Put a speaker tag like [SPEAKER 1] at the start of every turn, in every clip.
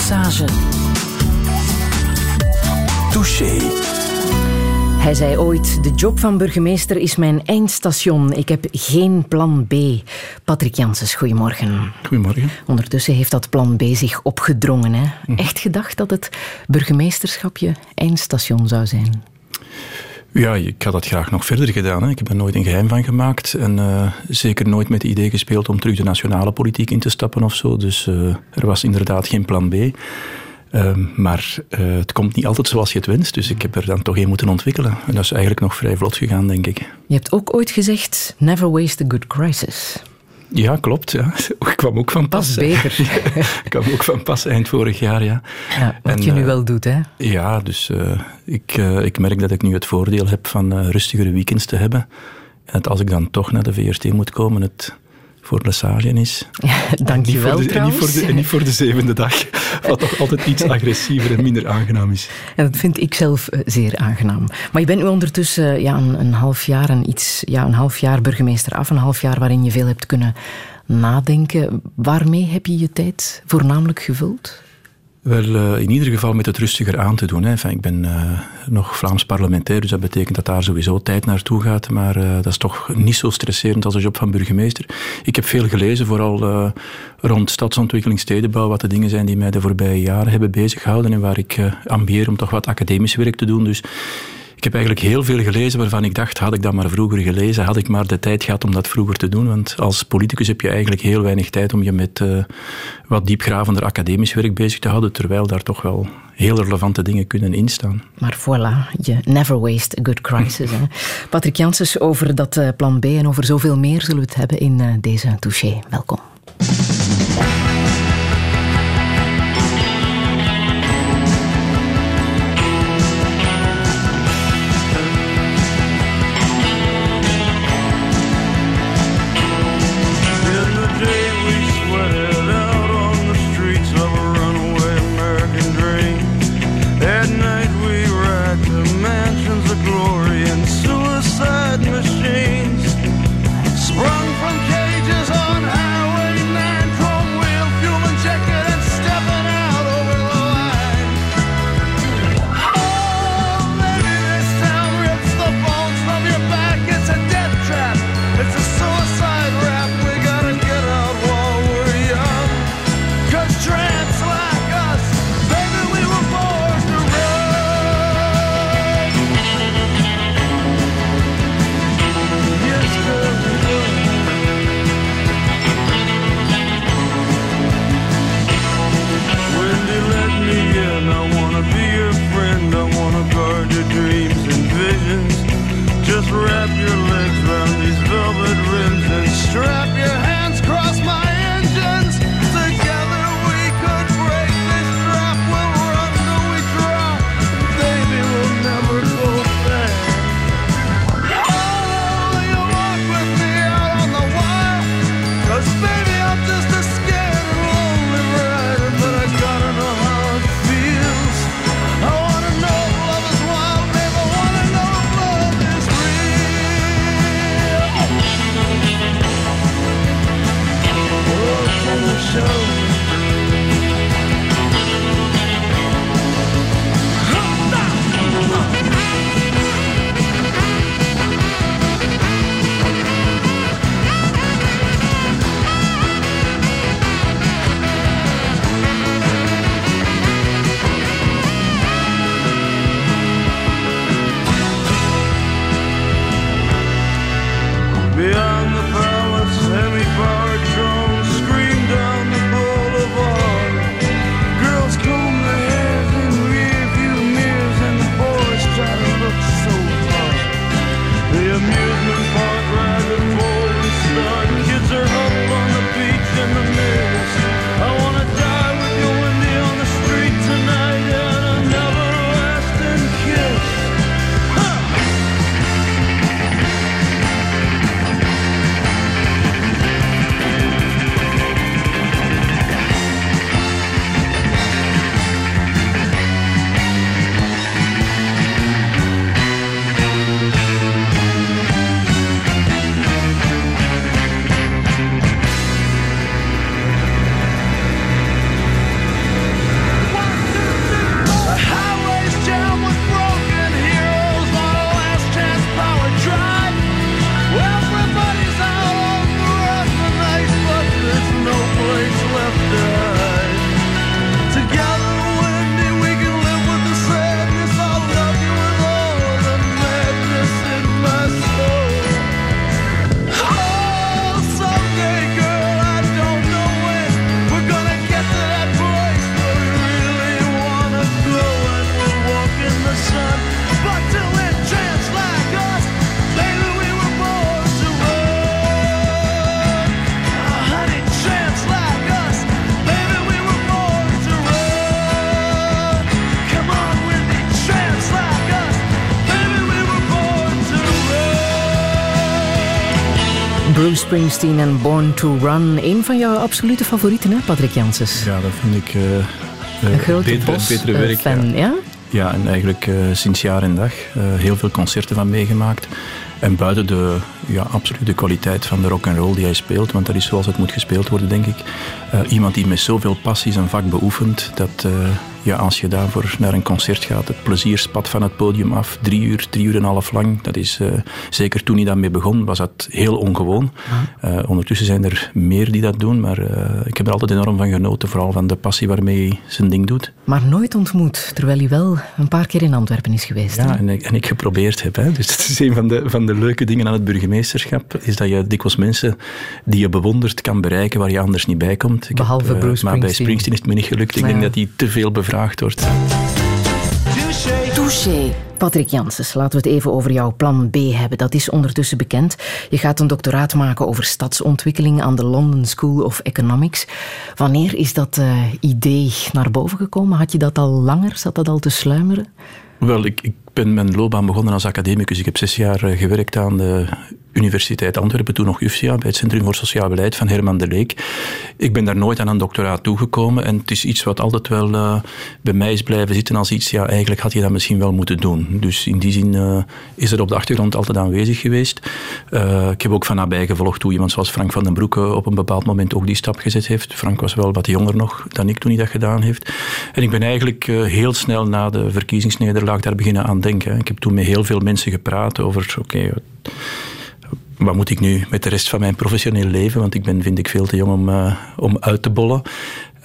[SPEAKER 1] Lesage.
[SPEAKER 2] Touché.
[SPEAKER 3] Hij zei ooit: De job van burgemeester is mijn eindstation. Ik heb geen plan B. Patrick Janssens, goedemorgen.
[SPEAKER 4] Goedemorgen.
[SPEAKER 3] Ondertussen heeft dat plan B zich opgedrongen. Hè? Echt gedacht dat het burgemeesterschap je eindstation zou zijn?
[SPEAKER 4] Ja, ik had dat graag nog verder gedaan. Hè. Ik heb er nooit een geheim van gemaakt. En uh, zeker nooit met het idee gespeeld om terug de nationale politiek in te stappen of zo. Dus uh, er was inderdaad geen plan B. Uh, maar het komt niet altijd zoals je het wenst. Dus ik heb er dan toch een moeten ontwikkelen. En dat is eigenlijk nog vrij vlot gegaan, denk ik.
[SPEAKER 3] Je hebt ook ooit gezegd: never waste a good crisis.
[SPEAKER 4] Ja, klopt. Ja. Ik kwam ook van pas.
[SPEAKER 3] Pas beter.
[SPEAKER 4] ik kwam ook van pas eind vorig jaar, ja.
[SPEAKER 3] ja wat en, je nu wel doet, hè?
[SPEAKER 4] Ja, dus uh, ik, uh, ik merk dat ik nu het voordeel heb van uh, rustigere weekends te hebben. En dat als ik dan toch naar de VRT moet komen, het voor Lesage is.
[SPEAKER 3] Ja, dank je wel,
[SPEAKER 4] en niet, voor de, en niet voor de zevende dag, wat toch altijd iets agressiever en minder aangenaam is.
[SPEAKER 3] En dat vind ik zelf zeer aangenaam. Maar je bent nu ondertussen ja, een, een, half jaar, een, iets, ja, een half jaar burgemeester af, een half jaar waarin je veel hebt kunnen nadenken. Waarmee heb je je tijd voornamelijk gevuld?
[SPEAKER 4] Wel, uh, in ieder geval met het rustiger aan te doen. Hè. Ik ben uh, nog Vlaams parlementair, dus dat betekent dat daar sowieso tijd naartoe gaat. Maar uh, dat is toch niet zo stresserend als de job van burgemeester. Ik heb veel gelezen, vooral rond stadsontwikkeling, stedenbouw, wat de dingen zijn die mij de voorbije jaren hebben bezighouden en waar ik ambieer om toch wat academisch werk te doen. Dus ik heb eigenlijk heel veel gelezen waarvan ik dacht, had ik dat maar vroeger gelezen, had ik maar de tijd gehad om dat vroeger te doen. Want als politicus heb je eigenlijk heel weinig tijd om je met uh, wat diepgravender academisch werk bezig te houden, terwijl daar toch wel heel relevante dingen kunnen instaan.
[SPEAKER 3] Maar voilà, je never waste a good crisis. hè? Patrick Janssens, over dat uh, plan B en over zoveel meer zullen we het hebben in uh, deze touché. Welkom.
[SPEAKER 5] Bruce Springsteen en Born to Run. Een van jouw absolute favorieten, hè, Patrick Janssens?
[SPEAKER 4] Ja, dat vind ik uh,
[SPEAKER 5] een grote betere, bos, betere werk. Fan, ja.
[SPEAKER 4] ja? en eigenlijk uh, sinds jaar en dag heel veel concerten van meegemaakt. En buiten de ja, absolute kwaliteit van de rock and roll die hij speelt, want dat is zoals het moet gespeeld worden, denk ik. iemand die met zoveel passie zijn vak beoefent, dat, ja, als je daarvoor naar een concert gaat, het plezier spat van het podium af. Drie uur, drie uur en een half lang. Dat is, uh, zeker toen hij daarmee begon, was dat heel ongewoon. Uh, ondertussen zijn er meer die dat doen, maar uh, ik heb er altijd enorm van genoten. Vooral van de passie waarmee hij zijn ding doet.
[SPEAKER 5] Maar nooit ontmoet, terwijl hij wel een paar keer in Antwerpen is geweest.
[SPEAKER 4] Ja, en ik, en ik, geprobeerd heb. Hè. Dus dat is een van de, van de leuke dingen aan het burgemeesterschap, is dat je dikwijls mensen die je bewondert kan bereiken waar je anders niet bij komt. Ik
[SPEAKER 5] Behalve heb, Bruce
[SPEAKER 4] Maar bij Springsteen is het me niet gelukt. Ik denk dat hij te veel bevraagd wordt.
[SPEAKER 5] Touché. Patrick Janssens, laten we het even over jouw plan B hebben. Dat is ondertussen bekend. Je gaat een doctoraat maken over stadsontwikkeling aan de London School of Economics. Wanneer is dat uh, idee naar boven gekomen? Had je dat al langer? Zat dat al te sluimeren?
[SPEAKER 4] Wel, ik, ik ben mijn loopbaan begonnen als academicus. Ik heb zes jaar eh, gewerkt aan de Universiteit Antwerpen, toen nog UFSIA, bij het Centrum voor Sociaal Beleid van Herman de Leek. Ik ben daar nooit aan een doctoraat toegekomen en het is iets wat altijd wel uh, bij mij is blijven zitten als iets, ja, eigenlijk had je dat misschien wel moeten doen. Dus in die zin uh, is er op de achtergrond altijd aanwezig geweest. Ik heb ook van nabij gevolgd hoe iemand zoals Frank van den Broeke op een bepaald moment ook die stap gezet heeft. Frank was wel wat jonger nog dan ik toen hij dat gedaan heeft. En ik ben eigenlijk heel snel na de verkiezingsnederlaag daar beginnen aan denken. Ik heb toen met heel veel mensen gepraat over, oké, wat moet ik nu met de rest van mijn professioneel leven? Want ik ben, vind ik, veel te jong om, uh, om uit te bollen.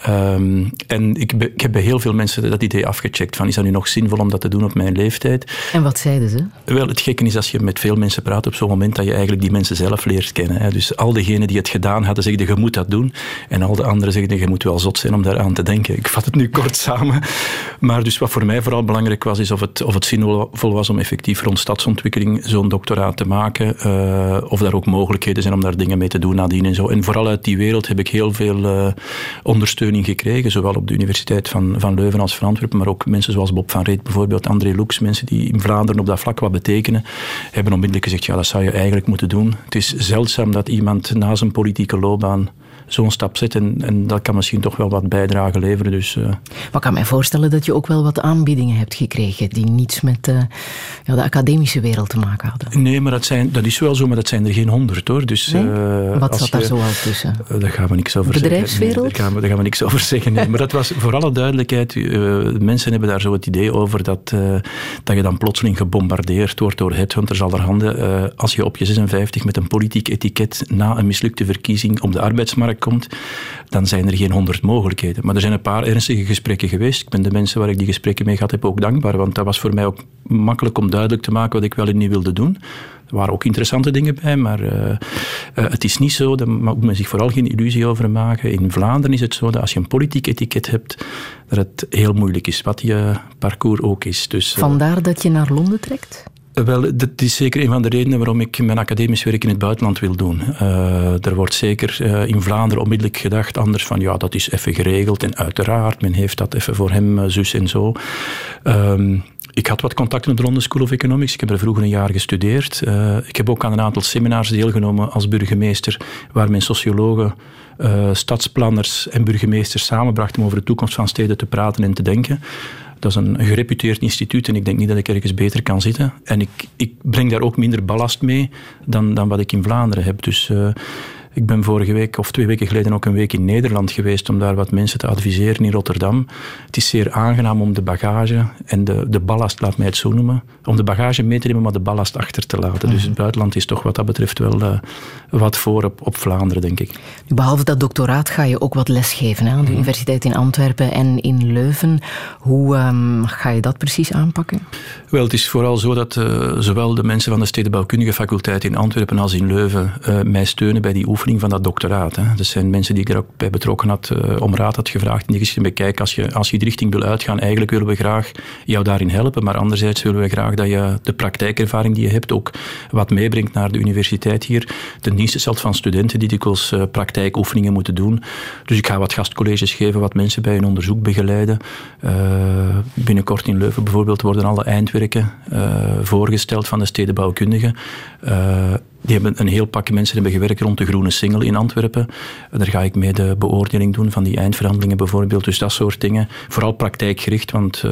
[SPEAKER 4] Um, en ik, ik, heb bij heel veel mensen dat idee afgecheckt. Van, is dat nu nog zinvol om dat te doen op mijn leeftijd?
[SPEAKER 5] En wat zeiden ze?
[SPEAKER 4] Wel, het gekke is als je met veel mensen praat op zo'n moment dat je eigenlijk die mensen zelf leert kennen. Hè. Dus al diegenen die het gedaan hadden, zeggen je moet dat doen. En al de anderen zeggen je moet wel zot zijn om daaraan te denken. Ik vat het nu kort samen. Maar dus wat voor mij vooral belangrijk was, is of het, of het zinvol was om effectief rond stadsontwikkeling zo'n doctoraat te maken. Uh, of daar ook mogelijkheden zijn om daar dingen mee te doen nadien en zo. En vooral uit die wereld heb ik heel veel uh, ondersteuning gekregen, zowel op de Universiteit van, van Leuven als van Antwerpen, maar ook mensen zoals Bob van Reet bijvoorbeeld, André Loeks, mensen die in Vlaanderen op dat vlak wat betekenen, hebben onmiddellijk gezegd, ja, dat zou je eigenlijk moeten doen. Het is zeldzaam dat iemand na zijn politieke loopbaan zo'n stap zet. En, en, dat kan misschien toch wel wat bijdrage leveren. Dus, uh. Maar
[SPEAKER 5] ik kan mij voorstellen dat je ook wel wat aanbiedingen hebt gekregen die niets met uh, ja, de academische wereld te maken hadden.
[SPEAKER 4] Nee, maar dat, zijn, dat is wel zo, maar dat zijn er geen honderd hoor. Dus,
[SPEAKER 5] nee? uh, wat zat daar zo al tussen?
[SPEAKER 4] daar gaan we niks over
[SPEAKER 5] Bedrijfswereld?
[SPEAKER 4] zeggen. daar, gaan we, daar gaan we niks over zeggen. Nee. maar dat was voor alle duidelijkheid, mensen hebben daar zo het idee over dat, dat je dan plotseling gebombardeerd wordt door headhunters allerhande. als je op je 56 met een politiek etiket na een mislukte verkiezing op de arbeidsmarkt komt, dan zijn er geen honderd mogelijkheden. Maar er zijn een paar ernstige gesprekken geweest. Ik ben de mensen waar ik die gesprekken mee gehad heb ook dankbaar, want dat was voor mij ook makkelijk om duidelijk te maken wat ik wel en niet wilde doen. Er waren ook interessante dingen bij, maar uh, uh, het is niet zo, daar moet men zich vooral geen illusie over maken. In Vlaanderen is het zo dat als je een politiek etiket hebt, dat het heel moeilijk is, wat je parcours ook is. Dus,
[SPEAKER 5] uh, Vandaar dat je naar Londen trekt?
[SPEAKER 4] Wel, dat is zeker een van de redenen waarom ik mijn academisch werk in het buitenland wil doen. Uh, er wordt zeker uh, in Vlaanderen onmiddellijk gedacht anders van ja, dat is even geregeld en uiteraard, men heeft dat even voor hem, uh, zus en zo. Um, ik had wat contact met de London School of Economics. Ik heb er vroeger een jaar gestudeerd. Ik heb ook aan een aantal seminars deelgenomen als burgemeester, waar men sociologen, stadsplanners en burgemeesters samenbracht om over de toekomst van steden te praten en te denken. Dat is een gereputeerd instituut en ik denk niet dat ik ergens beter kan zitten. En ik, ik breng daar ook minder ballast mee dan, dan wat ik in Vlaanderen heb. Dus uh, ik ben vorige week of twee weken geleden ook een week in Nederland geweest om daar wat mensen te adviseren in Rotterdam. Het is zeer aangenaam om de bagage en de, de ballast, laat mij het zo noemen, om de bagage mee te nemen, maar de ballast achter te laten. Dus het buitenland is toch wat dat betreft wel uh, wat voor op, op Vlaanderen, denk ik.
[SPEAKER 5] Behalve dat doctoraat ga je ook wat lesgeven hè, aan de Universiteit in Antwerpen en in Leuven. Hoe um, ga je dat precies aanpakken?
[SPEAKER 4] Wel, het is vooral zo dat uh, zowel de mensen van de Stedenbouwkundige faculteit in Antwerpen als in Leuven uh, mij steunen bij die oefening van dat doctoraat. Hè. Zijn mensen die ik er ook bij betrokken had, uh, om raad had gevraagd. En die gezegd kijk, als je, als je die richting wil uitgaan, eigenlijk willen we graag jou daarin helpen. Maar anderzijds willen we graag dat je de praktijkervaring die je hebt ook wat meebrengt naar de universiteit hier. Ten dienste stelt van studenten die dikwijls uh, praktijkoefeningen moeten doen. Dus ik ga wat gastcolleges geven, wat mensen bij hun onderzoek begeleiden. Uh, binnenkort in Leuven bijvoorbeeld worden alle eindwerken voorgesteld van de stedenbouwkundigen die hebben een heel pak mensen hebben gewerkt rond de Groene Singel in Antwerpen. Daar ga ik mee de beoordeling doen van die eindverhandelingen bijvoorbeeld. Dus dat soort dingen. Vooral praktijkgericht, want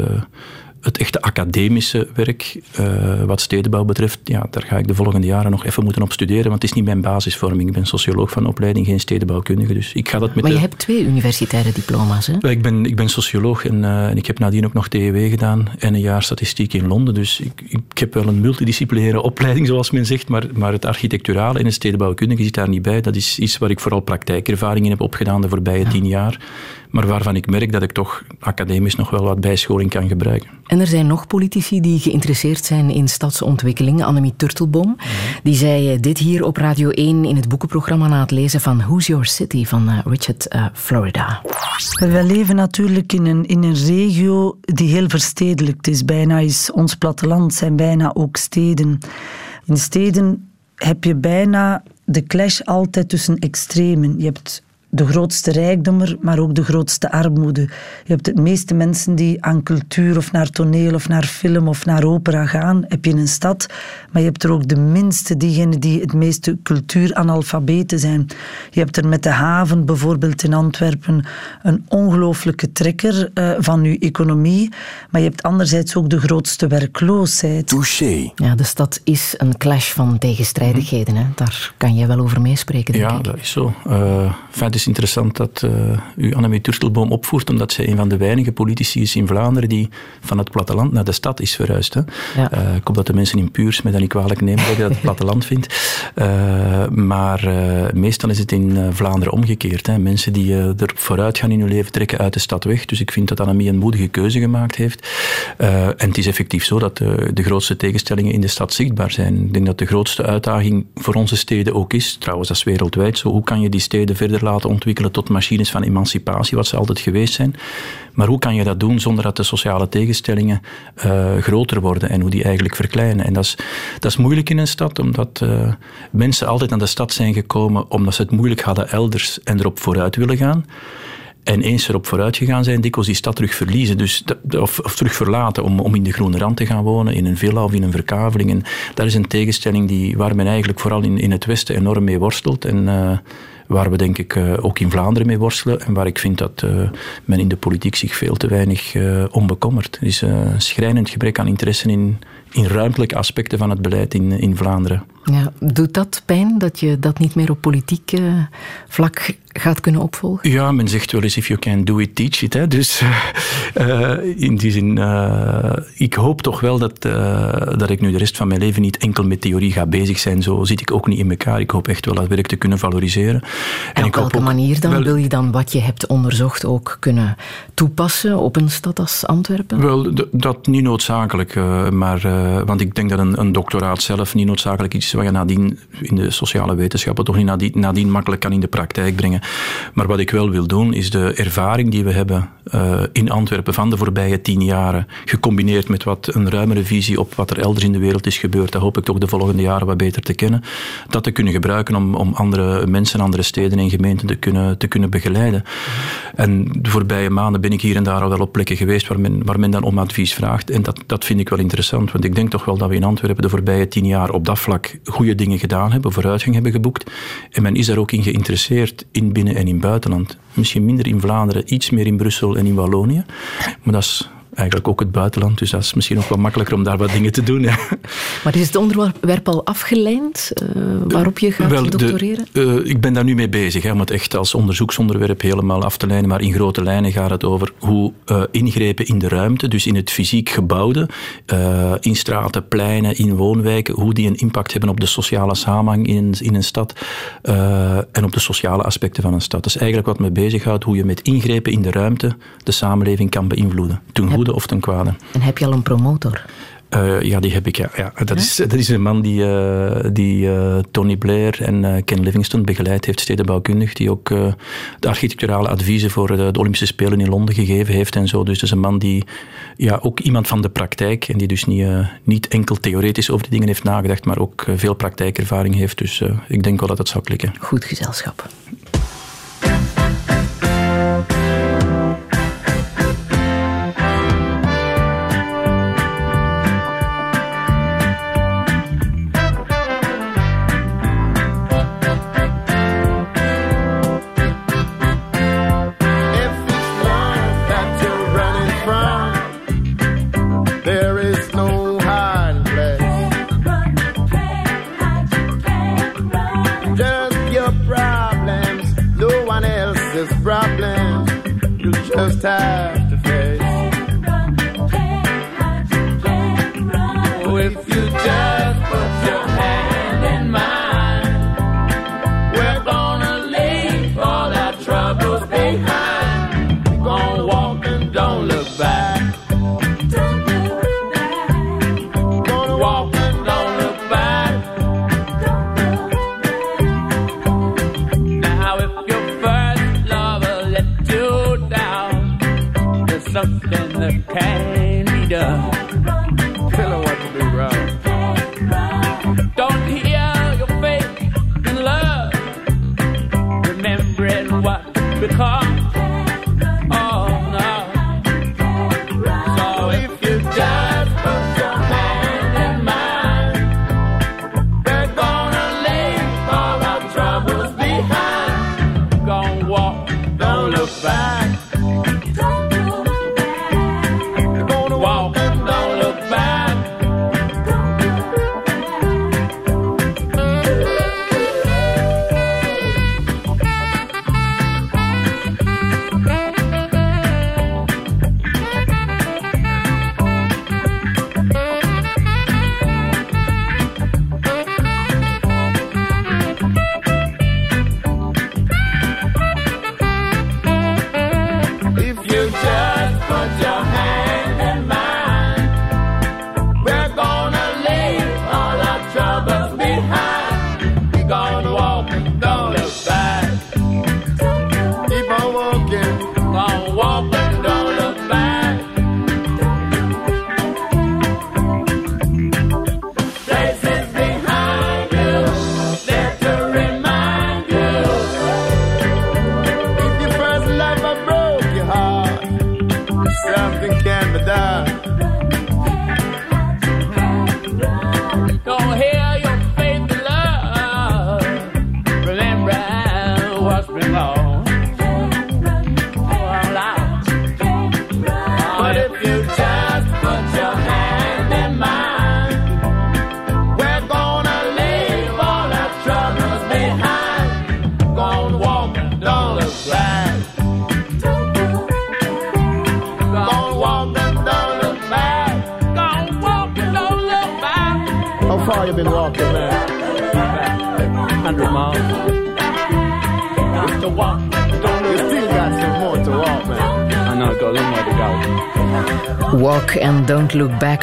[SPEAKER 4] het echte academische werk, uh, wat stedenbouw betreft, ja, daar ga ik de volgende jaren nog even moeten op studeren, want het is niet mijn basisvorming. Ik ben socioloog van opleiding, geen stedenbouwkundige. Dus ik ga dat met
[SPEAKER 5] maar je hebt twee universitaire diploma's, hè?
[SPEAKER 4] Ik ben, ik ben socioloog en, uh, en ik heb nadien ook nog TEW gedaan en een jaar statistiek in Londen. Dus ik, ik heb wel een multidisciplinaire opleiding, zoals men zegt, maar, maar het architecturale en het stedenbouwkundige zit daar niet bij. Dat is iets waar ik vooral praktijkervaring in heb opgedaan de voorbije tien jaar maar waarvan ik merk dat ik toch academisch nog wel wat bijscholing kan gebruiken.
[SPEAKER 5] En er zijn nog politici die geïnteresseerd zijn in stadsontwikkeling. Annemie Turtelboom, die zei eh, dit hier op Radio 1 in het boekenprogramma na het lezen van Who's Your City van eh, Richard uh, Florida.
[SPEAKER 6] We leven natuurlijk in een, in een regio die heel verstedelijkt is. Bijna is ons platteland zijn bijna ook steden. In steden heb je bijna de clash altijd tussen extremen. Je hebt de grootste rijkdommer, maar ook de grootste armoede. Je hebt de meeste mensen die aan cultuur of naar toneel of naar film of naar opera gaan, heb je in een stad. Maar je hebt er ook de minste, diegenen die het meeste cultuuranalfabeten zijn. Je hebt er met de haven bijvoorbeeld in Antwerpen een ongelooflijke trekker uh, van je economie. Maar je hebt anderzijds ook de grootste werkloosheid.
[SPEAKER 7] Touché.
[SPEAKER 5] Ja, de stad is een clash van tegenstrijdigheden. Hè? Daar kan je wel over meespreken.
[SPEAKER 4] Ja, dat is zo. Uh, is interessant dat uh, u Annemie Turtelboom opvoert, omdat zij een van de weinige politici is in Vlaanderen die van het platteland naar de stad is verhuisd. Hè. Ja. Uh, ik hoop dat de mensen in Puurs me dat niet kwalijk nemen dat je dat het platteland vindt. Uh, maar meestal is het in Vlaanderen omgekeerd. Hè. Mensen die er vooruit gaan in hun leven trekken uit de stad weg. Dus ik vind dat Annemie een moedige keuze gemaakt heeft. en het is effectief zo dat de grootste tegenstellingen in de stad zichtbaar zijn. Ik denk dat de grootste uitdaging voor onze steden ook is, trouwens dat is wereldwijd zo, hoe kan je die steden verder laten ontwikkelen tot machines van emancipatie, wat ze altijd geweest zijn. Maar hoe kan je dat doen zonder dat de sociale tegenstellingen uh, groter worden en hoe die eigenlijk verkleinen? En dat is, dat is moeilijk in een stad, omdat uh, mensen altijd naar de stad zijn gekomen omdat ze het moeilijk hadden elders en erop vooruit willen gaan. En eens erop vooruit gegaan zijn, dikwijls die stad terug verliezen. Dus, of, of, terug verlaten om, om in de groene rand te gaan wonen, in een villa of in een verkaveling. En dat is een tegenstelling die, waar men eigenlijk vooral in, in het Westen enorm mee worstelt. En uh, waar we denk ik uh, ook in Vlaanderen mee worstelen. En waar ik vind dat uh, men in de politiek zich veel te weinig om bekommert. Er is een schrijnend gebrek aan interesse in, in ruimtelijke aspecten van het beleid in, in Vlaanderen.
[SPEAKER 5] Ja, doet dat pijn dat je dat niet meer op politiek vlak gaat kunnen opvolgen?
[SPEAKER 4] Ja, men zegt wel eens: if you can do it, teach it. Hè. Dus uh, in die zin, uh, ik hoop toch wel dat, uh, dat ik nu de rest van mijn leven niet enkel met theorie ga bezig zijn. Zo zit ik ook niet in elkaar. Ik hoop echt wel dat werk te kunnen valoriseren.
[SPEAKER 5] En, en op welke manier dan? Wel, Wil je dan wat je hebt onderzocht ook kunnen toepassen op een stad als Antwerpen?
[SPEAKER 4] Wel, dat niet noodzakelijk. maar, want ik denk dat een, een, doctoraat zelf niet noodzakelijk iets is wat je nadien in de sociale wetenschappen toch niet nadien, nadien makkelijk kan in de praktijk brengen. Maar wat ik wel wil doen, is de ervaring die we hebben uh, in Antwerpen van de voorbije tien jaren, gecombineerd met wat een ruimere visie op wat er elders in de wereld is gebeurd, dat hoop ik toch de volgende jaren wat beter te kennen, dat te kunnen gebruiken om, om andere mensen, andere steden en gemeenten te kunnen, te kunnen begeleiden. En de voorbije maanden ben ik hier en daar al wel op plekken geweest waar men, waar men dan om advies vraagt. En dat, dat vind ik wel interessant, want ik denk toch wel dat we in Antwerpen de voorbije tien jaar op dat vlak goede dingen gedaan hebben, vooruitgang hebben geboekt. En men is daar ook in geïnteresseerd in binnen- en in buitenland. Misschien minder in Vlaanderen, iets meer in Brussel in Wallonië. Maar dat is eigenlijk ook het buitenland. Dus dat is misschien ook wel makkelijker om daar wat dingen te doen. Ja.
[SPEAKER 5] Maar is het onderwerp al afgeleid uh, waarop je gaat wel, doctoreren?
[SPEAKER 4] De, uh, ik ben daar nu mee bezig, hè, om het echt als onderzoeksonderwerp helemaal af te leiden. Maar in grote lijnen gaat het over hoe uh, ingrepen in de ruimte, dus in het fysiek gebouwde, in straten, pleinen, in woonwijken, hoe die een impact hebben op de sociale samenhang in, in een stad en op de sociale aspecten van een stad. Dat is eigenlijk wat me bezighoudt, hoe je met ingrepen in de ruimte de samenleving kan beïnvloeden. Toen of ten kwade.
[SPEAKER 5] En heb je al een promotor?
[SPEAKER 4] Uh, ja, die heb ik, ja. ja dat, Is, dat is een man die, uh, die uh, Tony Blair en Ken Livingstone begeleid heeft, stedenbouwkundig, die ook de architecturale adviezen voor de, de, Olympische Spelen in Londen gegeven heeft en zo. Dus dat is een man die, ja, ook iemand van de praktijk en die dus niet, niet enkel theoretisch over die dingen heeft nagedacht, maar ook veel praktijkervaring heeft. Dus ik denk wel dat het zou klikken.
[SPEAKER 5] Goed gezelschap.
[SPEAKER 7] You just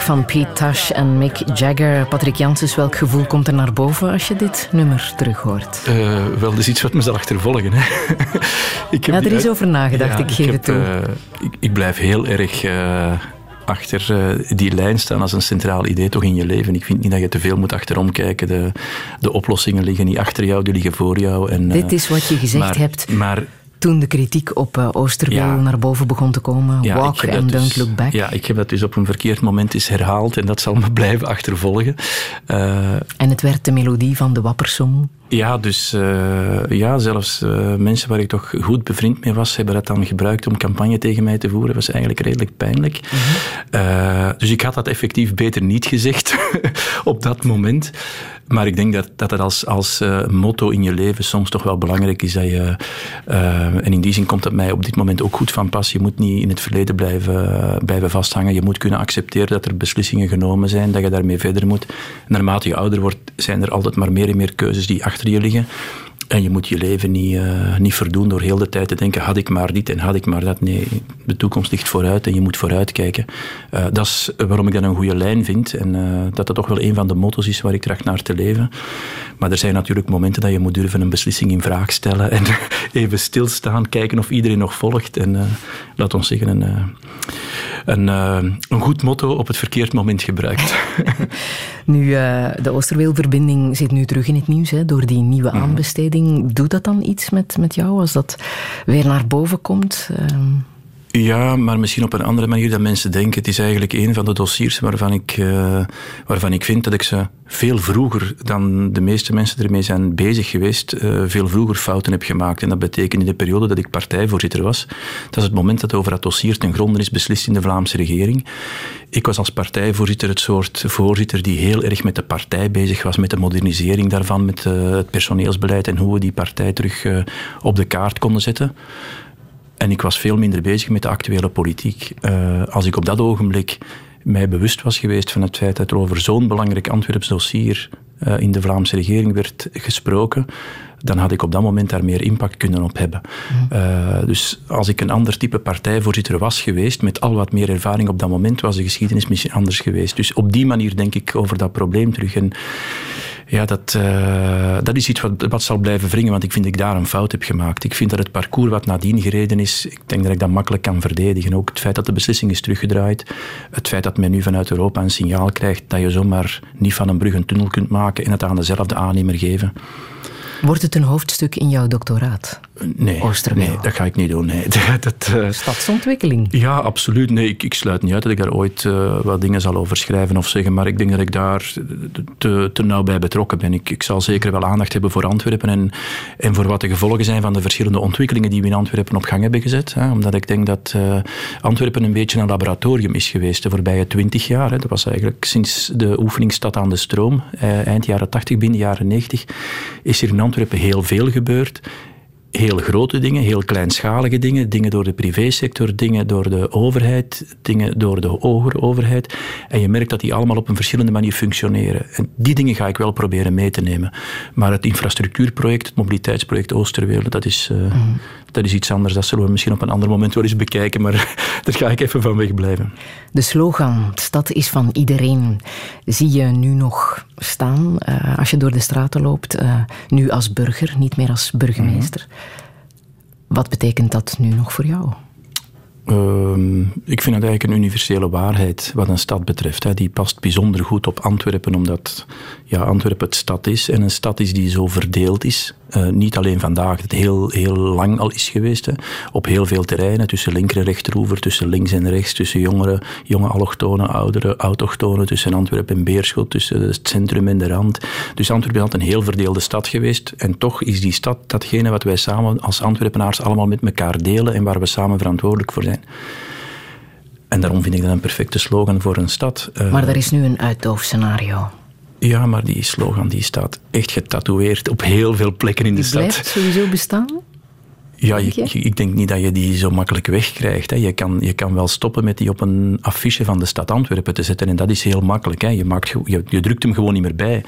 [SPEAKER 5] Van Pete Tosh en Mick Jagger. Patrick Janssens, welk gevoel komt er naar boven als je dit nummer terughoort?
[SPEAKER 4] Uh, wel, dat is iets wat me zal achtervolgen. Hè.
[SPEAKER 5] ik heb ja, er is over nagedacht, ja, ik geef ik het toe.
[SPEAKER 4] Uh, ik, ik, blijf heel erg... Uh, achter die lijn staan als een centraal idee toch in je leven. Ik vind niet dat je te veel moet achterom kijken. De, de oplossingen liggen niet achter jou, die liggen voor jou. En,
[SPEAKER 5] Dit is wat je gezegd
[SPEAKER 4] maar,
[SPEAKER 5] hebt.
[SPEAKER 4] Maar,
[SPEAKER 5] toen de kritiek op uh, Oosterweel ja, naar boven begon te komen.
[SPEAKER 4] Ja,
[SPEAKER 5] Walk and
[SPEAKER 4] dus,
[SPEAKER 5] don't look back.
[SPEAKER 4] Ja, ik heb dat dus op een verkeerd moment eens herhaald en dat zal me blijven achtervolgen.
[SPEAKER 5] Uh, en het werd de melodie van de Wappersong.
[SPEAKER 4] Ja, dus uh, ja, zelfs uh, mensen waar ik toch goed bevriend mee was, hebben dat dan gebruikt om campagne tegen mij te voeren. Dat was eigenlijk redelijk pijnlijk. Mm -hmm. uh, dus ik had dat effectief beter niet gezegd op dat moment. Maar ik denk dat dat als, als motto in je leven soms toch wel belangrijk is. Dat je, en in die zin komt het mij op dit moment ook goed van pas. Je moet niet in het verleden blijven, blijven vasthangen. Je moet kunnen accepteren dat er beslissingen genomen zijn, dat je daarmee verder moet. Naarmate je ouder wordt, zijn er altijd maar meer en meer keuzes die achter je liggen. En je moet je leven niet, uh, niet verdoen door heel de tijd te denken: had ik maar dit en had ik maar dat. Nee, de toekomst ligt vooruit en je moet vooruit kijken. Uh, dat is waarom ik dat een goede lijn vind. En uh, dat dat toch wel een van de motto's is waar ik tracht naar te leven. Maar er zijn natuurlijk momenten dat je moet durven een beslissing in vraag stellen. En even stilstaan, kijken of iedereen nog volgt. En laat ons zeggen, een, een, een goed motto op het verkeerd moment gebruikt.
[SPEAKER 5] nu, de Oosterweelverbinding zit nu terug in het nieuws hè, door die nieuwe aanbesteding. Doet dat dan iets met, met jou als dat weer naar boven komt?
[SPEAKER 4] Ja, maar misschien op een andere manier dan mensen denken. Het is eigenlijk een van de dossiers waarvan ik, uh, waarvan ik vind dat ik ze veel vroeger dan de meeste mensen ermee zijn bezig geweest, uh, veel vroeger fouten heb gemaakt. En dat betekent in de periode dat ik partijvoorzitter was. Dat is het moment dat over dat dossier ten gronde is beslist in de Vlaamse regering. Ik was als partijvoorzitter het soort voorzitter die heel erg met de partij bezig was, met de modernisering daarvan, met uh, het personeelsbeleid en hoe we die partij terug op de kaart konden zetten. En ik was veel minder bezig met de actuele politiek. Uh, als ik op dat ogenblik mij bewust was geweest van het feit dat er over zo'n belangrijk Antwerps dossier uh, in de Vlaamse regering werd gesproken, dan had ik op dat moment daar meer impact kunnen op hebben. Uh, dus als ik een ander type partijvoorzitter was geweest, met al wat meer ervaring op dat moment, was de geschiedenis misschien anders geweest. Dus op die manier denk ik over dat probleem terug. En ja, dat, uh, dat is iets wat, wat zal blijven wringen, want ik vind dat ik daar een fout heb gemaakt. Ik vind dat het parcours wat nadien gereden is, ik denk dat ik dat makkelijk kan verdedigen. Ook het feit dat de beslissing is teruggedraaid, het feit dat men nu vanuit Europa een signaal krijgt dat je zomaar niet van een brug een tunnel kunt maken en het aan dezelfde aannemer geven.
[SPEAKER 5] Wordt het een hoofdstuk in jouw doctoraat?
[SPEAKER 4] Nee, nee dat ga ik niet doen. Nee.
[SPEAKER 5] Dat, uh, Stadsontwikkeling?
[SPEAKER 4] Ja, absoluut. Nee, ik, ik, sluit niet uit dat ik daar ooit uh, wat dingen zal over schrijven of zeggen, maar ik denk dat ik daar te, te nauw bij betrokken ben. Ik, ik zal zeker wel aandacht hebben voor Antwerpen en, en voor wat de gevolgen zijn van de verschillende ontwikkelingen die we in Antwerpen op gang hebben gezet. Hè. Omdat ik denk dat uh, Antwerpen een beetje een laboratorium is geweest de voorbije twintig jaar. Hè. Dat was eigenlijk sinds de oefeningsstad aan de stroom, eind jaren 80, binnen jaren 90, is er in Antwerpen heel veel gebeurd heel grote dingen, heel kleinschalige dingen, dingen door de privésector, dingen door de overheid, dingen door de hogere overheid. En je merkt dat die allemaal op een verschillende manier functioneren. En die dingen ga ik wel proberen mee te nemen. Maar het infrastructuurproject, het mobiliteitsproject Oosterwereld, dat is, uh, mm. Dat is iets anders. Dat zullen we misschien op een ander moment wel eens bekijken, maar daar ga ik even van wegblijven.
[SPEAKER 5] De slogan, stad is van iedereen, zie je nu nog staan uh, als je door de straten loopt, uh, nu als burger, niet meer als burgemeester. Mm. Wat betekent dat nu nog voor jou?
[SPEAKER 4] Uh, ik vind het eigenlijk een universele waarheid wat een stad betreft. Hè. Die past bijzonder goed op Antwerpen, omdat ja, Antwerpen het stad is. En een stad is die zo verdeeld is. Uh, niet alleen vandaag, het heel, heel lang al is geweest. Hè. Op heel veel terreinen, tussen linker en rechteroever, tussen links en rechts, tussen jongeren, jonge allochtonen, oudere autochtonen, tussen Antwerpen en Beerschot, tussen het centrum en de rand. Dus Antwerpen altijd een heel verdeelde stad geweest. En toch is die stad datgene wat wij samen als Antwerpenaars allemaal met elkaar delen en waar we samen verantwoordelijk voor zijn. En daarom vind ik dat een perfecte slogan voor een stad.
[SPEAKER 5] Uh, maar er is nu een uitdoofscenario.
[SPEAKER 4] Ja, maar die slogan die staat echt getatoeëerd op heel veel plekken in
[SPEAKER 5] die
[SPEAKER 4] de stad.
[SPEAKER 5] Die blijft sowieso bestaan?
[SPEAKER 4] Ja, je, ik denk niet dat je die zo makkelijk wegkrijgt. Hè. Je, kan, je kan wel stoppen met die op een affiche van de stad Antwerpen te zetten. En dat is heel makkelijk. Hè. Je, maakt, je, je drukt hem gewoon niet meer bij.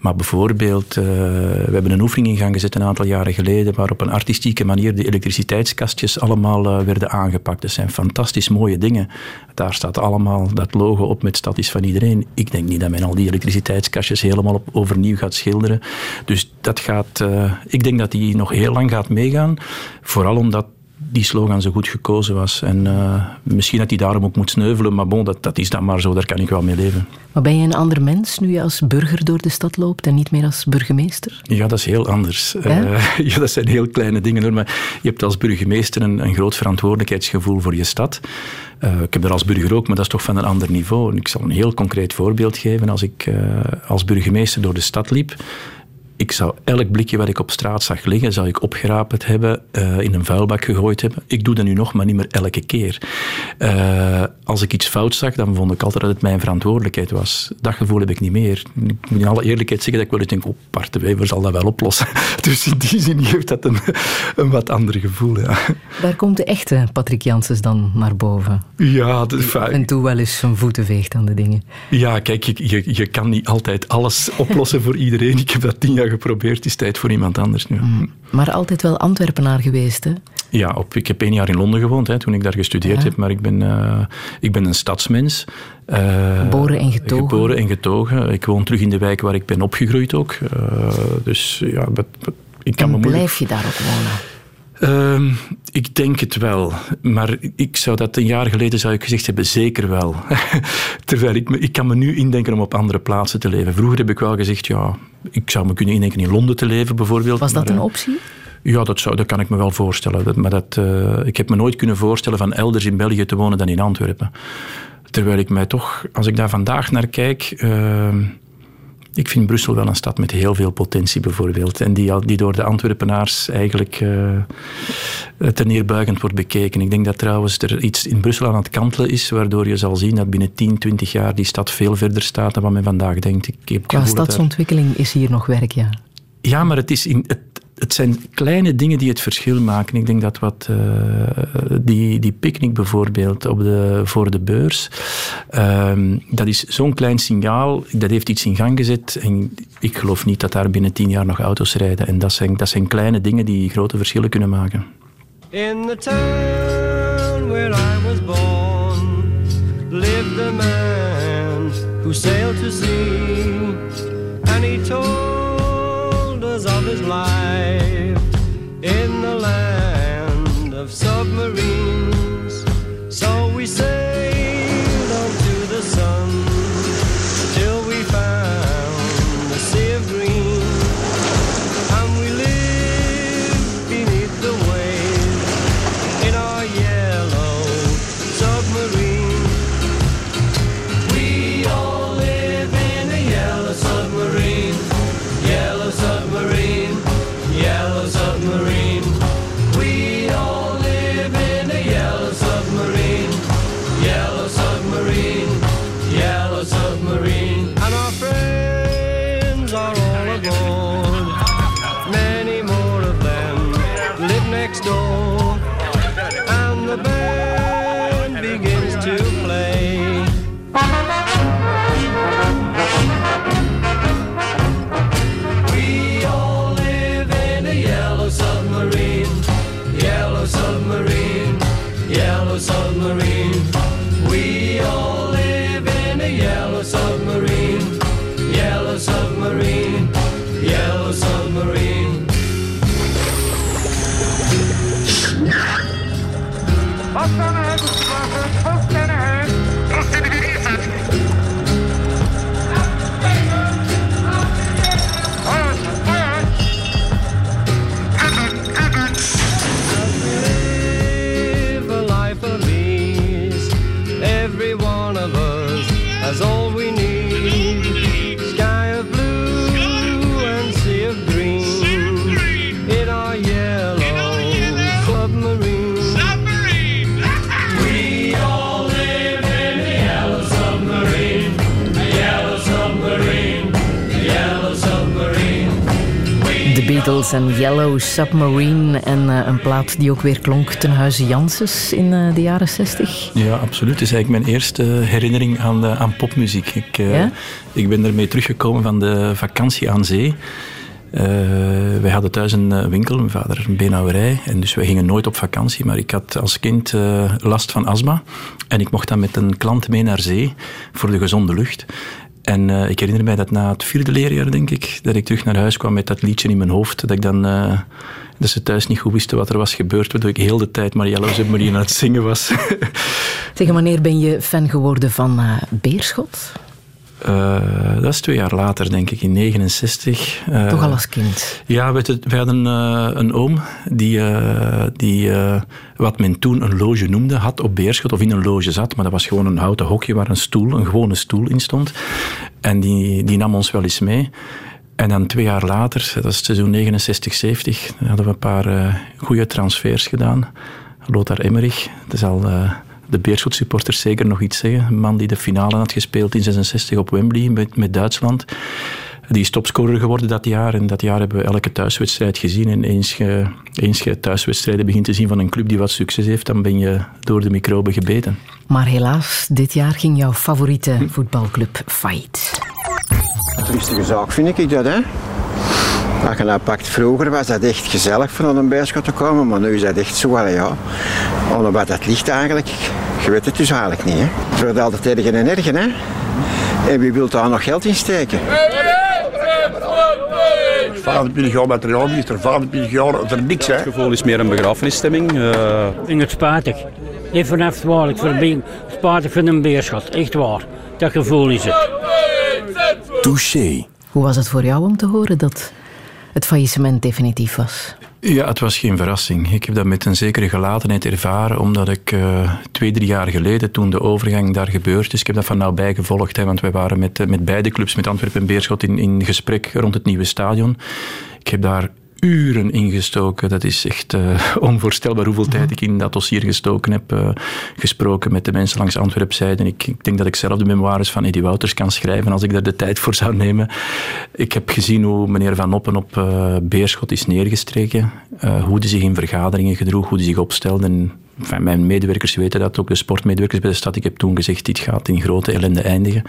[SPEAKER 4] Maar bijvoorbeeld, uh, we hebben een oefening in gang gezet een aantal jaren geleden, waar op een artistieke manier de elektriciteitskastjes allemaal uh, werden aangepakt. Dat zijn fantastisch mooie dingen. Daar staat allemaal dat logo op met stad is van iedereen. Ik denk niet dat men al die elektriciteitskastjes helemaal op, overnieuw gaat schilderen. Dus dat gaat, uh, ik denk dat die nog heel lang gaat meegaan. Vooral omdat die slogan zo goed gekozen was. En uh, misschien dat hij daarom ook moet sneuvelen, maar bon, dat, dat is dan maar zo, daar kan ik wel mee leven.
[SPEAKER 5] Maar ben je een ander mens nu je als burger door de stad loopt en niet meer als burgemeester?
[SPEAKER 4] Ja, dat is heel anders. Uh, ja, dat zijn heel kleine dingen hoor, maar je hebt als burgemeester een, een groot verantwoordelijkheidsgevoel voor je stad. Uh, ik heb dat als burger ook, maar dat is toch van een ander niveau. En ik zal een heel concreet voorbeeld geven. Als ik als burgemeester door de stad liep, ik zou elk blikje wat ik op straat zag liggen, zou ik opgeraapt hebben, uh, in een vuilbak gegooid hebben. Ik doe dat nu nog, maar niet meer elke keer. Uh, als ik iets fout zag, dan vond ik altijd dat het mijn verantwoordelijkheid was. Dat gevoel heb ik niet meer. Ik moet in alle eerlijkheid zeggen dat ik wel eens denk, oh, Bart de Wever zal dat wel oplossen. Dus in die zin geeft dat een, een wat ander gevoel, ja.
[SPEAKER 5] Daar komt de echte Patrick Janssens dan naar boven.
[SPEAKER 4] Ja, de,
[SPEAKER 5] En toe wel eens zijn voeten veegt aan de dingen.
[SPEAKER 4] Ja, kijk, je, je, je kan niet altijd alles oplossen voor iedereen. Ik heb dat tien jaar geprobeerd, het is tijd voor iemand anders nu.
[SPEAKER 5] Mm. Maar altijd wel Antwerpenaar geweest, hè?
[SPEAKER 4] Ja, op, ik heb één jaar in Londen gewoond hè, toen ik daar gestudeerd ja. heb, maar ik ben, uh, ik ben een stadsmens.
[SPEAKER 5] Uh, geboren en getogen?
[SPEAKER 4] Geboren en getogen. Ik woon terug in de wijk waar ik ben opgegroeid ook. Uh, dus ja, but, but, ik kan
[SPEAKER 5] en
[SPEAKER 4] me
[SPEAKER 5] blijf je daar ook wonen?
[SPEAKER 4] Uh, ik denk het wel. Maar ik zou dat een jaar geleden zou ik gezegd hebben, zeker wel. Terwijl ik, me, ik kan me nu indenken om op andere plaatsen te leven. Vroeger heb ik wel gezegd, ja, ik zou me kunnen indenken in Londen te leven bijvoorbeeld.
[SPEAKER 5] Was dat maar, een optie?
[SPEAKER 4] Ja, dat, zou, dat kan ik me wel voorstellen. Dat, maar dat, uh, ik heb me nooit kunnen voorstellen van elders in België te wonen dan in Antwerpen. Terwijl ik mij toch, als ik daar vandaag naar kijk... Uh, ik vind Brussel wel een stad met heel veel potentie, bijvoorbeeld. En die, die door de Antwerpenaars eigenlijk uh, ten neerbuigend wordt bekeken. Ik denk dat trouwens er iets in Brussel aan het kantelen is, waardoor je zal zien dat binnen 10, 20 jaar die stad veel verder staat dan wat men vandaag denkt. Ik
[SPEAKER 5] heb Qua stadsontwikkeling is hier nog werk, ja.
[SPEAKER 4] Ja, maar het, is in, het, het zijn kleine dingen die het verschil maken. Ik denk dat wat uh, die, die picknick bijvoorbeeld op de, voor de beurs, uh, dat is zo'n klein signaal, dat heeft iets in gang gezet. En ik geloof niet dat daar binnen tien jaar nog auto's rijden. En dat zijn, dat zijn kleine dingen die grote verschillen kunnen maken. In the town where I was born, lived a man who sailed to sea, and he told of his life in the land of submarines.
[SPEAKER 5] Beatles en Yellow Submarine. En uh, een plaat die ook weer klonk ten huize Janssens in uh, de jaren 60.
[SPEAKER 4] Ja, absoluut. Het is eigenlijk mijn eerste herinnering aan, uh, aan popmuziek. Ik, ja? ik ben ermee teruggekomen van de vakantie aan zee. wij hadden thuis een winkel, mijn vader een beenhouwerij. En dus wij gingen nooit op vakantie. Maar ik had als kind last van astma. En ik mocht dan met een klant mee naar zee voor de gezonde lucht. En uh, ik herinner mij dat na het vierde leerjaar, denk ik, dat ik terug naar huis kwam met dat liedje in mijn hoofd. Dat ik dan, uh, dat ze thuis niet goed wisten wat er was gebeurd, waardoor ik heel de tijd maar Yellow Submarine aan het zingen was.
[SPEAKER 5] Zeg, wanneer ben je fan geworden van uh, Beerschot?
[SPEAKER 4] Uh, dat is twee jaar later, denk ik, in 69.
[SPEAKER 5] Uh, Toch al als kind?
[SPEAKER 4] Ja, wij, wij hadden uh, een oom die, die wat men toen een loge noemde, had op Beerschot, of in een loge zat, maar dat was gewoon een houten hokje waar een stoel, een gewone stoel in stond. En die, die nam ons wel eens mee. En dan twee jaar later, dat is het seizoen 69-70, hadden we een paar goede transfers gedaan. Lothar Emmerich, dat is al de Beerschot supporters zeker nog iets zeggen. Een man die de finale had gespeeld in 66 op Wembley met, met Duitsland. Die is topscorer geworden dat jaar. En dat jaar hebben we elke thuiswedstrijd gezien. En eens je, eens je thuiswedstrijden begint te zien van een club die wat succes heeft, dan ben je door de microben gebeten.
[SPEAKER 5] Maar helaas, dit jaar ging jouw favoriete voetbalclub failliet.
[SPEAKER 8] Rustige zaak vind ik dat, hè? Als je dat pakt, vroeger was dat echt gezellig voor naar een Beerschot te komen, maar nu is dat echt zo, wel, ja. Onder wat dat ligt eigenlijk, je weet het dus eigenlijk niet, hè. Het wordt altijd tegen en ergen, hè. En wie wil daar nog geld in steken?
[SPEAKER 9] 25 jaar materiaal is er 25 jaar voor niks, hè.
[SPEAKER 10] Het gevoel is meer een begrafenisstemming. Uh...
[SPEAKER 11] Ik vind het spijtig. Even vanaf waarlijk voor een spijtig van een beerschot. Echt waar. Dat gevoel is het.
[SPEAKER 5] Touché. Hoe was het voor jou om te horen dat het faillissement definitief was?
[SPEAKER 4] Ja, het was geen verrassing. Ik heb dat met een zekere gelatenheid ervaren, omdat ik uh, twee, drie jaar geleden, toen de overgang daar gebeurd is, ik heb dat van nabij gevolgd, hè, want wij waren met, eh, met beide clubs, met Antwerpen en Beerschot, in, in gesprek rond het nieuwe stadion. Ik heb daar uren ingestoken. Dat is echt uh, onvoorstelbaar hoeveel tijd ik in dat dossier gestoken heb. Uh, gesproken met de mensen langs Antwerpzijde. Ik, ik denk dat ik zelf de memoires van Eddie Wouters kan schrijven als ik daar de tijd voor zou nemen. Ik heb gezien hoe meneer Van Oppen op uh, Beerschot is neergestreken. hoe hij zich in vergaderingen gedroeg, hoe hij zich opstelde. En Enfin, mijn medewerkers weten dat, ook de sportmedewerkers bij de stad. Ik heb toen gezegd, dit gaat in grote ellende eindigen.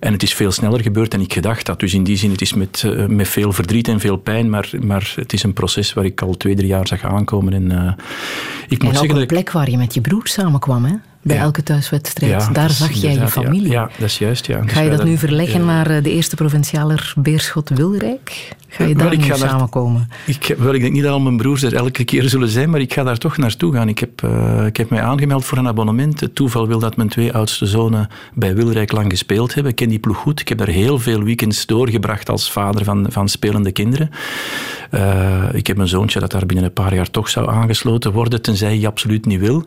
[SPEAKER 4] En het is veel sneller gebeurd dan ik gedacht had. Dus in die zin, het is met, uh, met veel verdriet en veel pijn, maar, maar het is een proces waar ik al twee, drie jaar zag aankomen. En, uh,
[SPEAKER 5] ik moet en zeggen een plek waar je met je broer samenkwam, hè? Bij elke thuiswedstrijd. Daar zag jij je familie.
[SPEAKER 4] Ja, dat is juist. Ja.
[SPEAKER 5] Ga je dat, nu verleggen naar eh, de eerste provincialer Beerschot-Wilrijk? Ga je daar nu samenkomen?
[SPEAKER 4] ik, wel, ik denk niet dat al mijn broers er elke keer zullen zijn, maar ik ga daar toch naartoe gaan. Ik heb, uh, ik heb mij aangemeld voor een abonnement. Het toeval wil dat mijn twee oudste zonen bij Wilrijk lang gespeeld hebben. Ik ken die ploeg goed. Ik heb daar heel veel weekends doorgebracht als vader van, van spelende kinderen. Uh, ik heb een zoontje dat daar binnen een paar jaar toch zou aangesloten worden, tenzij hij absoluut niet wil.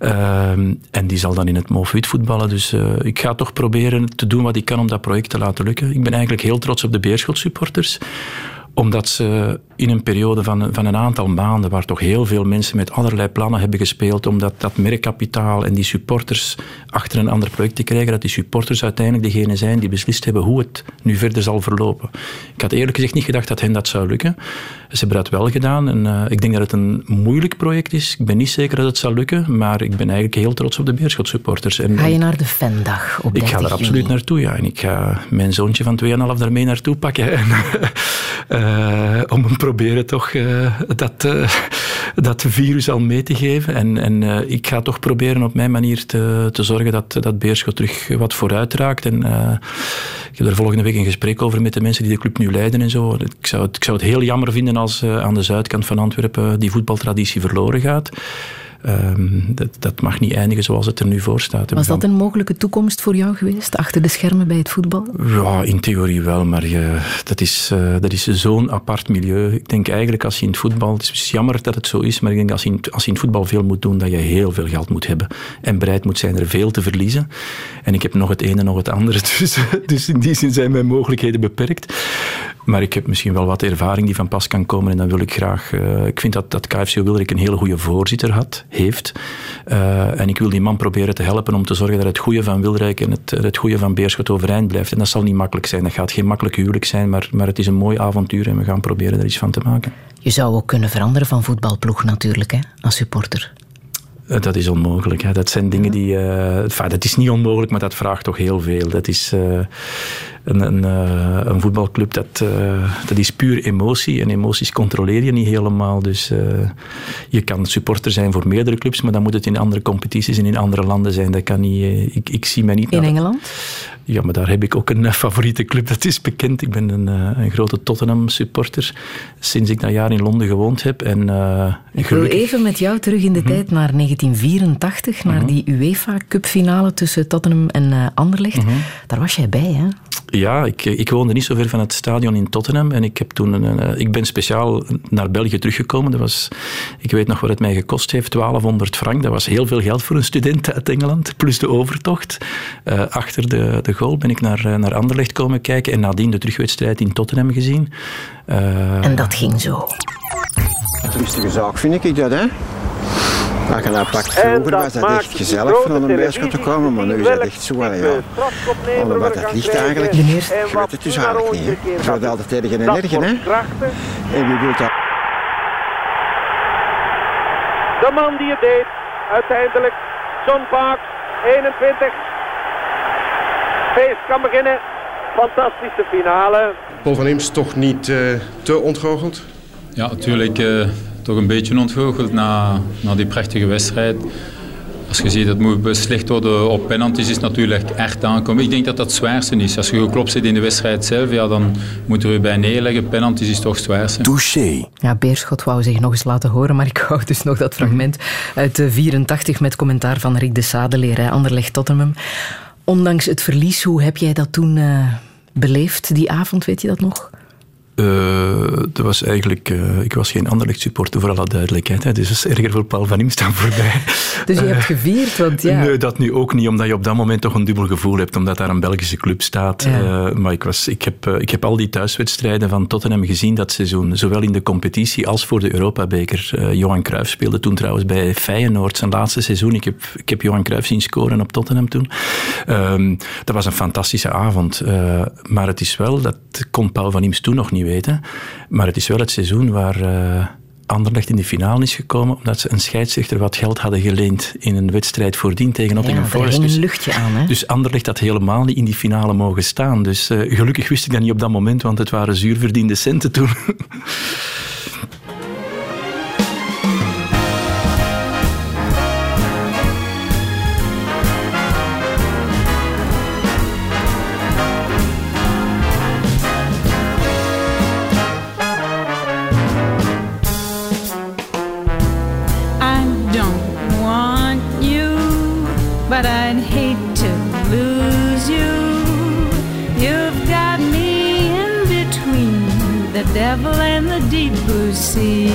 [SPEAKER 4] Uh, en die zal dan in het Moofwit voetballen. Dus uh, ik ga toch proberen te doen wat ik kan om dat project te laten lukken. Ik ben eigenlijk heel trots op de Beerschot supporters omdat ze in een periode van, van een aantal maanden, waar toch heel veel mensen met allerlei plannen hebben gespeeld, om dat, dat merkkapitaal en die supporters achter een ander project te krijgen, dat die supporters uiteindelijk degene zijn die beslist hebben hoe het nu verder zal verlopen. Ik had eerlijk gezegd niet gedacht dat hen dat zou lukken. Ze hebben dat wel gedaan en uh, ik denk dat het een moeilijk project is. Ik ben niet zeker dat het zal lukken, maar ik ben eigenlijk heel trots op de Beerschot supporters. En,
[SPEAKER 5] ga je naar de Vendag op
[SPEAKER 4] Ik ga er absoluut naartoe, ja. En ik ga mijn zoontje van 2,5 daarmee naartoe pakken. En, uh, om hem proberen toch uh, dat, uh, dat virus al mee te geven. En, en ik ga toch proberen op mijn manier te, te zorgen dat, dat Beerschot terug wat vooruit raakt. En ik heb er volgende week een gesprek over met de mensen die de club nu leiden en zo. Ik zou het, ik zou het heel jammer vinden als aan de zuidkant van Antwerpen die voetbaltraditie verloren gaat. Um, dat, dat, mag niet eindigen zoals het er nu voor staat.
[SPEAKER 5] Was dat een mogelijke toekomst voor jou geweest, achter de schermen bij het voetbal?
[SPEAKER 4] Ja, in theorie wel, maar je, dat is, uh, dat is zo'n apart milieu. Ik denk eigenlijk als je in het voetbal, het is jammer dat het zo is, maar ik denk als je in, als je in het voetbal veel moet doen, dat je heel veel geld moet hebben en bereid moet zijn er veel te verliezen. En ik heb nog het ene, nog het andere, dus, dus in die zin zijn mijn mogelijkheden beperkt. Maar ik heb misschien wel wat ervaring die van pas kan komen en dan wil ik graag... Uh, ik vind dat, dat KFC Wilderik een hele goede voorzitter had, heeft. Uh, en ik wil die man proberen te helpen om te zorgen dat het goede van Wilrijk en het, het goede van Beerschot overeind blijft. En dat zal niet makkelijk zijn. Dat gaat geen makkelijk huwelijk zijn, maar, maar het is een mooi avontuur en we gaan proberen er iets van te maken.
[SPEAKER 5] Je zou ook kunnen veranderen van voetbalploeg natuurlijk, hè, als supporter.
[SPEAKER 4] Eh, dat is onmogelijk. Hè. Dat zijn dingen die. Uh, dat is niet onmogelijk, maar dat vraagt toch heel veel. Dat is uh, een, een, uh, een, voetbalclub, dat, dat is puur emotie. En emoties controleer je niet helemaal. Dus je kan supporter zijn voor meerdere clubs, maar dan moet het in andere competities en in andere landen zijn. Dat kan niet. ik, ik zie mij niet.
[SPEAKER 5] In Engeland?
[SPEAKER 4] Ja, maar daar heb ik ook een favoriete club, dat is bekend. Ik ben een, een grote Tottenham-supporter sinds ik dat jaar in Londen gewoond heb. En, uh,
[SPEAKER 5] ik wil even met jou terug in de mm -hmm. tijd naar 1984, naar mm -hmm. die UEFA Cup finale tussen Tottenham en uh, Anderlecht. Mm -hmm. Daar was jij bij, hè?
[SPEAKER 4] Ja, ik, ik woonde niet zo ver van het stadion in Tottenham en ik, heb toen een, een, ik ben speciaal naar België teruggekomen. Dat was, ik weet nog wat het mij gekost heeft, 1200 frank. Dat was heel veel geld voor een student uit Engeland, plus de overtocht. Uh, achter de, de goal ben ik naar, naar Anderlecht komen kijken en nadien de terugwedstrijd in Tottenham gezien.
[SPEAKER 5] Uh, en dat ging zo.
[SPEAKER 8] Een rustige zaak vind ik dat, hè? Dat pakt vroeger was dat echt gezellig van een beerschot te komen, maar nu is dat echt zo, ja. Onder wat dat ligt eigenlijk, je weet het dus eigenlijk niet. Hè. Je gaat altijd tegen ergen, hè. En wie wil dat?
[SPEAKER 12] De man die het deed, uiteindelijk, John Parks, 21. Feest kan beginnen. Fantastische finale.
[SPEAKER 13] Paul van Imst toch niet uh, te ontgoocheld?
[SPEAKER 14] Ja, natuurlijk uh, toch een beetje ontgoocheld na, na die prachtige wedstrijd. Als je ziet dat het moet beslecht worden op penalties, is het natuurlijk echt aankomen. Ik denk dat dat het zwaarste is. Als je geklopt zit in de wedstrijd zelf, ja, dan moet er je bij neerleggen. Penalties is toch het zwaarste.
[SPEAKER 5] Touché. Ja, Beerschot wou zich nog eens laten horen, maar ik hou dus nog dat fragment uit de 84 met commentaar van Rick de Sadeleer, Anderlecht Tottenham. Ondanks het verlies, hoe heb jij dat toen uh, beleefd, die avond, weet je dat nog?
[SPEAKER 4] Dat was eigenlijk, uh, ik was geen Anderlecht supporter voor alle duidelijkheid. Hè, dus dat is erger voor Paul van Imstaan voorbij.
[SPEAKER 5] Dus je hebt gevierd, want ja.
[SPEAKER 4] Nee, dat nu ook niet, omdat je op dat moment toch een dubbel gevoel hebt, omdat daar een Belgische club staat. Ja. Maar ik, was, ik, heb, ik heb al die thuiswedstrijden van Tottenham gezien dat seizoen, zowel in de competitie als voor de Europabeker. Johan Cruijff speelde toen trouwens bij Feyenoord zijn laatste seizoen. Ik heb, ik heb Johan Cruijff zien scoren op Tottenham toen. Ehm, dat was een fantastische avond. maar het is wel, dat kon Paul van Imst toen nog niet weten. Maar het is wel het seizoen waar uh, Anderlecht in de finale is gekomen omdat ze een scheidsrechter wat geld hadden geleend in een wedstrijd voordien tegen Nottingham
[SPEAKER 5] ja,
[SPEAKER 4] Forest.
[SPEAKER 5] Dus, een luchtje aan, hè?
[SPEAKER 4] dus Anderlecht had helemaal niet in die finale mogen staan. Dus uh, gelukkig wist ik dat niet op dat moment, want het waren zuurverdiende centen toen.
[SPEAKER 15] devil and the deep blue sea.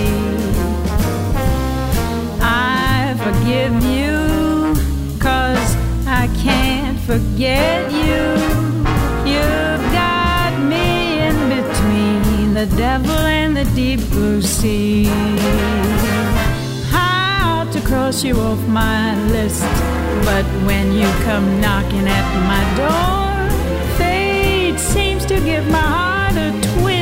[SPEAKER 15] I forgive you, cause I can't forget you. You've got me in between the devil and the deep blue sea. How to cross you off my list, but when you come knocking at my door, fate seems to give my heart a twist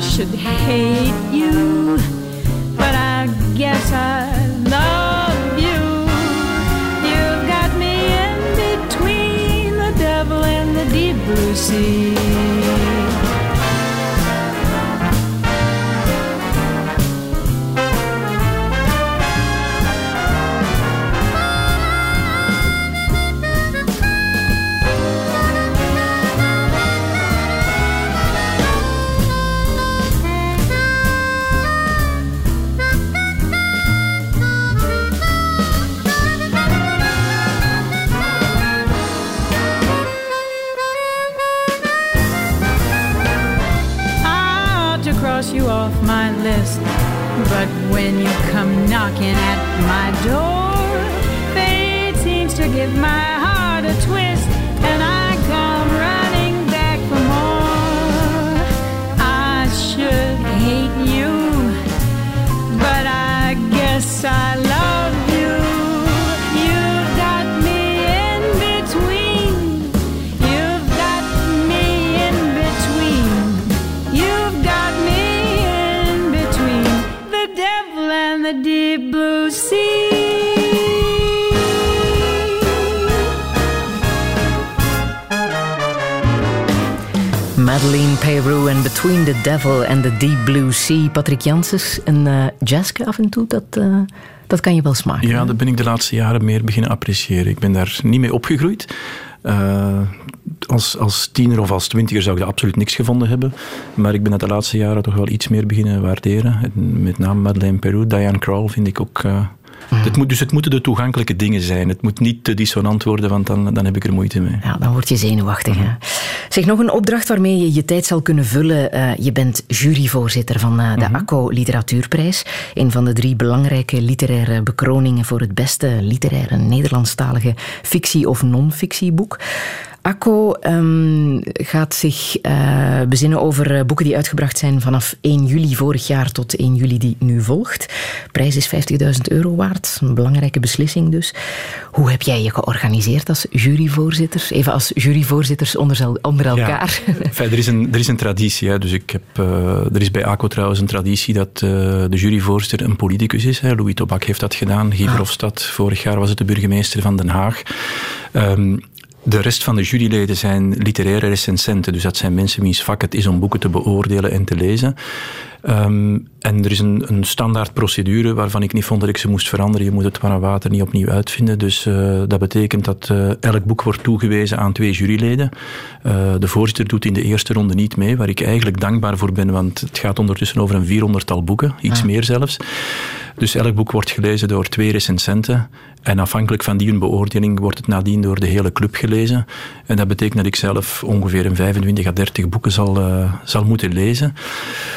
[SPEAKER 15] should hate you, but I guess I knocking at my door, fate seems to give my heart a twist,
[SPEAKER 5] Madeleine Peru en Between the Devil and the Deep Blue Sea. Patrick Janssens, een uh, jazzke af en toe, dat, uh, dat kan je wel smaken.
[SPEAKER 4] Ja, dat ben ik de laatste jaren meer beginnen appreciëren. Ik ben daar niet mee opgegroeid. Uh, als, als tiener of als twintiger zou ik dat absoluut niks gevonden hebben. Maar ik ben dat de laatste jaren toch wel iets meer beginnen waarderen. Met name Madeleine Peru, Diane Krall vind ik ook... Mm. het moet, dus het moeten de toegankelijke dingen zijn. Het moet niet te dissonant worden, want dan, dan heb ik er moeite mee.
[SPEAKER 5] Ja, dan word je zenuwachtig. Mm. Hè? Zeg, nog een opdracht waarmee je je tijd zal kunnen vullen. Uh, je bent juryvoorzitter van uh, de mm -hmm. ACO Literatuurprijs. Een van de drie belangrijke literaire bekroningen voor het beste literaire Nederlandstalige fictie- of non-fictieboek. ACO um, gaat zich uh, bezinnen over uh, boeken die uitgebracht zijn vanaf 1 juli vorig jaar tot 1 juli die nu volgt. De prijs is 50.000 euro waard. Een belangrijke beslissing dus. Hoe heb jij je georganiseerd als juryvoorzitter? Even als juryvoorzitters onder, onder elkaar.
[SPEAKER 4] Ja. Enfin, er, is een, er is een traditie. Hè. Dus ik heb, uh, er is bij ACO trouwens een traditie dat de juryvoorzitter een politicus is. Hè. Louis Tobak heeft dat gedaan. Guy ah. vorig jaar was het de burgemeester van Den Haag. Um, de rest van de juryleden zijn literaire recensenten, dus dat zijn mensen wiens vak het is om boeken te beoordelen en te lezen. Ehm, en er is een, een standaard procedure waarvan ik niet vond dat ik ze moest veranderen. Je moet het warm water niet opnieuw uitvinden. Dus eh, dat betekent dat eh, elk boek wordt toegewezen aan twee juryleden. Eh, de voorzitter doet in de eerste ronde niet mee, waar ik eigenlijk dankbaar voor ben, want het gaat ondertussen over een vierhonderdtal boeken, iets meer zelfs. Dus elk boek wordt gelezen door twee recensenten. En afhankelijk van die hun beoordeling wordt het nadien door de hele club gelezen. En dat betekent dat ik zelf ongeveer een 25 à 30 boeken zal, zal moeten lezen.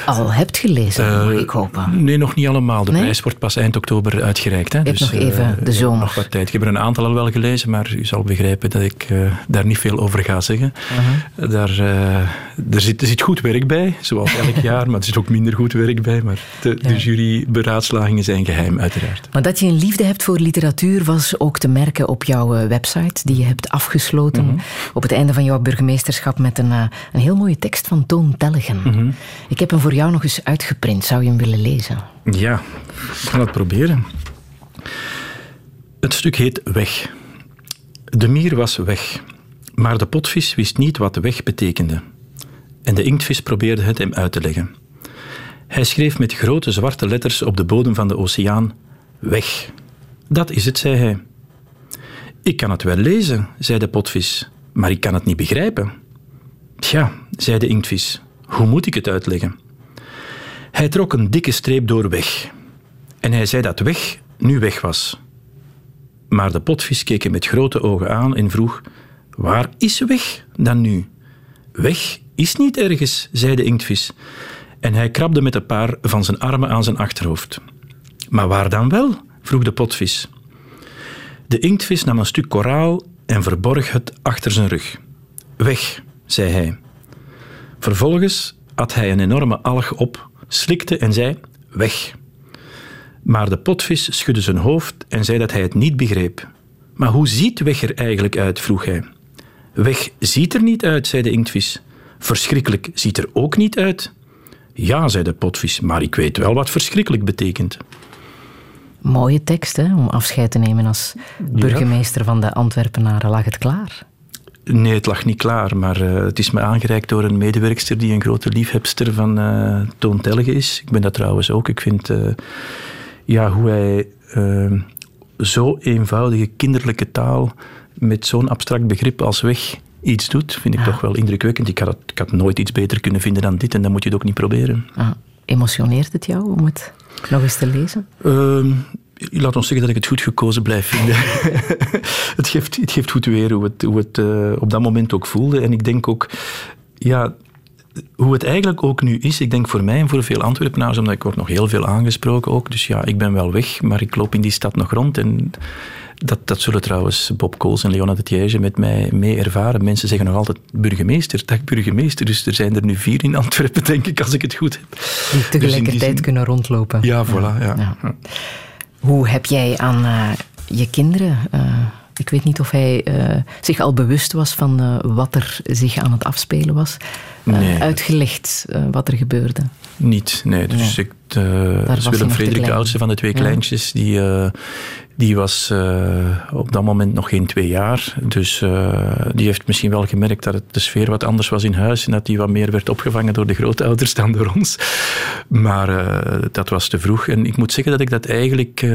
[SPEAKER 5] Al hebt gelezen,
[SPEAKER 4] Eh,
[SPEAKER 5] mag ik hopen.
[SPEAKER 4] Nee, nog niet allemaal. De
[SPEAKER 5] Nee?
[SPEAKER 4] prijs wordt pas eind oktober uitgereikt. Hè.
[SPEAKER 5] Je hebt nog even
[SPEAKER 4] eh,
[SPEAKER 5] de zomer.
[SPEAKER 4] Nog wat tijd. Ik heb er een aantal al wel gelezen, maar u zal begrijpen dat ik eh, daar niet veel over ga zeggen.
[SPEAKER 5] Uh-huh.
[SPEAKER 4] Daar, er, zit, er zit goed werk bij, zoals elk jaar, maar er zit ook minder goed werk bij. Maar de, de juryberaadslagingen zijn geheim, uiteraard.
[SPEAKER 5] Maar dat je een liefde hebt voor literatuur was ook te merken op jouw website, die je hebt afgesloten
[SPEAKER 4] Mhm.
[SPEAKER 5] op het einde van jouw burgemeesterschap met een, een heel mooie tekst van Toon Tellegen.
[SPEAKER 4] Mhm.
[SPEAKER 5] Ik heb hem voor jou nog eens uitgeprint. Zou je hem willen lezen?
[SPEAKER 4] Ja, ik ga het proberen. Het stuk heet Weg. De mier was weg, maar de potvis wist niet wat weg betekende. En de inktvis probeerde het hem uit te leggen. Hij schreef met grote zwarte letters op de bodem van de oceaan: Weg. Dat is het, zei hij. Ik kan het wel lezen, zei de potvis, maar ik kan het niet begrijpen. Tja, zei de inktvis, hoe moet ik het uitleggen? Hij trok een dikke streep door weg. En hij zei dat weg nu weg was. Maar de potvis keek hem met grote ogen aan en vroeg: Waar is weg dan nu? Weg is niet ergens, zei de inktvis. En hij krabde met een paar van zijn armen aan zijn achterhoofd. Maar waar dan wel? vroeg de potvis. De inktvis nam een stuk koraal en verborg het achter zijn rug. Weg, zei hij. Vervolgens at hij een enorme alg op, slikte en zei: Weg. Maar de potvis schudde zijn hoofd en zei dat hij het niet begreep. Maar hoe ziet weg er eigenlijk uit? vroeg hij. Weg ziet er niet uit, zei de inktvis. Verschrikkelijk ziet er ook niet uit. Ja, zei de potvis, maar ik weet wel wat verschrikkelijk betekent.
[SPEAKER 5] Mooie tekst, hè, om afscheid te nemen als burgemeester van de Antwerpenaren. Lag het klaar?
[SPEAKER 4] Nee, het lag niet klaar, maar eh, het is me aangereikt door een medewerkster die een grote liefhebster van eh Toon Telge is. Ik ben dat trouwens ook. Ik vind eh, ja, hoe hij zo eenvoudige kinderlijke taal met zo'n abstract begrip als weg iets doet, vind ik toch wel indrukwekkend. Ik had, het- ik had nooit iets beter kunnen vinden dan dit en dan moet je het ook niet proberen.
[SPEAKER 5] Ah, emotioneert het jou om het nog eens te lezen?
[SPEAKER 4] Laat ons zeggen dat ik het goed gekozen blijf vinden. het, geeft, het geeft goed weer hoe het, hoe het eh, op dat moment ook voelde. En ik denk ook, ja, hoe het eigenlijk ook nu is. Ik denk voor mij en voor veel Antwerpenaars, omdat ik word nog heel veel aangesproken ook. Dus ja, ik ben wel weg, maar ik loop in die stad nog rond. En dat, dat zullen trouwens Bob Kools en Leona de met mij mee ervaren. Mensen zeggen nog altijd burgemeester, dag burgemeester. Dus er zijn er nu vier in Antwerpen, denk ik, als ik het goed heb.
[SPEAKER 5] Die
[SPEAKER 4] Dus
[SPEAKER 5] tegelijkertijd
[SPEAKER 4] zin-
[SPEAKER 5] kunnen rondlopen.
[SPEAKER 4] Ja, voilà. Ja.
[SPEAKER 5] Ja. Hoe heb jij aan eh, je kinderen... eh, ik weet niet of hij eh, zich al bewust was van wat er zich aan het afspelen was.
[SPEAKER 4] Nee.
[SPEAKER 5] uitgelegd wat er gebeurde.
[SPEAKER 4] Niet, nee. Dus
[SPEAKER 5] Nee.
[SPEAKER 4] Ik, dus Willem Frederik, de oudste van de twee kleintjes, die, die was eh, op dat moment nog geen twee jaar. Dus eh, die heeft misschien wel gemerkt dat het, de sfeer wat anders was in huis en dat die wat meer werd opgevangen door de grootouders dan door ons. Maar eh, dat was te vroeg. En ik moet zeggen dat ik dat eigenlijk...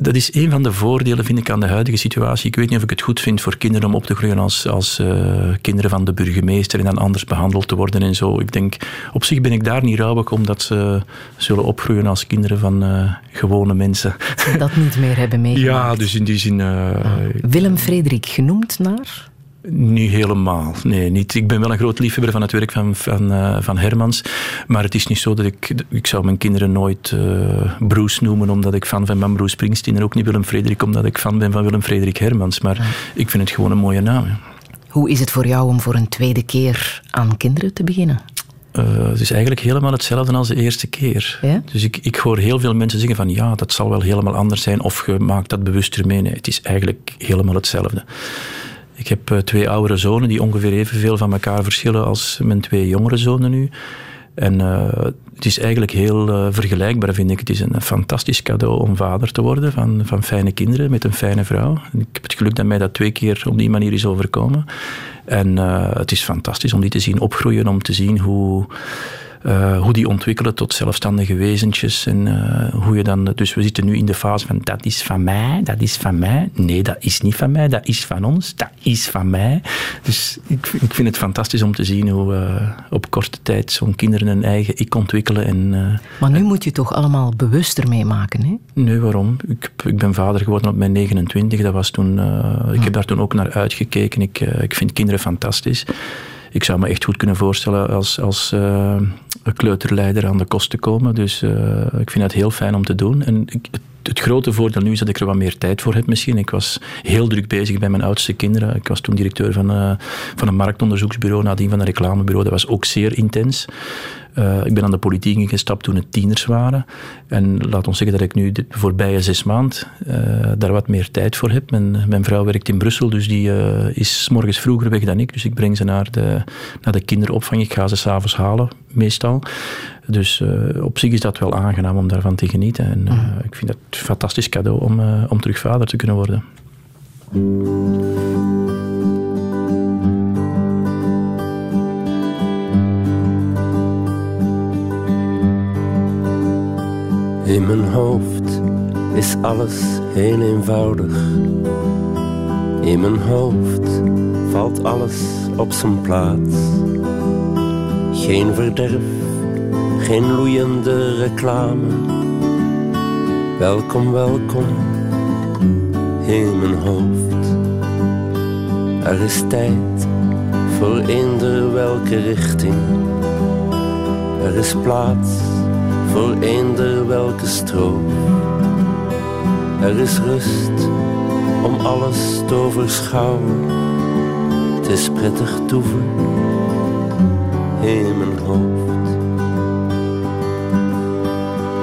[SPEAKER 4] dat is een van de voordelen, vind ik, aan de huidige situatie. Ik weet niet of ik het goed vind voor kinderen om op te groeien als, als eh, kinderen van de burgemeester en dan anders behandeld te worden en zo. Ik denk, op zich ben ik daar niet rouwig omdat ze zullen opgroeien als kinderen van eh, gewone mensen.
[SPEAKER 5] Dat niet meer hebben meegemaakt.
[SPEAKER 4] Ja, dus in die zin... eh,
[SPEAKER 5] Willem Frederik genoemd naar?
[SPEAKER 4] Niet helemaal. Nee, niet. Ik ben wel een groot liefhebber van het werk van, van, eh, van Hermans. Maar het is niet zo dat ik... Ik zou mijn kinderen nooit eh, Bruce noemen omdat ik fan ben van Bruce Springsteen. En ook niet Willem Frederik omdat ik fan ben van Willem Frederik Hermans. Maar ik vind het gewoon een mooie naam. ja.
[SPEAKER 5] Hoe is het voor jou om voor een tweede keer aan kinderen te beginnen?
[SPEAKER 4] Eh, het is eigenlijk helemaal hetzelfde als de eerste keer.
[SPEAKER 5] Ja?
[SPEAKER 4] Dus ik, ik hoor heel veel mensen zeggen van ja, dat zal wel helemaal anders zijn of je maakt dat bewuster mee. Nee, het is eigenlijk helemaal hetzelfde. Ik heb eh, twee oudere zonen die ongeveer evenveel van elkaar verschillen als mijn twee jongere zonen nu. En eh, het is eigenlijk heel eh, vergelijkbaar, vind ik. Het is een fantastisch cadeau om vader te worden van, van fijne kinderen met een fijne vrouw. Ik heb het geluk dat mij dat twee keer op die manier is overkomen. En het is fantastisch om die te zien opgroeien, om te zien hoe eh, hoe die ontwikkelen tot zelfstandige wezentjes. En eh, hoe je dan, dus we zitten nu in de fase van dat is van mij, dat is van mij. Nee, dat is niet van mij, dat is van ons, dat is van mij. Dus ik, ik vind het fantastisch om te zien hoe uh, op korte tijd zo'n kinderen een eigen ik ontwikkelen. En,
[SPEAKER 5] maar nu moet je toch allemaal bewuster meemaken, hè?
[SPEAKER 4] Nee, waarom? Ik, ik, ben vader geworden op mijn 29. Dat was toen, ik heb daar toen ook naar uitgekeken. Ik, ik vind kinderen fantastisch ik zou me echt goed kunnen voorstellen als, als uh, kleuterleider aan de kost te komen. Dus uh, ik vind het heel fijn om te doen. En ik, het grote voordeel nu is dat ik er wat meer tijd voor heb misschien. Ik was heel druk bezig bij mijn oudste kinderen. Ik was toen directeur van, uh, van een marktonderzoeksbureau, nadien van een reclamebureau. Dat was ook zeer intens. Uh, ik ben aan de politiek ingestapt toen het tieners waren. En laat ons zeggen dat ik nu de voorbije zes maanden uh, daar wat meer tijd voor heb. Mijn, mijn vrouw werkt in Brussel, dus die is morgens vroeger weg dan ik. Dus ik breng ze naar de, naar de kinderopvang. Ik ga ze s'avonds halen, meestal. Dus op zich is dat wel aangenaam om daarvan te genieten. En mm. ik vind het een fantastisch cadeau om, om terug vader te kunnen worden.
[SPEAKER 16] In mijn hoofd is alles heel eenvoudig. In mijn hoofd valt alles op zijn plaats. Geen verderf, geen loeiende reclame. Welkom, welkom in mijn hoofd. Er is tijd voor eender welke richting. Er is plaats voor eender welke stroom. Er is rust om alles te overschouwen. Het is prettig toeven in mijn hoofd.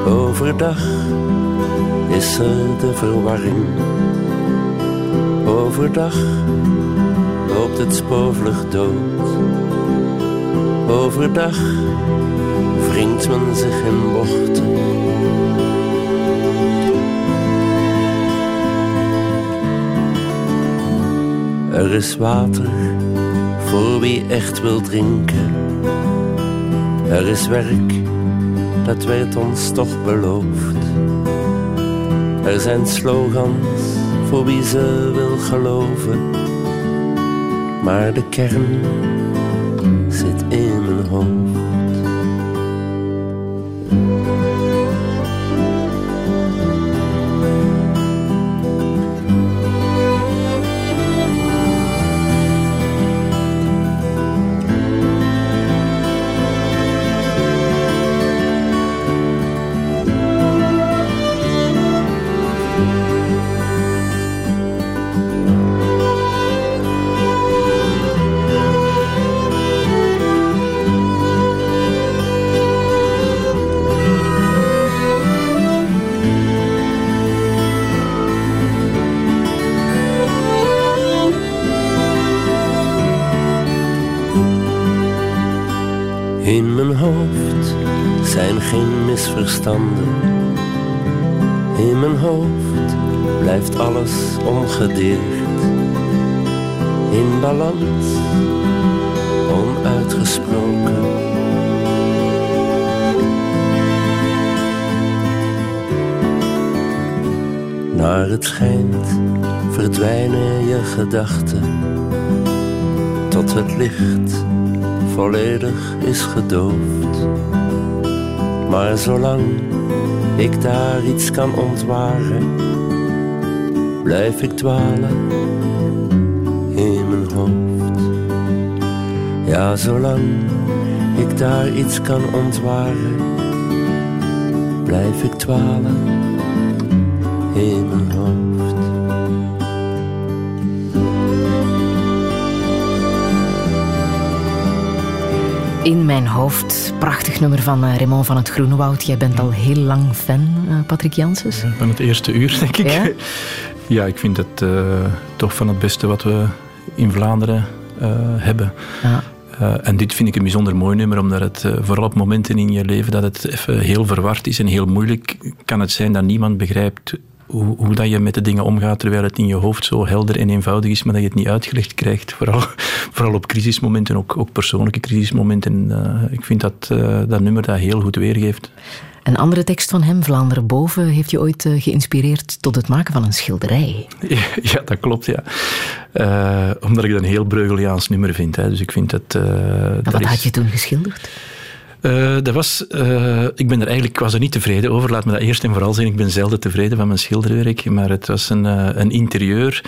[SPEAKER 16] Overdag is er de verwarring. Overdag loopt het spoorvlucht dood. Overdag wringt men zich in bochten. Er is water voor wie echt wil drinken. Er is werk, dat werd ons toch beloofd. Er zijn slogans voor wie ze wil geloven. Maar de kern zit in mijn hoofd. In mijn hoofd blijft alles ongedeerd. In balans, onuitgesproken. Naar het schijnt verdwijnen je gedachten tot het licht volledig is gedoofd. Maar zolang ik daar iets kan ontwaren, blijf ik dwalen in mijn hoofd. Ja, zolang ik daar iets kan ontwaren, blijf ik dwalen in mijn hoofd.
[SPEAKER 5] In mijn hoofd. Prachtig nummer van uh, Raymond van het Groenewoud. Jij bent al heel lang fan, uh, Patrick Janssens.
[SPEAKER 4] van het eerste uur, denk ik. Ja, ja ik vind het uh, toch van het beste wat we in Vlaanderen hebben. Ja. en dit vind ik een bijzonder mooi nummer, omdat het vooral op momenten in je leven dat het even heel verward is en heel moeilijk kan het zijn dat niemand begrijpt hoe, hoe dat je met de dingen omgaat terwijl het in je hoofd zo helder en eenvoudig is, maar dat je het niet uitgelegd krijgt. Vooral, vooral op crisismomenten, ook, ook persoonlijke crisismomenten. Eh, ik vind dat eh, dat nummer dat heel goed weergeeft.
[SPEAKER 5] Een andere tekst van hem, Vlaanderen boven, heeft je ooit eh, geïnspireerd tot het maken van een schilderij.
[SPEAKER 4] Ja, dat klopt, ja. Omdat ik dat een heel Breugeliaans nummer vind. Hè. Dus ik vind dat...
[SPEAKER 5] wat
[SPEAKER 4] is-
[SPEAKER 5] had je toen geschilderd?
[SPEAKER 4] Eh, dat was, eh, ik ben er eigenlijk, was er niet tevreden over. Laat me dat eerst en vooral zeggen. Ik ben zelden tevreden van mijn schilderwerk. Maar het was een, eh, een interieur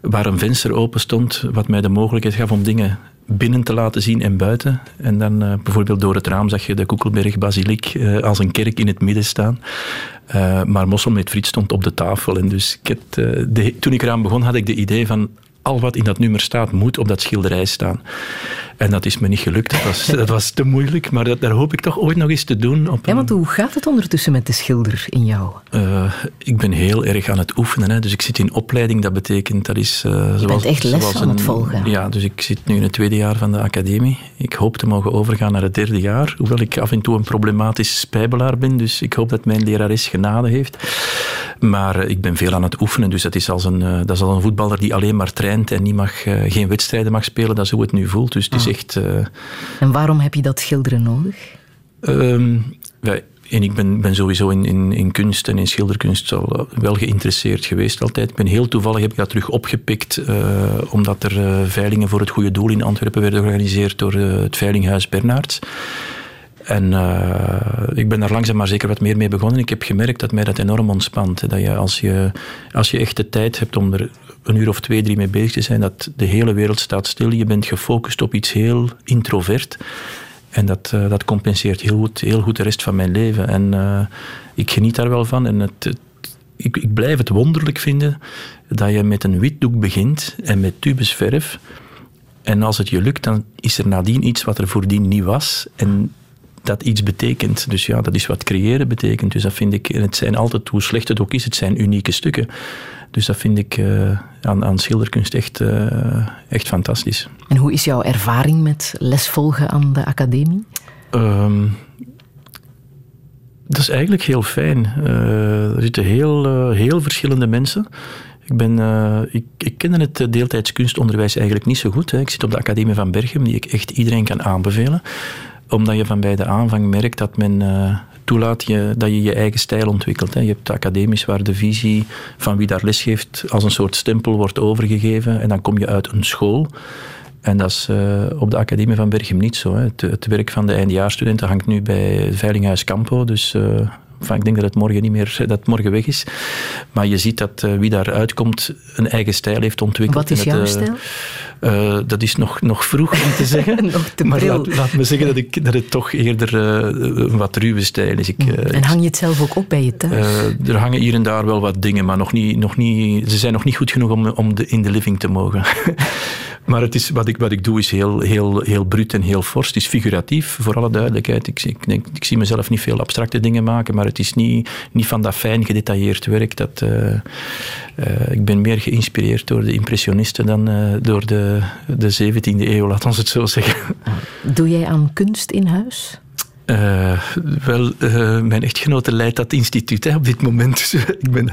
[SPEAKER 4] waar een venster open stond, wat mij de mogelijkheid gaf om dingen binnen te laten zien en buiten. En dan bijvoorbeeld door het raam zag je de Koekelberg Basiliek als een kerk in het midden staan. Maar Mossel met friet stond op de tafel. En dus ik toen ik eraan begon, had ik de idee van al wat in dat nummer staat, moet op dat schilderij staan. En dat is me niet gelukt. Dat was, dat was te moeilijk, maar dat, daar hoop ik toch ooit nog eens te doen. Op
[SPEAKER 5] Ja, want hoe gaat het ondertussen met de schilder in jou?
[SPEAKER 4] eh, ik ben heel erg aan het oefenen. Hè. Dus ik zit in opleiding. Dat betekent, dat is... eh, zoals,
[SPEAKER 5] bent echt les
[SPEAKER 4] zoals
[SPEAKER 5] aan het volgen.
[SPEAKER 4] Ja, dus ik zit nu in het tweede jaar van de academie. Ik hoop te mogen overgaan naar het derde jaar. Hoewel ik af en toe een problematisch spijbelaar ben. Dus ik hoop dat mijn lerares genade heeft. Maar eh, ik ben veel aan het oefenen. Dus dat is als een, dat is als een voetballer die alleen maar traint en niet mag, eh, geen wedstrijden mag spelen. Dat is hoe het nu voelt. Dus het is
[SPEAKER 5] Ah.
[SPEAKER 4] echt... eh,
[SPEAKER 5] En waarom heb je dat schilderen nodig?
[SPEAKER 4] Ehm, wij- en ik ben, ben sowieso in, in, in kunst en in schilderkunst al, eh, wel geïnteresseerd geweest altijd. Ik ben heel toevallig heb ik dat terug opgepikt, omdat er veilingen voor het goede doel in Antwerpen werden georganiseerd door het Veilinghuis Bernards. En eh, ik ben daar langzaam maar zeker wat meer mee begonnen. Ik heb gemerkt dat mij dat enorm ontspant. Dat je als, je als je echt de tijd hebt om er een uur of twee, drie mee bezig te zijn, dat de hele wereld staat stil. Je bent gefocust op iets heel introvert. En dat, eh, dat compenseert heel goed, heel goed de rest van mijn leven. En eh, ik geniet daar wel van. En het, het- ik, ik blijf het wonderlijk vinden dat je met een wit doek begint en met tubes verf. En als het je lukt, dan is er nadien iets wat er voordien niet was. En dat iets betekent. Dus ja, dat is wat creëren betekent. Dus dat vind ik, en het zijn altijd, hoe slecht het ook is, het zijn unieke stukken. Dus dat vind ik eh, aan, aan schilderkunst echt, eh, echt fantastisch.
[SPEAKER 5] En hoe is jouw ervaring met lesvolgen aan de academie?
[SPEAKER 4] Ehm, dat is eigenlijk heel fijn. Eh, er zitten heel, heel verschillende mensen. Ik, ben, ik, ik kende het deeltijds kunstonderwijs eigenlijk niet zo goed. Hè. Ik zit op de Academie van Berchem, die ik echt iedereen kan aanbevelen. Omdat je van bij de aanvang merkt dat men eh, toelaat je, dat je je eigen stijl ontwikkelt. Hè. Je hebt academisch waar de visie van wie daar les geeft als een soort stempel wordt overgegeven. En dan kom je uit een school. En dat is eh, op de Academie van Berchem niet zo. Hè. Het, het werk van de eindejaarsstudenten hangt nu bij het Veilinghuis Campo. Dus eh, enfin, ik denk dat het morgen niet meer dat het morgen weg is. Maar je ziet dat wie daar uitkomt een eigen stijl heeft ontwikkeld.
[SPEAKER 5] Wat is jouw
[SPEAKER 4] eh,
[SPEAKER 5] stijl?
[SPEAKER 4] Eh, dat is nog, nog vroeg om te zeggen.
[SPEAKER 5] Nog te
[SPEAKER 4] maar laat, laat me zeggen dat, ik, dat het toch eerder eh, een wat ruwe stijl is. Ik, eh,
[SPEAKER 5] En hang je het zelf ook op bij je thuis?
[SPEAKER 4] er hangen hier en daar wel wat dingen, maar nog niet, nog niet, ze zijn nog niet goed genoeg om, om de, in de living te mogen. maar het is, wat, ik, wat ik doe is heel, heel, heel bruut en heel fors. Het is figuratief, voor alle duidelijkheid. Ik, ik, denk, ik zie mezelf niet veel abstracte dingen maken, maar het is niet, niet van dat fijn gedetailleerd werk. Dat, ik ben meer geïnspireerd door de impressionisten dan eh, door de, de 17e eeuw, laat ons het zo zeggen.
[SPEAKER 5] Doe jij aan kunst in huis?
[SPEAKER 4] Eh, wel, eh, mijn echtgenote leidt dat instituut hè, op dit moment. Dus, eh, ik ben,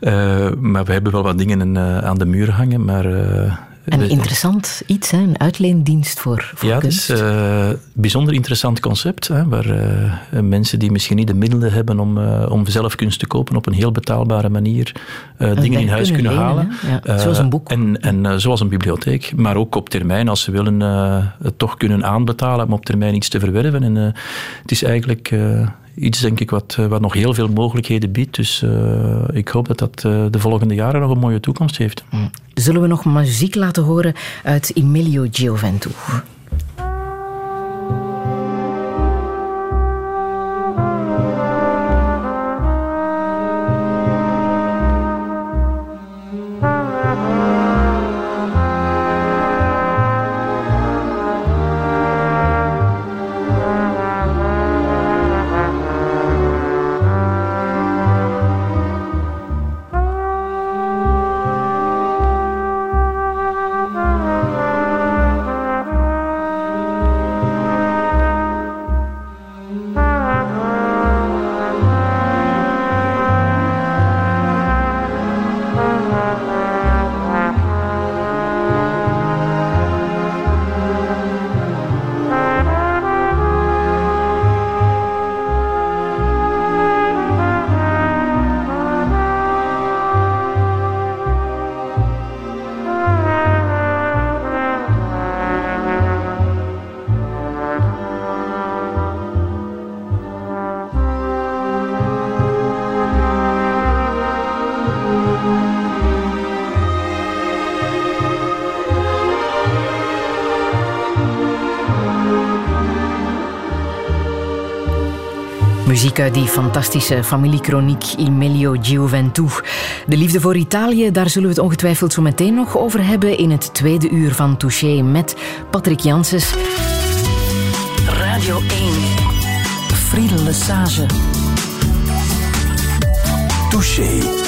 [SPEAKER 4] eh, maar we hebben wel wat dingen eh, aan de muur hangen. Maar, eh,
[SPEAKER 5] Een interessant iets, hè? een uitleendienst voor, voor
[SPEAKER 4] ja, het
[SPEAKER 5] kunst.
[SPEAKER 4] is eh, een bijzonder interessant concept. Hè, waar eh, mensen die misschien niet de middelen hebben om, eh, om zelf kunst te kopen op een heel betaalbare manier eh, dingen in huis
[SPEAKER 5] kunnen
[SPEAKER 4] kunnen,
[SPEAKER 5] lenen,
[SPEAKER 4] halen.
[SPEAKER 5] Ja,
[SPEAKER 4] Eh,
[SPEAKER 5] zoals een boek.
[SPEAKER 4] En, en eh, zoals een bibliotheek. Maar ook op termijn, als ze willen eh, het toch kunnen aanbetalen om op termijn iets te verwerven. En, eh, het is eigenlijk eh, iets, denk ik, wat, eh, wat nog heel veel mogelijkheden biedt. Dus eh, ik hoop dat dat eh, de volgende jaren nog een mooie toekomst heeft.
[SPEAKER 5] Zullen we nog muziek laten horen uit Emilio Gioventù? Muziek uit die fantastische familiekroniek Il Meglio Gioventù. De liefde voor Italië, daar zullen we het ongetwijfeld zo meteen nog over hebben in het tweede uur van Touché met Patrick Janssens.
[SPEAKER 1] Radio 1. Friedel Lesage.
[SPEAKER 5] Touché.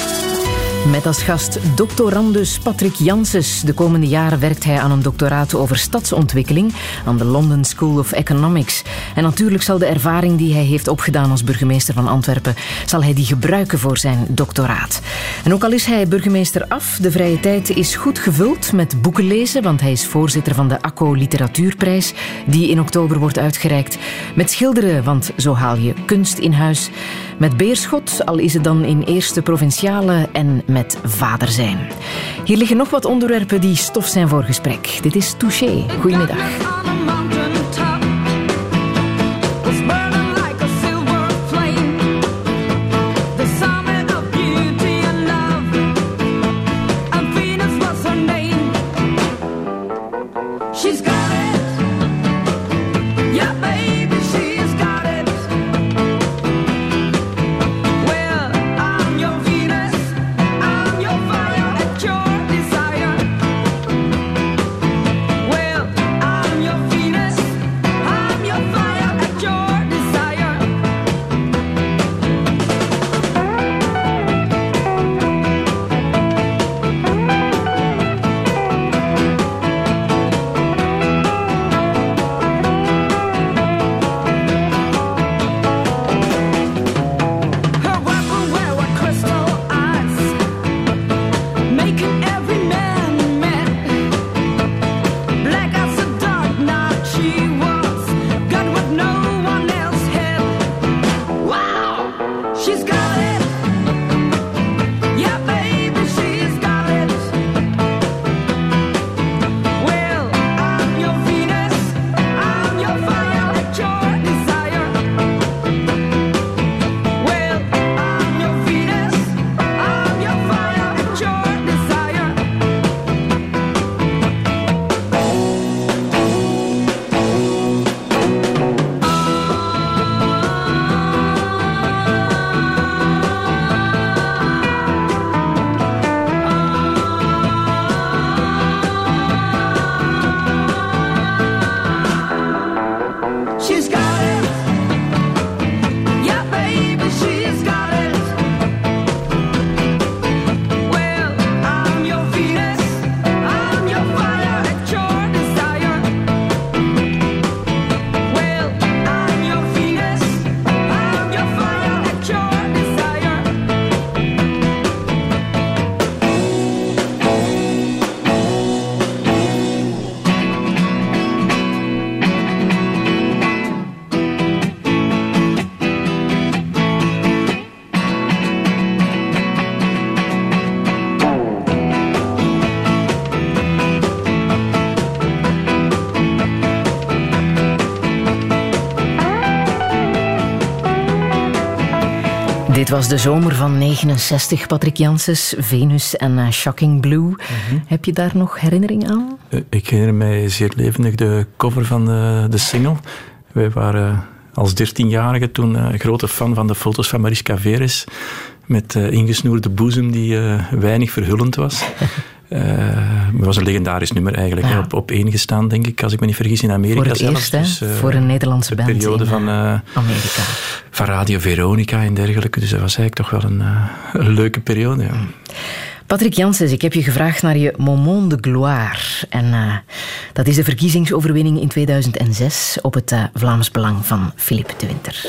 [SPEAKER 5] Met als gast doctorandus Patrick Janssens. De komende jaren werkt hij aan een doctoraat over stadsontwikkeling aan de London School of Economics. En natuurlijk zal de ervaring die hij heeft opgedaan als burgemeester van Antwerpen, zal hij die gebruiken voor zijn doctoraat. En ook al is hij burgemeester af, de vrije tijd is goed gevuld met boeken lezen, want hij is voorzitter van de ACO Literatuurprijs, die in oktober wordt uitgereikt. Met schilderen, want zo haal je kunst in huis. Met beerschot, al is het dan in eerste provinciale en met vader zijn. Hier liggen nog wat onderwerpen die stof zijn voor gesprek. Dit is Touché. Goedemiddag. Dit was de zomer van 69, Patrick Janssens, Venus en eh, Shocking Blue. Heb je daar nog herinnering aan?
[SPEAKER 4] Eh, Ik herinner mij zeer levendig de cover van de, de single. Wij waren als dertienjarige toen eh, grote fan van de foto's van Mariska Veres. Met eh, ingesnoerde boezem die eh, weinig verhullend was. Eh, Het was een legendarisch nummer eigenlijk. Op, op één gestaan, denk ik, als ik me niet vergis, in Amerika
[SPEAKER 5] Voor het
[SPEAKER 4] zelfs.
[SPEAKER 5] eerst?
[SPEAKER 4] Dus, eh,
[SPEAKER 5] Voor een Nederlandse
[SPEAKER 4] de
[SPEAKER 5] band
[SPEAKER 4] periode
[SPEAKER 5] in,
[SPEAKER 4] van, eh,
[SPEAKER 5] Amerika.
[SPEAKER 4] Van Radio Veronica en dergelijke. Dus dat was eigenlijk toch wel een, eh, een leuke periode. Ja.
[SPEAKER 5] Patrick Janssens, ik heb je gevraagd naar je moment de gloire. En eh, dat is de verkiezingsoverwinning in 2006 op het eh, Vlaams Belang van Philippe de Winter.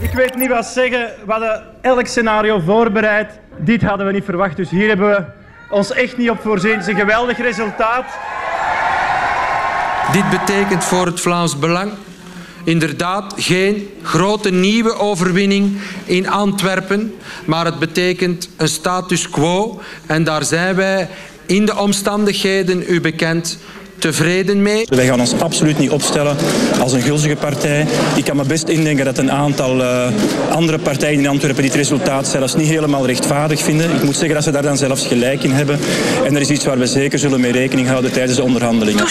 [SPEAKER 17] Ik weet niet wat zeggen. We hadden elk scenario voorbereid. Dit hadden we niet verwacht, dus hier hebben we ons echt niet op voorzien. Het is een geweldig resultaat.
[SPEAKER 18] Dit betekent voor het Vlaams Belang inderdaad geen grote nieuwe overwinning in Antwerpen, maar het betekent een status quo en daar zijn wij in de omstandigheden, u bekend, tevreden mee.
[SPEAKER 19] Wij gaan ons absoluut niet opstellen als een gulzige partij. Ik kan me best indenken dat een aantal eh, andere partijen in Antwerpen dit resultaat zelfs niet helemaal rechtvaardig vinden. Ik moet zeggen dat ze daar dan zelfs gelijk in hebben. En er is iets waar we zeker zullen mee rekening houden tijdens de onderhandelingen.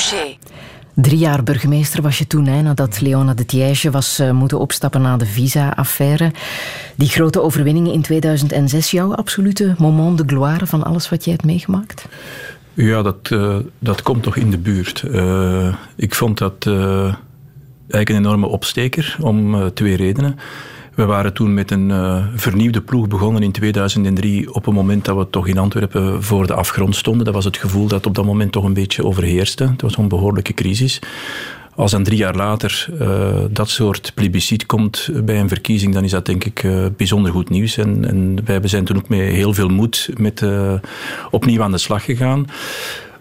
[SPEAKER 5] Drie jaar burgemeester was je toen, hè, nadat Leona de Tiège was uh, moeten opstappen na de visa-affaire. Die grote overwinningen in 2006, jouw absolute moment de gloire van alles wat jij hebt meegemaakt?
[SPEAKER 4] Ja, dat, uh, dat komt toch in de buurt. Uh, ik vond dat eigenlijk een enorme opsteker om twee redenen. We waren toen met een uh, vernieuwde ploeg begonnen in 2003 op een moment dat we toch in Antwerpen voor de afgrond stonden. Dat was het gevoel dat op dat moment toch een beetje overheerste. Het was een behoorlijke crisis. Als dan drie jaar later uh, dat soort plebiscit komt bij een verkiezing, dan is dat denk ik uh, bijzonder goed nieuws. En, en wij zijn toen ook met heel veel moed met, opnieuw aan de slag gegaan.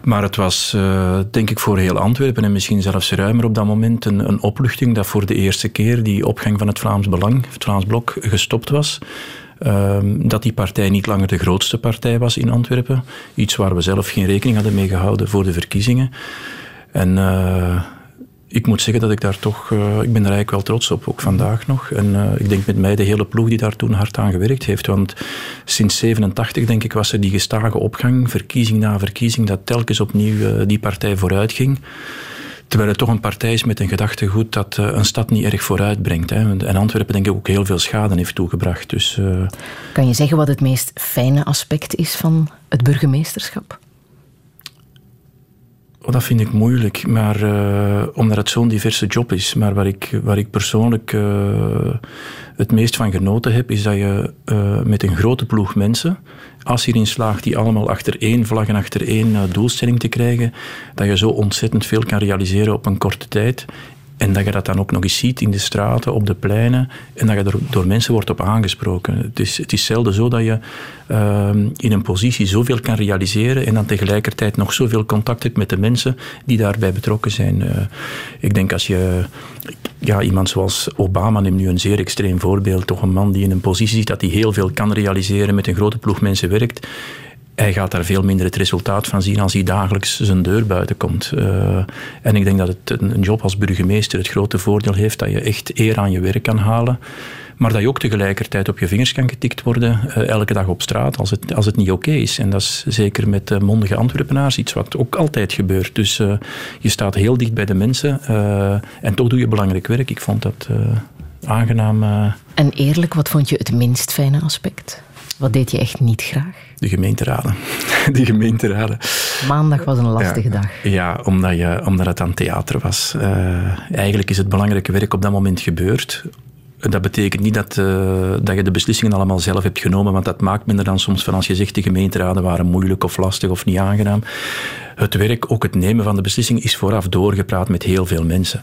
[SPEAKER 4] Maar het was, uh, denk ik, voor heel Antwerpen en misschien zelfs ruimer op dat moment een, een, opluchting dat voor de eerste keer die opgang van het Vlaams Belang, het Vlaams Blok, gestopt was. Uh, dat die partij niet langer de grootste partij was in Antwerpen. Iets waar we zelf geen rekening hadden mee gehouden voor de verkiezingen. En uh, ik moet zeggen dat ik daar toch, uh, ik ben er eigenlijk wel trots op, ook vandaag nog. En uh, ik denk met mij de hele ploeg die daar toen hard aan gewerkt heeft. Want sinds 87 denk ik was er die gestage opgang, verkiezing na verkiezing, dat telkens opnieuw uh, die partij vooruit ging. Terwijl het toch een partij is met een gedachtegoed dat een stad niet erg vooruit brengt. Hè. En Antwerpen denk ik ook heel veel schade heeft toegebracht. Dus,
[SPEAKER 5] kan je zeggen wat het meest fijne aspect is van het burgemeesterschap?
[SPEAKER 4] Oh, dat vind ik moeilijk, maar uh, omdat het zo'n diverse job is. Maar waar ik, waar ik persoonlijk uh, het meest van genoten heb, is dat je uh, met een grote ploeg mensen, als je erin slaagt die allemaal achter één vlag en achter één doelstelling te krijgen, dat je zo ontzettend veel kan realiseren op een korte tijd. En dat je dat dan ook nog eens ziet in de straten, op de pleinen. En dat je er door mensen wordt op aangesproken. Het is, het is zelden zo dat je uh, in een positie zoveel kan realiseren. En dan tegelijkertijd nog zoveel contact hebt met de mensen die daarbij betrokken zijn. Uh, ik denk als je. Ja, iemand zoals Obama neemt nu een zeer extreem voorbeeld. Toch een man die in een positie zit dat hij heel veel kan realiseren. Met een grote ploeg mensen werkt hij gaat daar veel minder het resultaat van zien als hij dagelijks zijn deur buiten komt. Uh, en ik denk dat het een job als burgemeester het grote voordeel heeft dat je echt eer aan je werk kan halen. Maar dat je ook tegelijkertijd op je vingers kan getikt worden, uh, elke dag op straat, als het, als het niet oké is. En dat is zeker met uh, mondige Antwerpenaars iets wat ook altijd gebeurt. Dus je staat heel dicht bij de mensen en toch doe je belangrijk werk. Ik vond dat aangenaam.
[SPEAKER 5] En eerlijk, wat vond je het minst fijne aspect? Wat deed je echt niet graag?
[SPEAKER 4] De gemeenteraden. De gemeenteraden.
[SPEAKER 5] Maandag was een lastige
[SPEAKER 4] ja,
[SPEAKER 5] dag.
[SPEAKER 4] Ja, omdat, je, omdat het aan theater was. Uh, eigenlijk is het belangrijke werk op dat moment gebeurd. Dat betekent niet dat, uh, dat je de beslissingen allemaal zelf hebt genomen, want dat maakt minder dan soms van als je zegt de gemeenteraden waren moeilijk of lastig of niet aangenaam het werk, ook het nemen van de beslissing, is vooraf doorgepraat met heel veel mensen.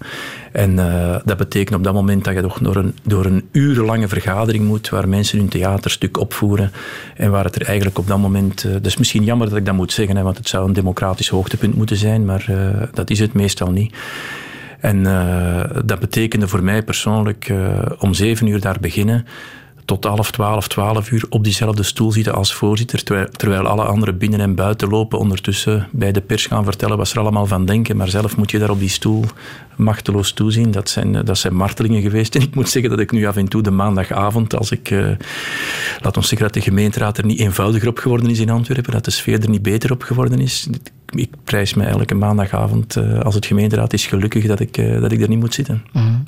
[SPEAKER 4] En uh, dat betekent op dat moment dat je toch door een, door een urenlange vergadering moet, waar mensen hun theaterstuk opvoeren. En waar het er eigenlijk op dat moment. Uh, is misschien jammer dat ik dat moet zeggen, hè, want het zou een democratisch hoogtepunt moeten zijn, maar dat is het meestal niet. En dat betekende voor mij persoonlijk om zeven uur daar beginnen tot half twaalf, twaalf uur op diezelfde stoel zitten als voorzitter, terwijl, alle anderen binnen en buiten lopen, ondertussen bij de pers gaan vertellen wat ze er allemaal van denken, maar zelf moet je daar op die stoel machteloos toezien. Dat zijn, dat zijn martelingen geweest. En ik moet zeggen dat ik nu af en toe de maandagavond, als ik, uh, laat ons zeggen dat de gemeenteraad er niet eenvoudiger op geworden is in Antwerpen, dat de sfeer er niet beter op geworden is. Ik prijs me elke maandagavond, uh, als het gemeenteraad is, gelukkig dat ik, dat ik er niet moet zitten.
[SPEAKER 5] Mm.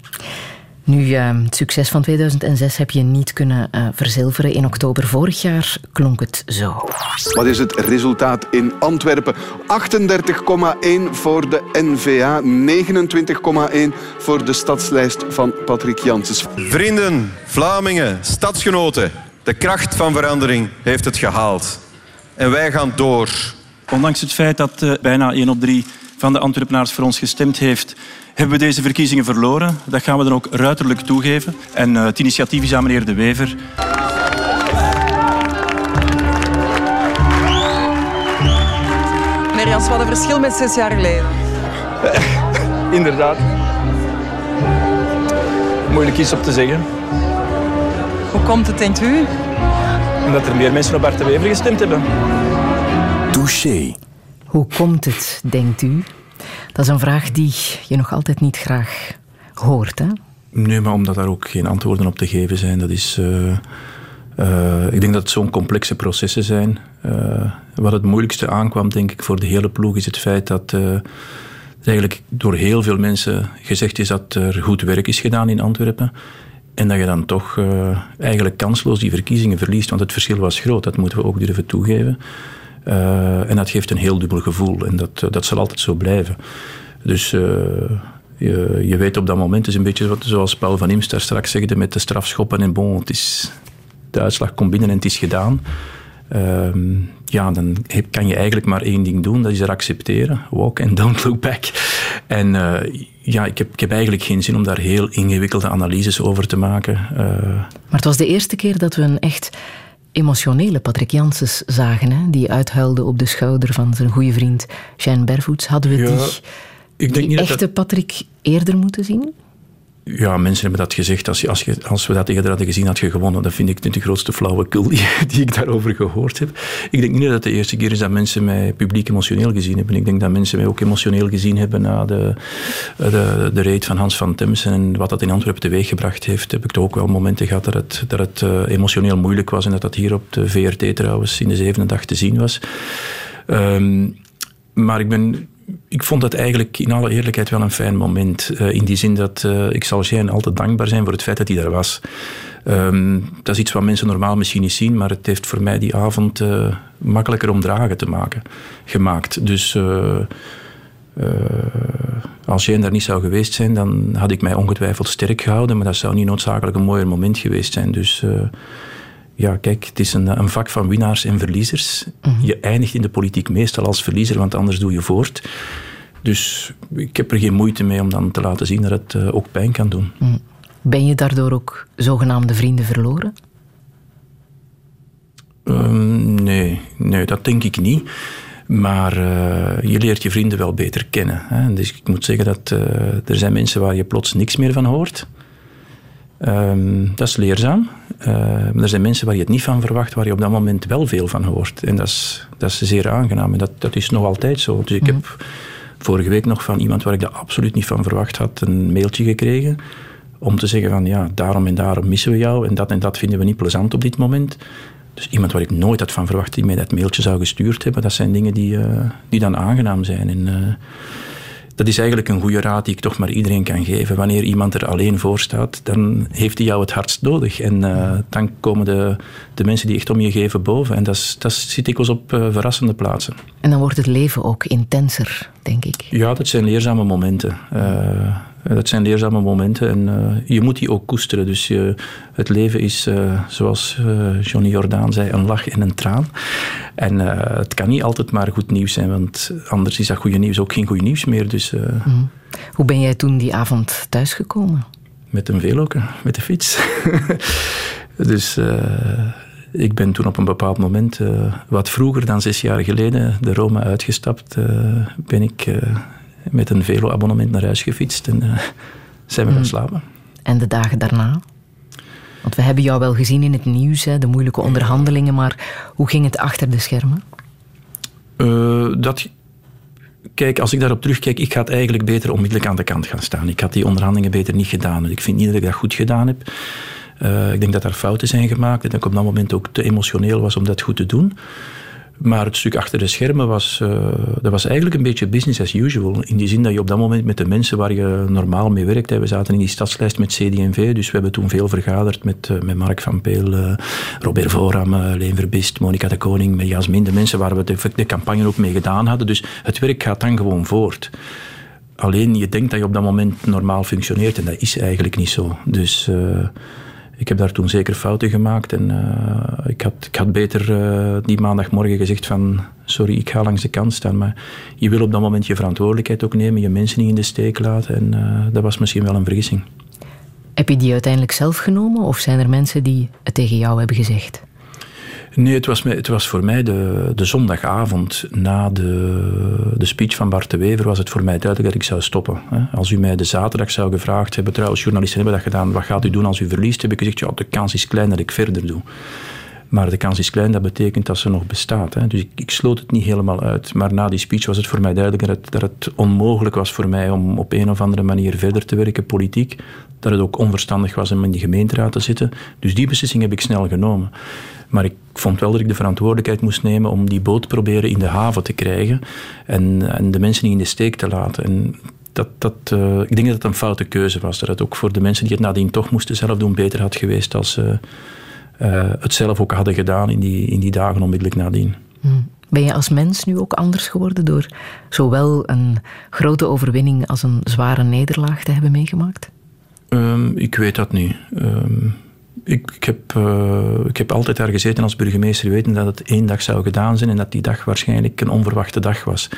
[SPEAKER 5] Nu, uh, het succes van 2006 heb je niet kunnen uh, verzilveren. In oktober vorig jaar klonk het zo.
[SPEAKER 20] Wat is het resultaat in Antwerpen? 38,1 voor de NVA, 29,1 voor de stadslijst van Patrick Janssens.
[SPEAKER 21] Vrienden, Vlamingen, stadsgenoten, de kracht van verandering heeft het gehaald. En wij gaan door.
[SPEAKER 19] Ondanks het feit dat uh, bijna 1 op 3 van de Antwerpenaars voor ons gestemd heeft, hebben we deze verkiezingen verloren. Dat gaan we dan ook ruiterlijk toegeven. En uh, het initiatief is aan meneer De Wever.
[SPEAKER 22] Meneer Jans, wat een verschil met zes jaar geleden.
[SPEAKER 19] Inderdaad. Moeilijk iets op te zeggen.
[SPEAKER 22] Hoe komt het, denkt u?
[SPEAKER 19] Omdat er meer mensen op Bart de Wever gestemd hebben.
[SPEAKER 5] Touché. Hoe komt het, denkt u? Dat is een vraag die je nog altijd niet graag hoort, hè?
[SPEAKER 4] Nee, maar omdat daar ook geen antwoorden op te geven zijn. Dat is... Uh, uh, ik denk dat het zo'n complexe processen zijn. Uh, wat het moeilijkste aankwam, denk ik, voor de hele ploeg is het feit dat eigenlijk door heel veel mensen gezegd is dat er goed werk is gedaan in Antwerpen. En dat je dan toch eigenlijk kansloos die verkiezingen verliest, want het verschil was groot, dat moeten we ook durven toegeven. Uh, en dat geeft een heel dubbel gevoel en dat, dat zal altijd zo blijven. Dus uh, je, je weet op dat moment, is een beetje zoals Paul van Imst daar straks zegde met de strafschoppen en bon, het is, de uitslag komt binnen en het is gedaan. Uh, ja, dan heb, kan je eigenlijk maar één ding doen, dat is er accepteren. Walk and don't look back. En ja, ik heb, ik heb eigenlijk geen zin om daar heel ingewikkelde analyses over te maken.
[SPEAKER 5] Maar het was de eerste keer dat we een echt emotionele Patrick Janssens zagen, hè? die uithuilde op de schouder van zijn goede vriend Shane Bervoets. Hadden we
[SPEAKER 4] Ja,
[SPEAKER 5] die,
[SPEAKER 4] ik denk
[SPEAKER 5] die
[SPEAKER 4] niet dat
[SPEAKER 5] echte Patrick eerder moeten zien?
[SPEAKER 4] Ja, mensen hebben dat gezegd. Als, je, als, je, als we dat eerder hadden gezien, had je gewonnen. Dat vind ik de grootste flauwekul die, die ik daarover gehoord heb. Ik denk niet dat het de eerste keer is dat mensen mij publiek emotioneel gezien hebben. Ik denk dat mensen mij ook emotioneel gezien hebben na de, de, de raid van Hans van Temsen en wat dat in Antwerpen teweeggebracht heeft. Heb ik toch ook wel momenten gehad dat het, dat het uh, emotioneel moeilijk was en dat dat hier op de VRT trouwens in de zevende dag te zien was. Um, maar ik ben ik vond dat eigenlijk in alle eerlijkheid wel een fijn moment. Uh, in die zin dat uh, ik zal Jean altijd dankbaar zijn voor het feit dat hij daar was. Um, dat is iets wat mensen normaal misschien niet zien, maar het heeft voor mij die avond uh, makkelijker om dragen te maken, gemaakt. Dus als Jean daar niet zou geweest zijn, dan had ik mij ongetwijfeld sterk gehouden, maar dat zou niet noodzakelijk een mooier moment geweest zijn. Dus ja, kijk, het is een, een, vak van winnaars en verliezers. Mm -hmm. Je eindigt in de politiek meestal als verliezer, want anders doe je voort. Dus ik heb er geen moeite mee om dan te laten zien dat het uh, ook pijn kan doen.
[SPEAKER 5] Mm. Ben je daardoor ook zogenaamde vrienden verloren?
[SPEAKER 4] Um, nee, nee, dat denk ik niet. Maar uh, je leert je vrienden wel beter kennen. Hè? Dus ik moet zeggen dat uh, er zijn mensen waar je plots niks meer van hoort. Um, dat is leerzaam. Maar er zijn mensen waar je het niet van verwacht, waar je op dat moment wel veel van hoort. En dat is, dat is zeer aangenaam. En dat, dat is nog altijd zo. Dus ik mm. heb vorige week nog van iemand waar ik dat absoluut niet van verwacht had, een mailtje gekregen. Om te zeggen van ja, daarom en daarom missen we jou. En dat en dat vinden we niet plezant op dit moment. Dus iemand waar ik nooit had van verwacht die mij dat mailtje zou gestuurd hebben. Dat zijn dingen die, uh, die dan aangenaam zijn. En, uh, dat is eigenlijk een goede raad die ik toch maar iedereen kan geven. Wanneer iemand er alleen voor staat, dan heeft hij jou het hardst nodig. En uh, dan komen de, de mensen die echt om je geven boven. En dat, dat zit ik eens op uh, verrassende plaatsen.
[SPEAKER 5] En dan wordt het leven ook intenser, denk ik.
[SPEAKER 4] Ja, dat zijn leerzame momenten. Uh, dat zijn leerzame momenten en uh, je moet die ook koesteren. Dus je, het leven is, uh, zoals uh, Johnny Jordaan zei, een lach en een traan. En het kan niet altijd maar goed nieuws zijn, want anders is dat goede nieuws ook geen goed nieuws meer. Dus,
[SPEAKER 5] mm. Hoe ben jij toen die avond thuisgekomen?
[SPEAKER 4] Met een veloke, met de fiets. dus ik ben toen op een bepaald moment, wat vroeger dan zes jaar geleden, de Rome uitgestapt, ben ik met een velo-abonnement naar huis gefietst en uh, zijn we gaan slapen.
[SPEAKER 5] En de dagen daarna? Want we hebben jou wel gezien in het nieuws, hè, de moeilijke onderhandelingen, maar hoe ging het achter de schermen?
[SPEAKER 4] Uh, dat, kijk, als ik daarop terugkijk, ik had eigenlijk beter onmiddellijk aan de kant gaan staan. Ik had die onderhandelingen beter niet gedaan. Ik vind niet dat ik dat goed gedaan heb. Uh, ik denk dat er fouten zijn gemaakt en dat ik op dat moment ook te emotioneel was om dat goed te doen. Maar het stuk achter de schermen was, uh, dat was eigenlijk een beetje business as usual. In die zin dat je op dat moment met de mensen waar je normaal mee werkt, hè, we zaten in die stadslijst met CD&V, dus we hebben toen veel vergaderd met, uh, met Mark van Peel, uh, Robert Vooram, Leen Verbist, Monica de Koning, met Jasmin, de mensen waar we de, de campagne ook mee gedaan hadden. Dus het werk gaat dan gewoon voort. Alleen je denkt dat je op dat moment normaal functioneert en dat is eigenlijk niet zo. Dus ik heb daar toen zeker fouten gemaakt en uh, ik, had, ik had beter uh, die maandagmorgen gezegd van sorry, ik ga langs de kant staan. Maar je wil op dat moment je verantwoordelijkheid ook nemen, je mensen niet in de steek laten en uh, dat was misschien wel een vergissing.
[SPEAKER 5] Heb je die uiteindelijk zelf genomen of zijn er mensen die het tegen jou hebben gezegd?
[SPEAKER 4] Nee, het was, het was voor mij de, de zondagavond na de, de speech van Bart de Wever was het voor mij duidelijk dat ik zou stoppen. Als u mij de zaterdag zou gevraagd hebben, trouwens journalisten hebben dat gedaan, wat gaat u doen als u verliest, heb ik gezegd, ja, de kans is klein dat ik verder doe. Maar de kans is klein, dat betekent dat ze nog bestaat. Hè. Dus ik, ik, sloot het niet helemaal uit. Maar na die speech was het voor mij duidelijk dat het, dat het onmogelijk was voor mij om op een of andere manier verder te werken, politiek. Dat het ook onverstandig was om in die gemeenteraad te zitten. Dus die beslissing heb ik snel genomen. Maar ik vond wel dat ik de verantwoordelijkheid moest nemen om die boot proberen in de haven te krijgen en, en de mensen niet in de steek te laten. En dat, dat, eh, ik denk dat het een foute keuze was. Dat het ook voor de mensen die het nadien toch moesten zelf doen beter had geweest als ze eh, het zelf ook hadden gedaan in die, in die dagen onmiddellijk nadien.
[SPEAKER 5] Hmm. Ben je als mens nu ook anders geworden door zowel een grote overwinning als een zware nederlaag te hebben meegemaakt?
[SPEAKER 4] Ehm, ik weet dat niet. Ehm, ik, heb, eh, ik heb altijd daar gezeten als burgemeester, weten dat het één dag zou gedaan zijn en dat die dag waarschijnlijk een onverwachte dag was.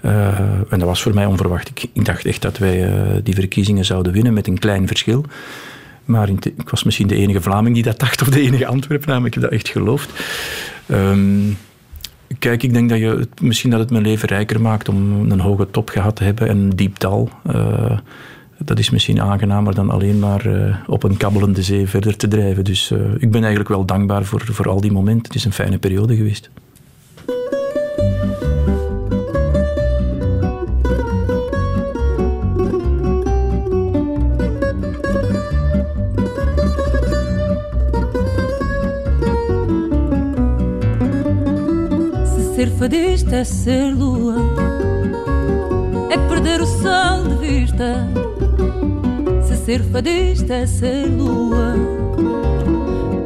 [SPEAKER 4] Eh, en dat was voor mij onverwacht. Ik, dacht echt dat wij eh, die verkiezingen zouden winnen met een klein verschil. Maar ik was misschien de enige Vlaming die dat dacht, of de enige Antwerpenaar, ik heb dat echt geloofd. Ehm, kijk, ik denk dat je, misschien dat het mijn leven rijker maakt om een hoge top gehad te hebben en een diep dal. Dat is misschien aangenamer dan alleen maar eh, op een kabbelende zee verder te drijven. Dus eh, ik ben eigenlijk wel dankbaar voor, voor al die momenten. Het is een fijne periode geweest.
[SPEAKER 23] Se ser fadista é ser é perder o sol de vista. Se ser fadista ser lua,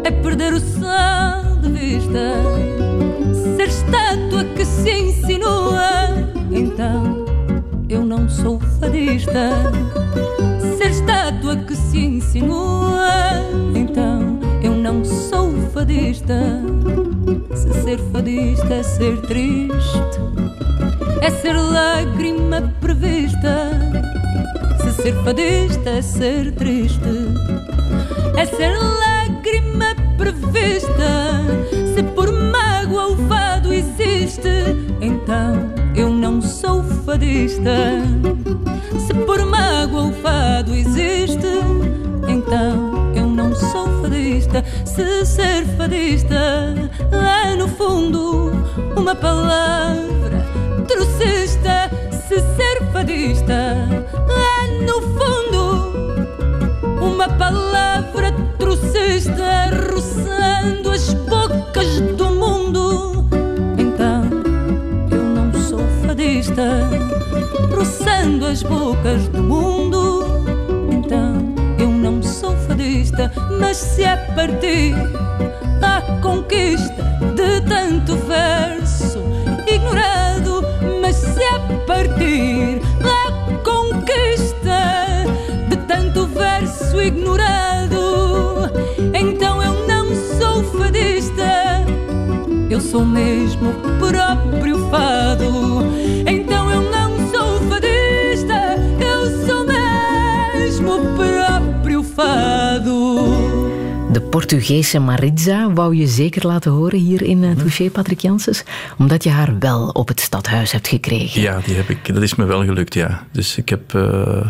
[SPEAKER 23] é perder o sol de vista. Ser estátua que se insinua, então eu não sou fadista. Ser estátua que se insinua, então eu não sou fadista. Se ser fadista é ser triste, é ser lágrima prevista. Se ser fadista é ser triste, é ser lágrima prevista. Se por mágoa o fado existe, então eu não sou fadista. Se por mágoa o fado existe, então eu não sou fadista. Se ser fadista é no fundo uma palavra se é partir à conquista de tanto verso ignorado, mas se é partir à conquista de tanto verso ignorado, então eu não sou fadista. Eu sou mesmo
[SPEAKER 5] Portugese Maritza wou je zeker laten horen hier in uh, Touché, Patrick Janssens, omdat je haar wel op het stadhuis hebt gekregen.
[SPEAKER 4] Ja, die heb ik, dat is me wel gelukt, ja. Dus ik heb eh,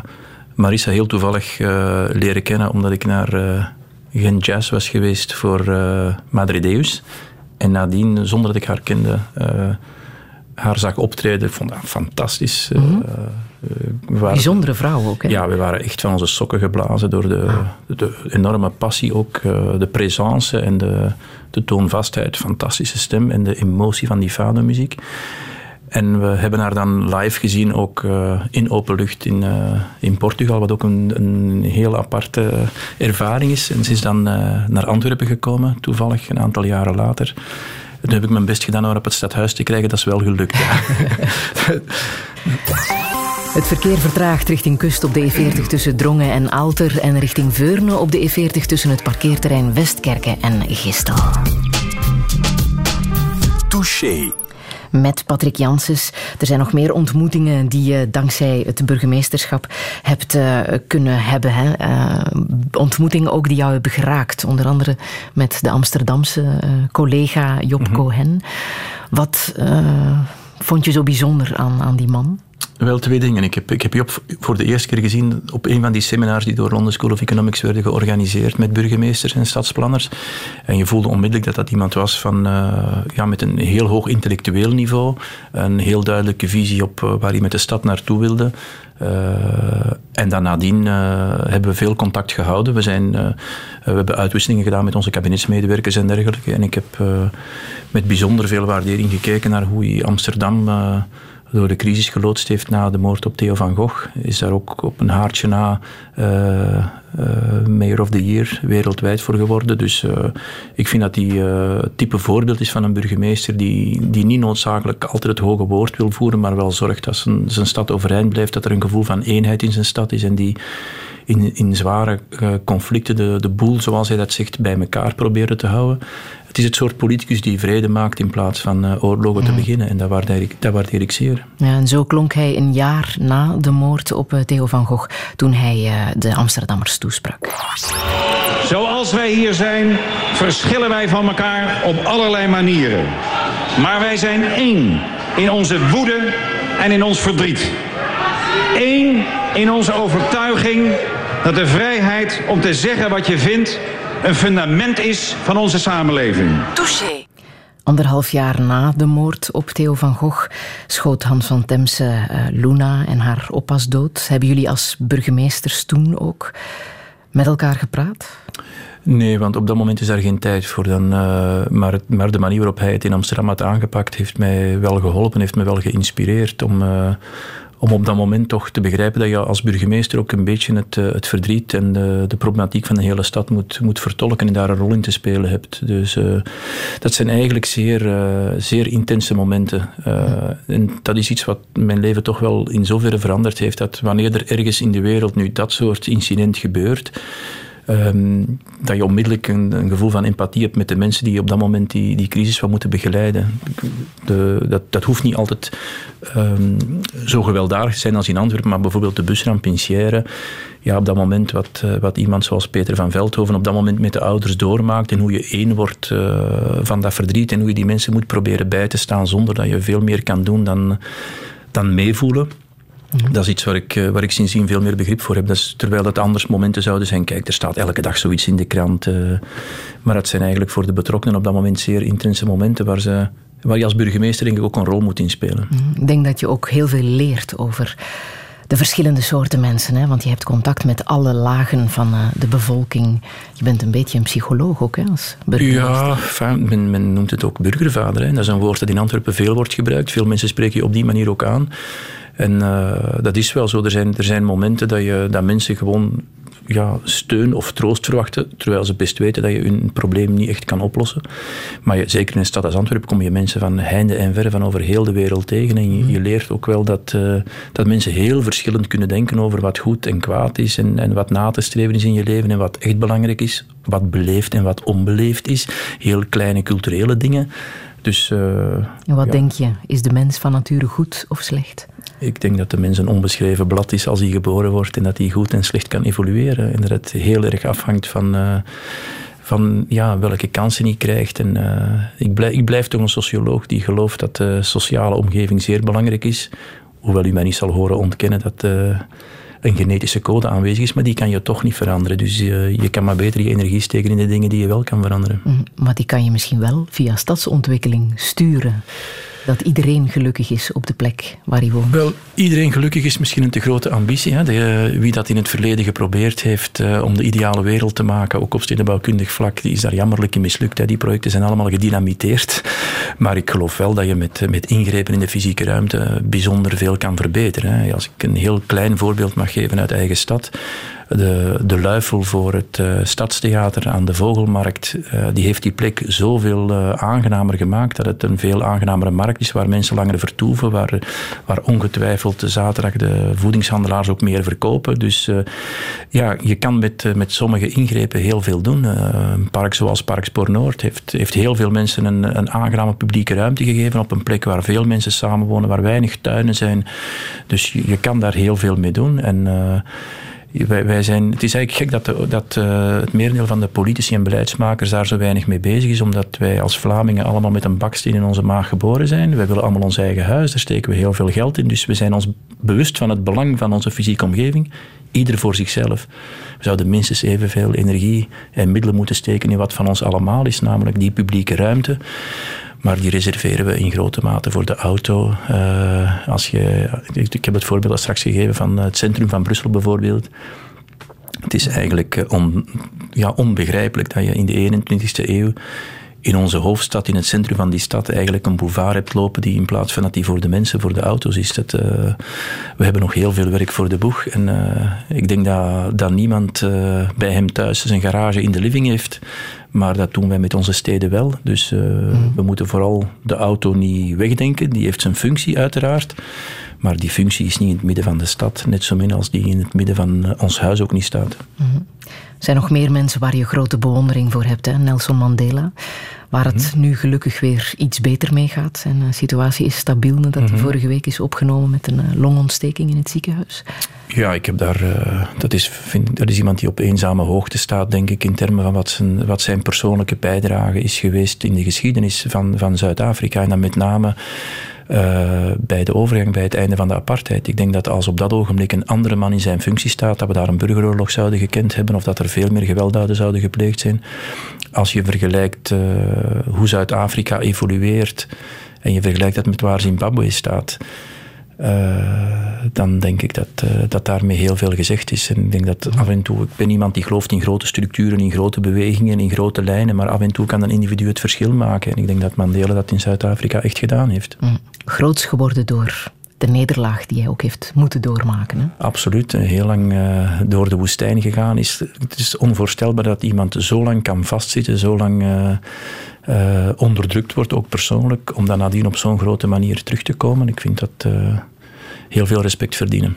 [SPEAKER 4] Marissa heel toevallig eh, leren kennen omdat ik naar eh Gent Jazz was geweest voor eh Madrideus. En nadien, zonder dat ik haar kende, eh, haar zag optreden. Ik vond dat fantastisch. Eh,
[SPEAKER 5] Mhm.
[SPEAKER 4] Eh, waren-
[SPEAKER 5] Bijzondere vrouw ook, hè?
[SPEAKER 4] Ja, we waren echt van onze sokken geblazen door de, de enorme passie ook. eh, de présence en de, de toonvastheid, fantastische stem en de emotie van die fadomuziek. En we hebben haar dan live gezien, ook eh, in open lucht in, in Portugal, wat ook een, een heel aparte ervaring is. En ze is dan naar Antwerpen gekomen, toevallig, een aantal jaren later. En toen heb ik mijn best gedaan om haar op het stadhuis te krijgen. Dat is wel gelukt, ja.
[SPEAKER 5] Het verkeer vertraagt richting kust op de E40 tussen Drongen en Aalter en richting Veurne op de E40 tussen het parkeerterrein Westkerken en Gistel.
[SPEAKER 24] Touché.
[SPEAKER 5] Met Patrick Janssens. Er zijn nog meer ontmoetingen die je dankzij het burgemeesterschap hebt eh, kunnen hebben. Hè? Eh, ontmoetingen ook die jou hebben geraakt. Onder andere met de Amsterdamse eh, collega Job Cohen. Wat eh, vond je zo bijzonder aan, aan die man?
[SPEAKER 4] Wel twee dingen. Ik heb, ik heb je op, voor de eerste keer gezien op een van die seminars die door London School of Economics werden georganiseerd met burgemeesters en stadsplanners. En je voelde onmiddellijk dat dat iemand was van, uh, ja, met een heel hoog intellectueel niveau, een heel duidelijke visie op uh, waar hij met de stad naartoe wilde. Uh, en dan hebben we veel contact gehouden. We, zijn, we hebben uitwisselingen gedaan met onze kabinetsmedewerkers en dergelijke. En ik heb met bijzonder veel waardering gekeken naar hoe hij Amsterdam door de crisis geloodst heeft na de moord op Theo van Gogh. Is daar ook op een haartje na uh, Mayor of the Year wereldwijd voor geworden. Dus uh, ik vind dat die het type voorbeeld is van een burgemeester die, die niet noodzakelijk altijd het hoge woord wil voeren, maar wel zorgt dat zijn, zijn stad overeind blijft, dat er een gevoel van eenheid in zijn stad is en die in, in zware conflicten de, de boel, zoals hij dat zegt, bij elkaar proberen te houden. Het is het soort politicus die vrede maakt in plaats van uh, oorlogen te beginnen. En dat waardeer, ik, dat waardeer ik zeer.
[SPEAKER 5] Ja, en zo klonk hij een jaar na de moord op uh, Theo van Gogh toen hij uh, de Amsterdammers toesprak.
[SPEAKER 25] Zoals wij hier zijn, verschillen wij van elkaar op allerlei manieren. Maar wij zijn één in onze woede en in ons verdriet. Eén in onze overtuiging dat de vrijheid om te zeggen wat je vindt een fundament is van onze samenleving.
[SPEAKER 5] Touché. Anderhalf jaar na de moord op Theo van Gogh schoot Hans van Temse uh, Luna en haar oppas dood. Hebben jullie als burgemeesters toen ook met elkaar gepraat?
[SPEAKER 4] Nee, want op dat moment is daar geen tijd voor. Dan, uh, maar, het, maar, de manier waarop hij het in Amsterdam had aangepakt heeft mij wel geholpen, heeft me wel geïnspireerd om, uh, om op dat moment toch te begrijpen dat je als burgemeester ook een beetje het, uh, het verdriet en de, de, problematiek van de hele stad moet, moet vertolken en daar een rol in te spelen hebt. Dus uh, dat zijn eigenlijk zeer, uh, zeer intense momenten. en dat is iets wat mijn leven toch wel in zoverre veranderd heeft, dat wanneer er ergens in de wereld nu dat soort incident gebeurt, Um, dat je onmiddellijk een, gevoel van empathie hebt met de mensen die op dat moment die, die crisis wat moeten begeleiden. De, dat, dat hoeft niet altijd um, zo gewelddadig te zijn als in Antwerpen, maar bijvoorbeeld de busramp in Sierre. Ja, op dat moment wat, uh, wat iemand zoals Peter van Veldhoven op dat moment met de ouders doormaakt en hoe je één wordt uh, van dat verdriet en hoe je die mensen moet proberen bij te staan zonder dat je veel meer kan doen dan, dan meevoelen. Mm-hmm. Dat is iets waar ik, uh, waar ik sindsdien veel meer begrip voor heb. Dat is, terwijl dat anders momenten zouden zijn. Kijk, er staat elke dag zoiets in de krant. Uh, maar dat zijn eigenlijk voor de betrokkenen op dat moment zeer intense momenten waar, ze, waar je als burgemeester denk ik ook een rol moet inspelen.
[SPEAKER 5] Mm-hmm. Ik denk dat je ook heel veel leert over de verschillende soorten mensen. Hè? Want je hebt contact met alle lagen van uh, de bevolking. Je bent een beetje een psycholoog ook hè, als burgemeester.
[SPEAKER 4] Ja, men, men, noemt het ook burgervader. Hè? Dat is een woord dat in Antwerpen veel wordt gebruikt. Veel mensen spreken je op die manier ook aan. En uh, dat is wel zo. Er zijn, er zijn momenten dat, je, dat mensen gewoon ja, steun of troost verwachten, terwijl ze best weten dat je hun probleem niet echt kan oplossen. Maar je, zeker in een stad als Antwerpen kom je mensen van heinde en verre van over heel de wereld tegen. En je, je leert ook wel dat, uh, dat mensen heel verschillend kunnen denken over wat goed en kwaad is en, en wat na te streven is in je leven en wat echt belangrijk is, wat beleefd en wat onbeleefd is. Heel kleine culturele dingen. Dus, uh,
[SPEAKER 5] en wat ja. denk je? Is de mens van nature goed of slecht?
[SPEAKER 4] Ik denk dat de mens een onbeschreven blad is als hij geboren wordt en dat hij goed en slecht kan evolueren. En dat het heel erg afhangt van, uh, van ja, welke kansen hij krijgt. En, uh, ik, blijf, ik blijf toch een socioloog die gelooft dat de sociale omgeving zeer belangrijk is. Hoewel u mij niet zal horen ontkennen dat uh, een genetische code aanwezig is, maar die kan je toch niet veranderen. Dus je kan maar beter je energie steken in de dingen die je wel kan veranderen.
[SPEAKER 5] Mm, maar die kan je misschien wel via stadsontwikkeling sturen dat iedereen gelukkig is op de plek waar hij woont?
[SPEAKER 4] Wel, iedereen gelukkig is misschien een te grote ambitie. Hè? De, wie dat in het verleden geprobeerd heeft uh, om de ideale wereld te maken, ook op stedenbouwkundig vlak, die is daar jammerlijk in mislukt. Hè? Die projecten zijn allemaal gedynamiteerd. Maar ik geloof wel dat je met, met ingrepen in de fysieke ruimte bijzonder veel kan verbeteren. Hè? Als ik een heel klein voorbeeld mag geven uit eigen stad de, de luifel voor het uh, Stadstheater aan de Vogelmarkt, uh, die heeft die plek zoveel uh, aangenamer gemaakt dat het een veel aangenamere markt is waar mensen langer vertoeven, waar, waar ongetwijfeld zaterdag de voedingshandelaars ook meer verkopen. Dus ja, je kan met, met sommige ingrepen heel veel doen. een park zoals Parkspoor Noord heeft, heeft heel veel mensen een, een aangename publieke ruimte gegeven op een plek waar veel mensen samenwonen, waar weinig tuinen zijn. Dus je, je kan daar heel veel mee doen. En
[SPEAKER 26] Wij, wij zijn, het is eigenlijk gek dat, dat eh, het merendeel van de politici en beleidsmakers daar zo weinig mee bezig is, omdat wij als Vlamingen allemaal met een baksteen in onze maag geboren zijn. Wij willen allemaal ons eigen huis, daar steken we heel veel geld in. Dus we zijn ons bewust van het belang van onze fysieke omgeving, ieder voor zichzelf. We zouden minstens evenveel energie en middelen moeten steken in wat van ons allemaal is, namelijk die publieke ruimte. Maar die reserveren we in grote mate voor de auto. Eh, als je, ik, heb het voorbeeld al straks gegeven van het centrum van Brussel bijvoorbeeld. Het is eigenlijk eh, on- ja, onbegrijpelijk dat je in de 21ste eeuw in onze hoofdstad, in het centrum van die stad, eigenlijk een boulevard hebt lopen die in plaats van dat die voor de mensen, voor de auto's is. Dat, eh, we hebben nog heel veel werk voor de boeg. En ik denk dat, dat niemand bij hem thuis zijn garage in de living heeft. Maar dat doen wij met onze steden wel. Dus eh, we moeten vooral de auto niet wegdenken. Die heeft zijn functie uiteraard. Maar die functie is niet in het midden van de stad. Net zo min als die in het midden van eh, ons huis ook niet staat.
[SPEAKER 5] Er zijn nog meer mensen waar je grote bewondering voor hebt. Hè? Nelson Mandela, waar het
[SPEAKER 26] Mhm.
[SPEAKER 5] nu gelukkig weer iets beter mee gaat. Zijn eh, situatie is stabiel nadat hij
[SPEAKER 26] Mhm.
[SPEAKER 5] vorige week is opgenomen met een eh, longontsteking in het ziekenhuis.
[SPEAKER 26] Ja, ik heb daar, eh, dat, is, vind, dat is iemand die op eenzame hoogte staat, denk ik, in termen van wat zijn, wat zijn persoonlijke bijdrage is geweest in de geschiedenis van, van Zuid-Afrika. En dan met name eh, bij de overgang, bij het einde van de apartheid. Ik denk dat als op dat ogenblik een andere man in zijn functie staat, dat we daar een burgeroorlog zouden gekend hebben of dat er veel meer gewelddaden zouden gepleegd zijn. Als je vergelijkt eh, hoe Zuid-Afrika evolueert en je vergelijkt dat met waar Zimbabwe staat. Eh, dan denk ik dat, eh, dat daarmee heel veel gezegd is. En ik denk dat af en toe, ik ben iemand die gelooft in grote structuren, in grote bewegingen, in grote lijnen, maar af en toe kan een individu het verschil maken. En ik denk dat Mandela dat in Zuid-Afrika echt gedaan heeft.
[SPEAKER 5] Mm. Groots geworden door de nederlaag die hij ook heeft moeten doormaken. Hè?
[SPEAKER 26] Absoluut. Heel lang eh, door de woestijn gegaan. Is, het is onvoorstelbaar dat iemand zo lang kan vastzitten, zo lang eh, onderdrukt wordt, ook persoonlijk, om dan nadien op zo'n grote manier terug te komen. Ik vind dat eh, heel veel respect verdienen.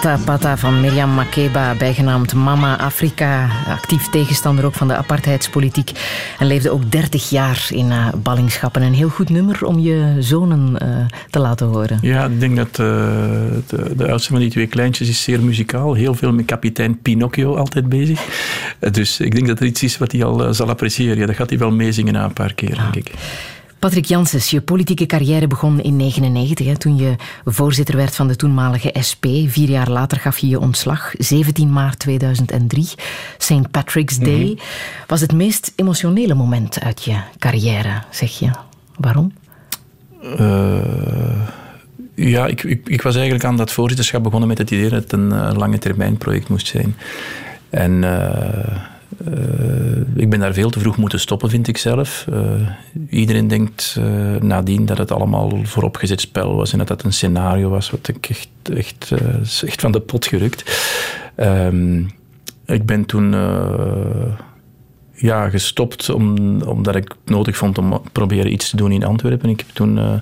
[SPEAKER 27] Pata Pata
[SPEAKER 5] van Mirjam Makeba, bijgenaamd Mama Afrika. Actief tegenstander ook van de apartheidspolitiek. En leefde ook 30 jaar in uh, ballingschap. een heel goed nummer om je zonen uh, te laten horen.
[SPEAKER 4] Ja, ik denk dat uh, de, de oudste van die twee kleintjes is zeer muzikaal. Heel veel met kapitein Pinocchio altijd bezig. Dus ik denk dat er iets is wat hij al zal appreciëren. Ja, dat gaat hij wel meezingen na een paar keer, denk ik.
[SPEAKER 5] Patrick Janssens, je politieke carrière begon in 1999, toen je voorzitter werd van de toenmalige SP. Vier jaar later gaf je je ontslag, 17 maart 2003, St. Patrick's Day. Mhm. Was het meest emotionele moment uit je carrière, zeg je. Waarom?
[SPEAKER 4] Uh, ja, ik, ik, ik, was eigenlijk aan dat voorzitterschap begonnen met het idee dat het een uh, lange termijn project moest zijn. En... Uh, uh, ik ben daar veel te vroeg moeten stoppen, vind ik zelf. Uh, iedereen denkt uh, nadien dat het allemaal vooropgezet spel was en dat dat een scenario was wat ik echt, echt, echt van de pot gerukt. Um, ik ben toen ja, gestopt om, omdat ik nodig vond om proberen iets te doen in Antwerpen. Ik heb toen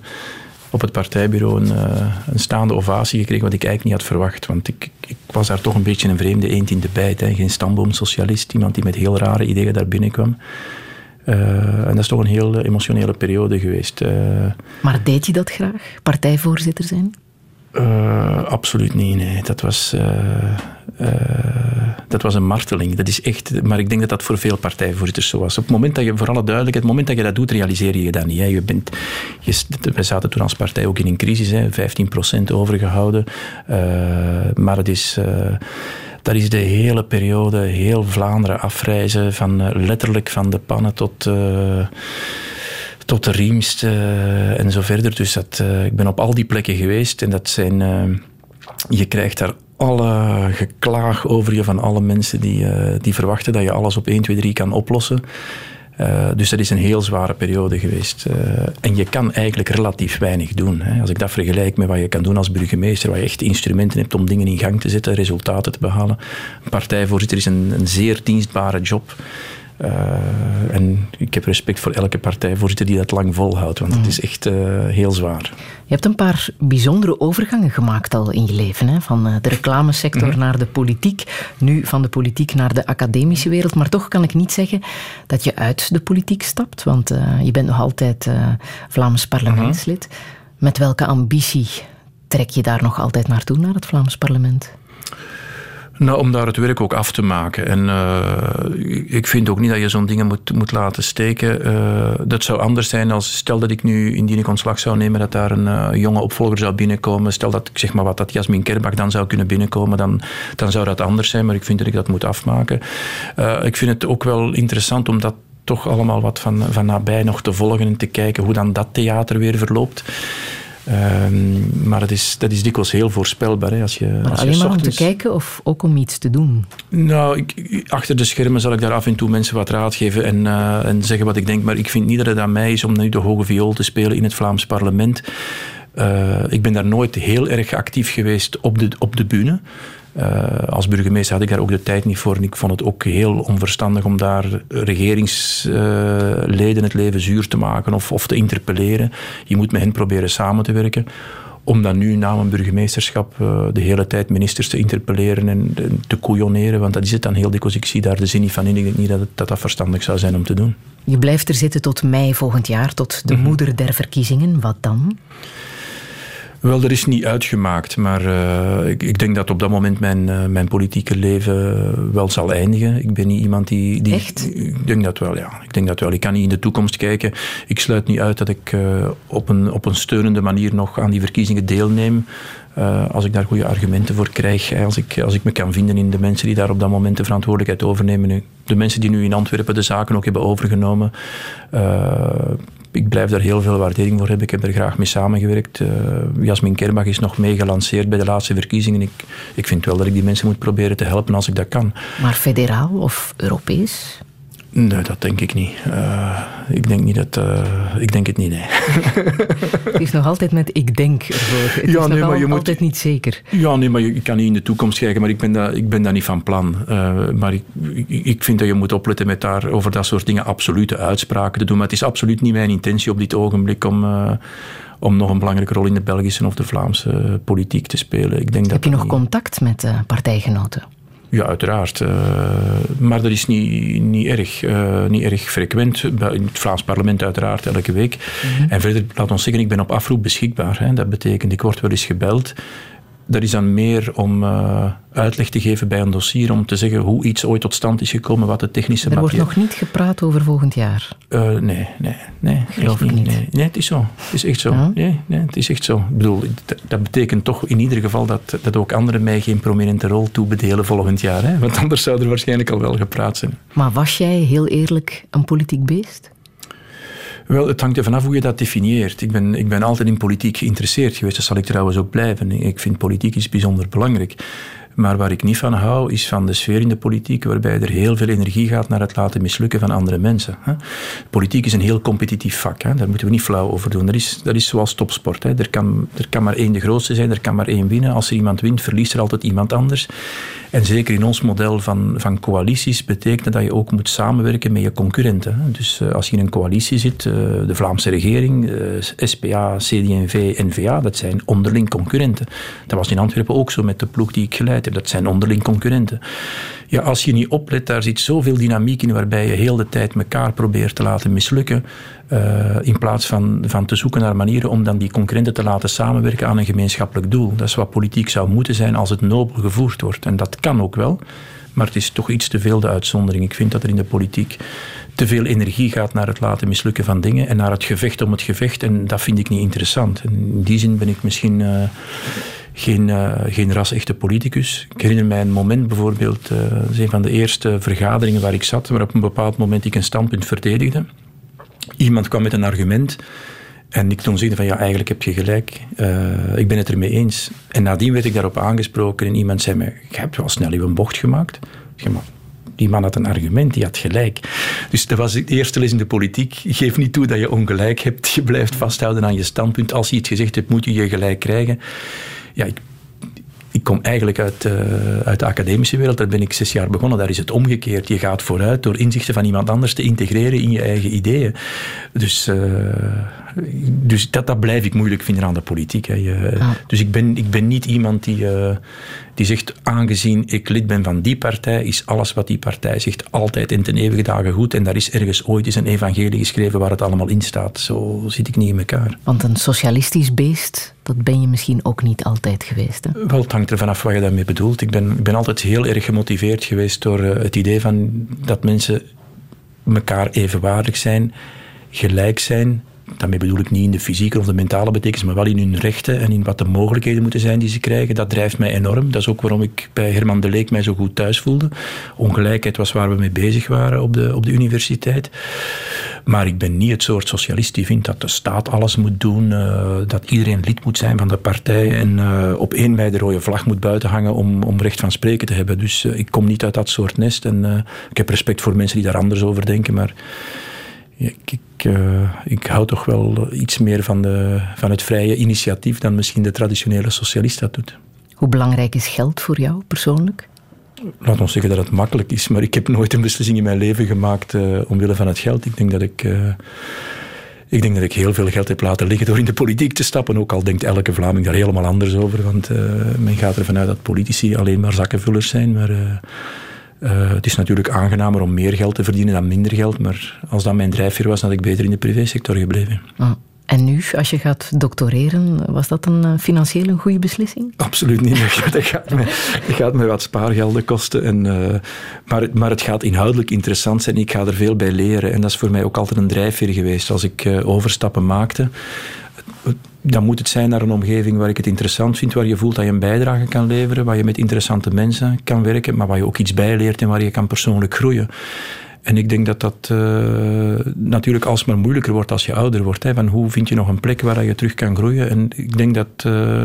[SPEAKER 4] op het partijbureau een, uh, een, staande ovatie gekregen, wat ik eigenlijk niet had verwacht. Want ik, ik was daar toch een beetje een vreemde eend in de bijt. Hè. Geen stamboomsocialist, iemand die met heel rare ideeën daar binnenkwam. Uh, en dat is toch een heel emotionele periode geweest.
[SPEAKER 5] Maar deed je dat graag, partijvoorzitter zijn?
[SPEAKER 4] Uh, absoluut niet, nee. Dat was, uh, uh, dat was een marteling. Dat is echt, maar ik denk dat dat voor veel partijvoorzitters zo was. Op het moment dat je, voor alle duidelijkheid, het moment dat je dat doet, realiseer je dat niet. Hè. Je bent, je, zaten toen als partij ook in een crisis, hè, 15% overgehouden. maar het is... Dat is de hele periode, heel Vlaanderen afreizen, van letterlijk van de pannen tot tot de Riemst uh, en zo verder. Dus dat, uh, ik ben op al die plekken geweest en dat zijn... Uh, je krijgt daar alle geklaag over je van alle mensen die, die verwachten dat je alles op 1, 2, 3 kan oplossen. dus dat is een heel zware periode geweest. en je kan eigenlijk relatief weinig doen. Hè. Als ik dat vergelijk met wat je kan doen als burgemeester, waar je echt instrumenten hebt om dingen in gang te zetten, resultaten te behalen. Een partijvoorzitter is een, een zeer dienstbare job. Uh, en ik heb respect voor elke partijvoorzitter die dat lang volhoudt, want mm. het is echt uh, heel zwaar.
[SPEAKER 5] Je hebt een paar bijzondere overgangen gemaakt al in je leven. Hè? Van uh, de reclamesector mm. naar de politiek, nu van de politiek naar de academische wereld. Maar toch kan ik niet zeggen dat je uit de politiek stapt, want je bent nog altijd Vlaams parlementslid. Mm. Met welke ambitie trek je daar nog altijd naartoe, naar het Vlaams parlement?
[SPEAKER 4] Nou, om daar het werk ook af te maken. En uh, ik vind ook niet dat je zo'n dingen moet, moet laten steken. Uh, dat zou anders zijn als, stel dat ik nu, indien ik ontslag zou nemen, dat daar een uh, jonge opvolger zou binnenkomen. Stel dat ik zeg maar wat, dat Jasmin Kerbach dan zou kunnen binnenkomen, dan, dan zou dat anders zijn. Maar ik vind dat ik dat moet afmaken. ik vind het ook wel interessant om dat toch allemaal wat van, van nabij nog te volgen en te kijken hoe dan dat theater weer verloopt. Um, maar dat is, dat is dikwijls heel voorspelbaar. Hè. Als je,
[SPEAKER 5] maar
[SPEAKER 4] als
[SPEAKER 5] alleen
[SPEAKER 4] je
[SPEAKER 5] maar
[SPEAKER 4] ochtends...
[SPEAKER 5] om te kijken of ook om iets te doen?
[SPEAKER 4] Nou, ik, achter de schermen zal ik daar af en toe mensen wat raad geven en, uh, en zeggen wat ik denk. Maar ik vind niet dat het aan mij is om nu de hoge viool te spelen in het Vlaams parlement. Uh, ik ben daar nooit heel erg actief geweest op de, op de bühne. Uh, als burgemeester had ik daar ook de tijd niet voor. En ik vond het ook heel onverstandig om daar regeringsleden het leven zuur te maken of, of te interpelleren. Je moet met hen proberen samen te werken om dan nu na een burgemeesterschap uh, de hele tijd ministers te interpelleren en, en, te couilloneren, want dat is het dan heel dikwijls. Ik zie daar de zin niet van in. Ik denk niet dat, het, dat dat verstandig zou zijn om te doen.
[SPEAKER 5] Je blijft er zitten tot mei volgend jaar, tot de mm -hmm. moeder der verkiezingen. Wat dan?
[SPEAKER 4] Wel, er is niet uitgemaakt, maar uh, ik, ik, denk dat op dat moment mijn, uh, mijn politieke leven wel zal eindigen. Ik ben niet iemand die, die.
[SPEAKER 5] Echt?
[SPEAKER 4] Ik denk dat wel, ja. Ik denk dat wel. Ik kan niet in de toekomst kijken. Ik sluit niet uit dat ik uh, op, een, op een steunende manier nog aan die verkiezingen deelneem. als ik daar goede argumenten voor krijg, als ik, als ik me kan vinden in de mensen die daar op dat moment de verantwoordelijkheid overnemen. De mensen die nu in Antwerpen de zaken ook hebben overgenomen ik blijf daar heel veel waardering voor hebben. Ik heb er graag mee samengewerkt. Uh, Jasmin Kerbach is nog mee gelanceerd bij de laatste verkiezingen. Ik, ik vind wel dat ik die mensen moet proberen te helpen als ik dat kan.
[SPEAKER 5] Maar federaal of Europees?
[SPEAKER 4] Nee, dat denk ik niet. Uh, ik denk niet dat... Uh, ik denk het niet, nee.
[SPEAKER 5] het is nog altijd met ik denk ervoor. Het
[SPEAKER 4] ja,
[SPEAKER 5] is
[SPEAKER 4] nee,
[SPEAKER 5] nog
[SPEAKER 4] maar je
[SPEAKER 5] altijd
[SPEAKER 4] moet,
[SPEAKER 5] niet zeker.
[SPEAKER 4] Ja, nee, maar je, je kan niet in de toekomst kijken, maar ik ben daar, ik ben daar niet van plan. Uh, maar ik, ik, ik, vind dat je moet opletten met daar over dat soort dingen absolute uitspraken te doen. Maar het is absoluut niet mijn intentie op dit ogenblik om om nog een belangrijke rol in de Belgische of de Vlaamse politiek te spelen. Ik denk
[SPEAKER 5] Heb
[SPEAKER 4] dat
[SPEAKER 5] je nog
[SPEAKER 4] niet...
[SPEAKER 5] contact met uh, partijgenoten?
[SPEAKER 4] Ja, uiteraard. Uh, maar dat is niet, niet, erg, uh, niet erg frequent. In het Vlaams parlement uiteraard elke week. Mm -hmm. En verder, laat ons zeggen, ik ben op afroep beschikbaar. Hè. Dat betekent, ik word wel eens gebeld. Dat is dan meer om uh, uitleg te geven bij een dossier, om te zeggen hoe iets ooit tot stand is gekomen, wat de technische
[SPEAKER 5] Er
[SPEAKER 4] materie...
[SPEAKER 5] wordt nog niet gepraat over volgend jaar?
[SPEAKER 4] Uh, nee, nee, nee.
[SPEAKER 5] Geloof ik
[SPEAKER 4] niet. Nee, nee, het is zo. Het is echt zo.
[SPEAKER 5] Ja?
[SPEAKER 4] Nee, nee, het is echt zo. Ik bedoel, dat, dat betekent toch in ieder geval dat, dat ook anderen mij geen prominente rol toebedelen volgend jaar. Hè? Want anders zou er waarschijnlijk al wel gepraat zijn.
[SPEAKER 5] Maar was jij heel eerlijk een politiek beest?
[SPEAKER 4] Wel, het hangt er vanaf hoe je dat definieert. Ik ben, ik ben altijd in politiek geïnteresseerd geweest. Dat zal ik trouwens ook blijven. Ik vind politiek iets bijzonder belangrijk. Maar waar ik niet van hou, is van de sfeer in de politiek, waarbij er heel veel energie gaat naar het laten mislukken van andere mensen. Politiek is een heel competitief vak. Daar moeten we niet flauw over doen. Dat is, dat is zoals topsport. Er kan, er kan maar één de grootste zijn, er kan maar één winnen. Als er iemand wint, verliest er altijd iemand anders. En zeker in ons model van, van coalities betekent dat je ook moet samenwerken met je concurrenten. Dus als je in een coalitie zit, de Vlaamse regering, SPA, CD&V, N-VA, dat zijn onderling concurrenten. Dat was in Antwerpen ook zo met de ploeg die ik geleid heb. Dat zijn onderling concurrenten. Ja, als je niet oplet, daar zit zoveel dynamiek in waarbij je heel de tijd elkaar probeert te laten mislukken. Uh, in plaats van, van te zoeken naar manieren om dan die concurrenten te laten samenwerken aan een gemeenschappelijk doel. Dat is wat politiek zou moeten zijn als het nobel gevoerd wordt. En dat kan ook wel, maar het is toch iets te veel de uitzondering. Ik vind dat er in de politiek te veel energie gaat naar het laten mislukken van dingen en naar het gevecht om het gevecht. En dat vind ik niet interessant. In die zin ben ik misschien. Uh, geen, uh, geen ras-echte politicus. Ik herinner mij een moment bijvoorbeeld, dat is een van de eerste vergaderingen waar ik zat, waar op een bepaald moment ik een standpunt verdedigde. Iemand kwam met een argument en ik toen zegde van ja, eigenlijk heb je gelijk, uh, ik ben het ermee eens. En nadien werd ik daarop aangesproken en iemand zei mij, je hebt wel snel uw bocht gemaakt. Ik maar, die man had een argument, die had gelijk. Dus dat was de eerste les in de politiek. Geef niet toe dat je ongelijk hebt. Je blijft vasthouden aan je standpunt. Als je iets gezegd hebt, moet je je gelijk krijgen ja, ik, ik kom eigenlijk uit, uh, uit de academische wereld. Daar ben ik zes jaar begonnen. Daar is het omgekeerd. Je gaat vooruit door inzichten van iemand anders te integreren in je eigen ideeën. Dus, uh, dus dat, dat blijf ik moeilijk vinden aan de politiek. Hè. Je, ah. Dus ik ben, ik ben niet iemand die, uh, die zegt, aangezien ik lid ben van die partij, is alles wat die partij zegt altijd in ten eeuwige dagen goed. En daar is ergens ooit eens een evangelie geschreven waar het allemaal in staat. Zo zit ik niet in elkaar.
[SPEAKER 5] Want een socialistisch beest, dat ben je misschien ook niet altijd geweest. Hè?
[SPEAKER 4] Wel, het hangt er vanaf wat je daarmee bedoelt. Ik ben, ik ben altijd heel erg gemotiveerd geweest door uh, het idee van dat mensen elkaar evenwaardig zijn, gelijk zijn. Daarmee bedoel ik niet in de fysieke of de mentale betekenis, maar wel in hun rechten en in wat de mogelijkheden moeten zijn die ze krijgen. Dat drijft mij enorm. Dat is ook waarom ik bij Herman de Leek mij zo goed thuis voelde. Ongelijkheid was waar we mee bezig waren op de, op de universiteit. Maar ik ben niet het soort socialist die vindt dat de staat alles moet doen, uh, dat iedereen lid moet zijn van de partij en uh, op één mei de rode vlag moet buiten hangen om, om recht van spreken te hebben. Dus uh, ik kom niet uit dat soort nest en ik heb respect voor mensen die daar anders over denken, maar ja, ik, ik, uh, ik, hou toch wel iets meer van, de, van het vrije initiatief dan misschien de traditionele socialist dat doet.
[SPEAKER 5] Hoe belangrijk is geld voor jou persoonlijk?
[SPEAKER 4] Laat ons zeggen dat het makkelijk is, maar ik heb nooit een beslissing in mijn leven gemaakt uh, omwille van het geld. Ik denk dat ik. Uh, ik denk dat ik heel veel geld heb laten liggen door in de politiek te stappen. Ook al denkt elke Vlaming daar helemaal anders over. Want men gaat ervan uit dat politici alleen maar zakkenvullers zijn. Maar uh, het is natuurlijk aangenamer om meer geld te verdienen dan minder geld, maar als dat mijn drijfveer was, had ik beter in de privésector gebleven.
[SPEAKER 5] Ah. En nu, als je gaat doctoreren, was dat een uh, financieel een goede beslissing?
[SPEAKER 4] Absoluut niet. Dat gaat me, dat gaat me wat spaargelden kosten. En, uh, maar, maar het gaat inhoudelijk interessant zijn. Ik ga er veel bij leren. En dat is voor mij ook altijd een drijfveer geweest. Als ik uh, overstappen maakte, dan moet het zijn naar een omgeving waar ik het interessant vind, waar je voelt dat je een bijdrage kan leveren, waar je met interessante mensen kan werken, maar waar je ook iets bijleert en waar je kan persoonlijk groeien. En ik denk dat dat uh, natuurlijk alsmaar moeilijker wordt als je ouder wordt. Hè, van hoe vind je nog een plek waar je terug kan groeien? En ik denk dat uh,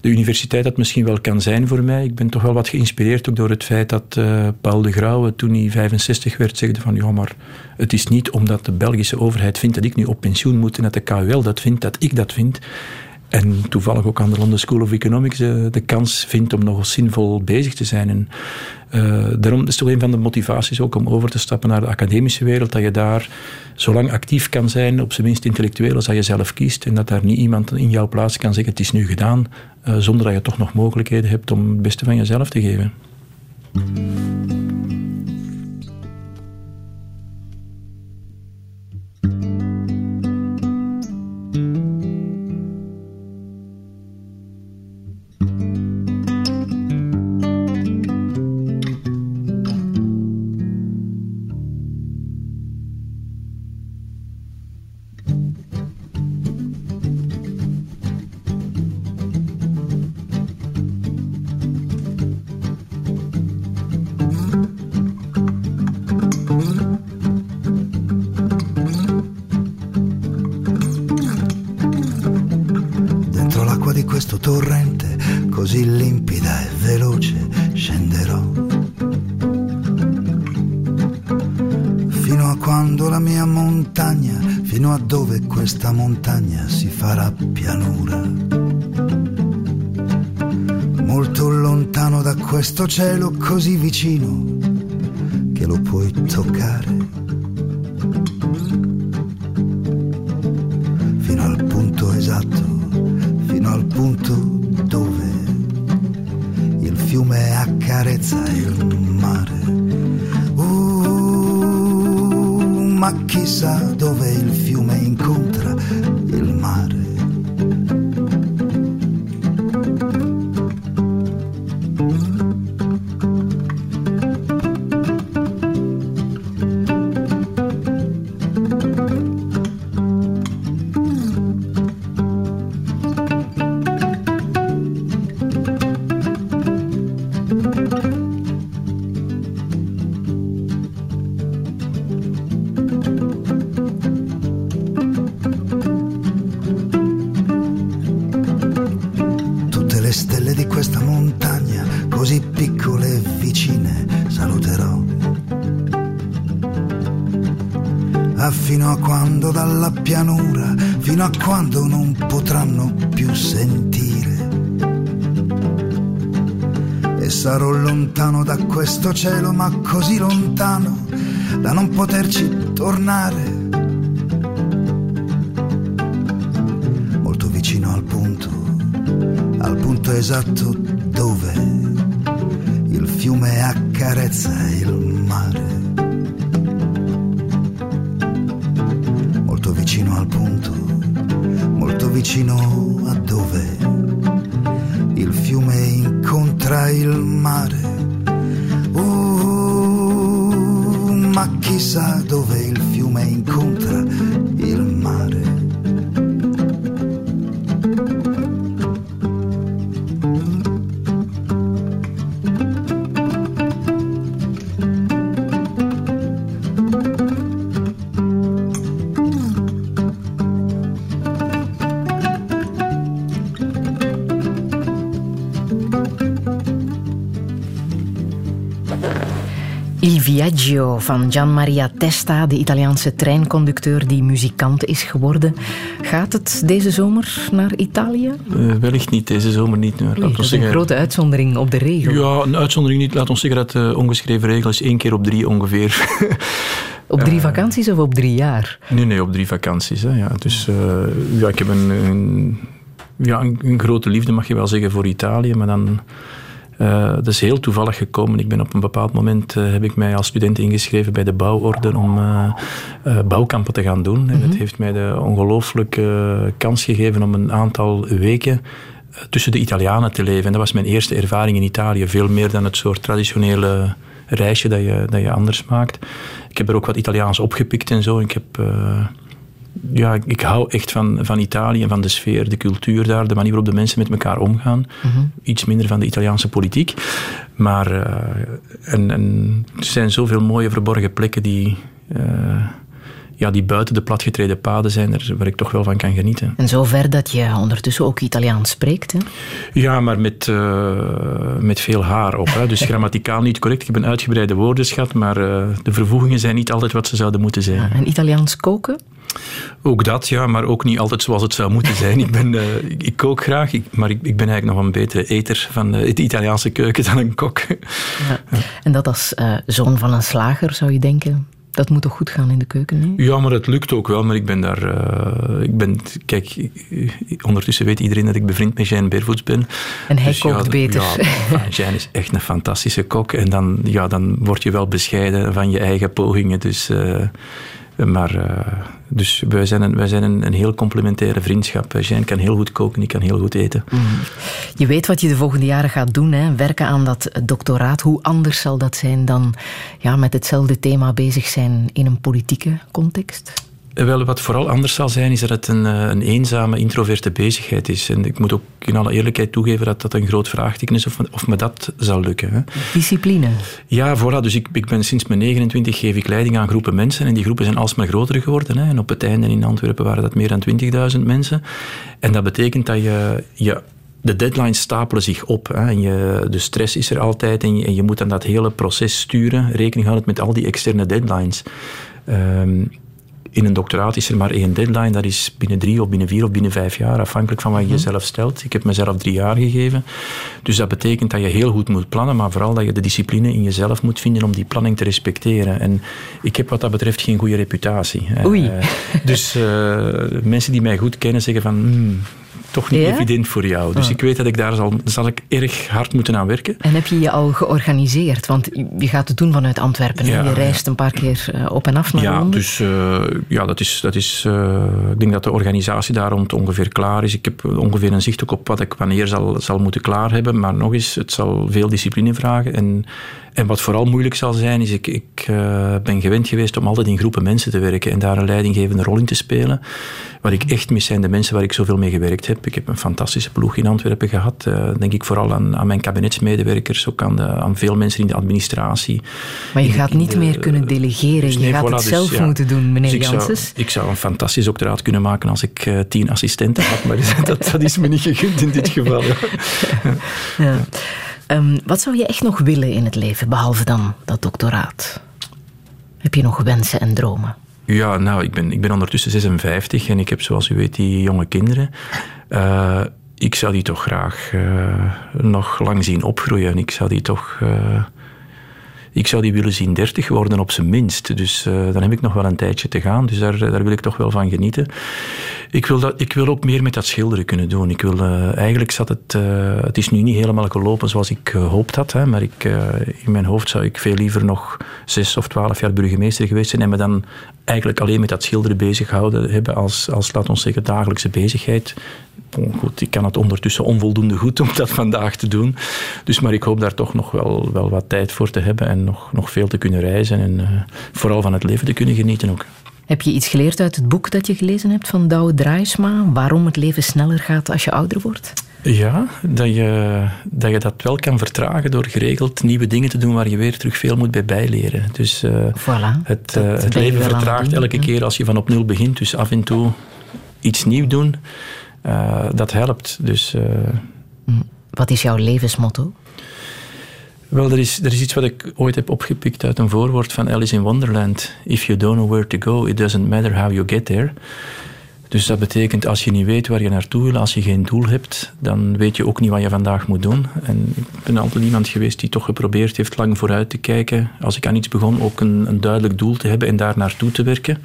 [SPEAKER 4] de universiteit dat misschien wel kan zijn voor mij. Ik ben toch wel wat geïnspireerd ook door het feit dat uh, Paul de Grauwe, toen hij 65 werd, zegde van ja, maar het is niet omdat de Belgische overheid vindt dat ik nu op pensioen moet en dat de KUL dat vindt, dat ik dat vind. En toevallig ook aan de London School of Economics de, de kans vindt om nog zinvol bezig te zijn. En uh, daarom is toch een van de motivaties ook om over te stappen naar de academische wereld, dat je daar zo lang actief kan zijn, op zijn minst intellectueel, als dat je zelf kiest. En dat daar niet iemand in jouw plaats kan zeggen, het is nu gedaan, uh, zonder dat je toch nog mogelijkheden hebt om het beste van jezelf te geven.
[SPEAKER 28] questo torrente così limpida e veloce scenderò. Fino a quando la mia montagna, fino a dove questa montagna si farà pianura. Molto lontano da questo cielo così vicino che lo puoi toccare. Chissà dove il fiume questo cielo, ma così lontano da non poterci tornare. Molto vicino al punto, al punto esatto dove il fiume accarezza il mare.
[SPEAKER 5] Van Gian Maria Testa, de Italiaanse treinconducteur die muzikant is geworden. Gaat het deze zomer naar Italië?
[SPEAKER 4] Uh, wellicht niet, deze zomer niet.
[SPEAKER 5] Nee, dat is zeggen... een grote uitzondering op de regel.
[SPEAKER 4] Ja, een uitzondering niet. Laat ons zeggen dat de ongeschreven regel is één keer op drie ongeveer.
[SPEAKER 5] Op drie vakanties of op drie jaar?
[SPEAKER 4] Nee, nee, op drie vakanties. Hè, ja. Dus uh, ja, ik heb een, een, ja, een, een, grote liefde, mag je wel zeggen, voor Italië. Maar dan uh, dat is heel toevallig gekomen. Ik ben op een bepaald moment uh, heb ik mij als student ingeschreven bij de bouworde om uh, bouwkampen te gaan doen. Mm -hmm. En het mhm. heeft mij de ongelooflijke kans gegeven om een aantal weken tussen de Italianen te leven. En dat was mijn eerste ervaring in Italië. Veel meer dan het soort traditionele reisje dat je, dat je anders maakt. Ik heb er ook wat Italiaans opgepikt en zo. Ik heb ja, ik, ik hou echt van, van Italië en van de sfeer, de cultuur daar, de manier waarop de mensen met elkaar omgaan.
[SPEAKER 5] Mhm.
[SPEAKER 4] Iets minder van de Italiaanse politiek. Maar eh, en, en er zijn zoveel mooie verborgen plekken die, eh, ja, die buiten de platgetreden paden zijn, er, waar ik toch wel van kan genieten.
[SPEAKER 5] En zover dat je ondertussen ook Italiaans spreekt. Hè?
[SPEAKER 4] Ja, maar met, eh, met veel haar op. Hè. Dus grammaticaal niet correct. Ik heb een uitgebreide woordenschat, maar de vervoegingen zijn niet altijd wat ze zouden moeten zijn.
[SPEAKER 5] En Italiaans koken?
[SPEAKER 4] Ook dat, ja, maar ook niet altijd zoals het zou moeten zijn. Ik, ben, eh, ik, kook graag, ik- maar ik, ik ben eigenlijk nog een betere eter van eh, de Italiaanse keuken dan een kok.
[SPEAKER 5] Ja. En dat als eh, zoon van een slager zou je denken, dat moet toch goed gaan in de keuken? Nee?
[SPEAKER 4] Ja, maar het lukt ook wel. Maar ik ben daar. ik ben, kijk, ondertussen weet iedereen dat ik bevriend met Jeanne Bervoets ben.
[SPEAKER 5] En hij
[SPEAKER 4] Dus
[SPEAKER 5] kookt beter.
[SPEAKER 4] Ja, is echt een fantastische kok. En dan, ja, dan word je wel bescheiden van je eigen pogingen. Dus, maar, eh, dus wij zijn, een, wij zijn een, een heel complementaire vriendschap. Jeanne kan heel goed koken, ik kan heel goed eten.
[SPEAKER 5] Je weet wat je de volgende jaren gaat doen, hè? werken aan dat doctoraat. Hoe anders zal dat zijn dan ja, met hetzelfde thema bezig zijn in een politieke context?
[SPEAKER 4] Wel, wat vooral anders zal zijn, is dat het een, eh, een eenzame, introverte bezigheid is. En ik moet ook in alle eerlijkheid toegeven dat dat een groot vraagteken is of, me- of me dat zal lukken. Hè.
[SPEAKER 5] Discipline.
[SPEAKER 4] Ja, voilà. Dus ik, ik ben sinds mijn 29 geef ik leiding aan groepen mensen. En die groepen zijn alsmaar groter geworden. Hè. En op het einde in Antwerpen waren dat meer dan 20.000 mensen. En dat betekent dat je... je de deadlines stapelen zich op. Hè. En je, de stress is er altijd. En je, en je moet dan dat hele proces sturen. Rekening houden met al die externe deadlines. Ehm, in een doctoraat is er maar één deadline. Dat is binnen drie of binnen vier of binnen vijf jaar, afhankelijk van wat je jezelf stelt. Ik heb mezelf drie jaar gegeven. Dus dat betekent dat je heel goed moet plannen, maar vooral dat je de discipline in jezelf moet vinden om die planning te respecteren. En ik heb wat dat betreft geen goede reputatie.
[SPEAKER 5] Oei.
[SPEAKER 4] Eh, dus eh, mensen die mij goed kennen zeggen van... "Hmm, toch niet
[SPEAKER 5] Ja?
[SPEAKER 4] evident voor jou. Dus
[SPEAKER 5] Ah.
[SPEAKER 4] ik weet dat ik daar zal, zal ik erg hard moeten aan werken.
[SPEAKER 5] En heb je je al georganiseerd? Want je gaat het doen vanuit Antwerpen.
[SPEAKER 4] Ja,
[SPEAKER 5] je reist een paar keer eh, op en af naar
[SPEAKER 4] Ja,
[SPEAKER 5] Londen.
[SPEAKER 4] dus eh, ja, dat is, dat is eh, ik denk dat de organisatie daar rond ongeveer klaar is. Ik heb ongeveer een zicht ook op wat ik wanneer zal, zal moeten klaar hebben. Maar nog eens, het zal veel discipline vragen. En, en wat vooral moeilijk zal zijn, is ik, ik eh, ben gewend geweest om altijd in groepen mensen te werken en daar een leidinggevende rol in te spelen. Wat ik echt mis zijn de mensen waar ik zoveel mee gewerkt heb. Ik heb een fantastische ploeg in Antwerpen gehad. Eh, denk ik vooral aan, aan mijn kabinetsmedewerkers, ook aan, de, aan veel mensen in de administratie.
[SPEAKER 5] maar je
[SPEAKER 4] In-
[SPEAKER 5] gaat niet
[SPEAKER 4] de-
[SPEAKER 5] meer kunnen delegeren.
[SPEAKER 4] dus
[SPEAKER 5] je gaat
[SPEAKER 4] voilà,
[SPEAKER 5] het
[SPEAKER 4] dus
[SPEAKER 5] zelf
[SPEAKER 4] ja.
[SPEAKER 5] moeten doen, meneer
[SPEAKER 4] Dus ik zou,
[SPEAKER 5] Janssens.
[SPEAKER 4] ik zou een fantastisch doctoraat kunnen maken als ik eh, tien assistenten had, maar dat, dat is me niet gegund in dit geval. ja.
[SPEAKER 5] Ja. Ehm, wat zou je echt nog willen in het leven, behalve dan dat doctoraat? Heb je nog wensen en dromen?
[SPEAKER 4] Ja, nou, ik ben, ik ben ondertussen 56 en ik heb, zoals u weet, die jonge kinderen. Eh, ik zou die toch graag eh, nog lang zien opgroeien. Ik zou die toch... eh, ik zou die willen zien 30 worden op zijn minst. Dus eh, dan heb ik nog wel een tijdje te gaan. Dus daar, daar wil ik toch wel van genieten. Ik wil, dat, ik wil ook meer met dat schilderen kunnen doen. Ik wil, eh, eigenlijk zat het... eh, het is nu niet helemaal gelopen zoals ik gehoopt had. Hè, maar ik, in mijn hoofd zou ik veel liever nog zes of twaalf jaar burgemeester geweest zijn. En me dan eigenlijk alleen met dat schilderen bezig houden hebben als, als laat ons zeggen, dagelijkse bezigheid. Goed, ik kan het ondertussen onvoldoende goed om dat vandaag te doen. Dus, maar ik hoop daar toch nog wel, wel wat tijd voor te hebben en nog, nog veel te kunnen reizen en eh, vooral van het leven te kunnen genieten ook.
[SPEAKER 5] Heb je iets geleerd uit het boek dat je gelezen hebt van Douwe Draaisma? Waarom het leven sneller gaat als je ouder wordt?
[SPEAKER 4] Ja, dat je, dat je dat wel kan vertragen door geregeld nieuwe dingen te doen waar je weer terug veel moet bij bijleren. Dus eh,
[SPEAKER 5] Voilà,
[SPEAKER 4] het, eh, het leven vertraagt elke keer als je van op nul begint. Dus af en toe iets nieuw doen, eh, dat helpt. Dus, eh,
[SPEAKER 5] Wat is jouw levensmotto?
[SPEAKER 4] wel, er is, er is iets wat ik ooit heb opgepikt uit een voorwoord van Alice in Wonderland. If you don't know where to go, it doesn't matter how you get there. Dus dat betekent, als je niet weet waar je naartoe wil, als je geen doel hebt, dan weet je ook niet wat je vandaag moet doen. En ik ben altijd iemand geweest die toch geprobeerd heeft lang vooruit te kijken. Als ik aan iets begon, ook een, een duidelijk doel te hebben en daar naartoe te werken.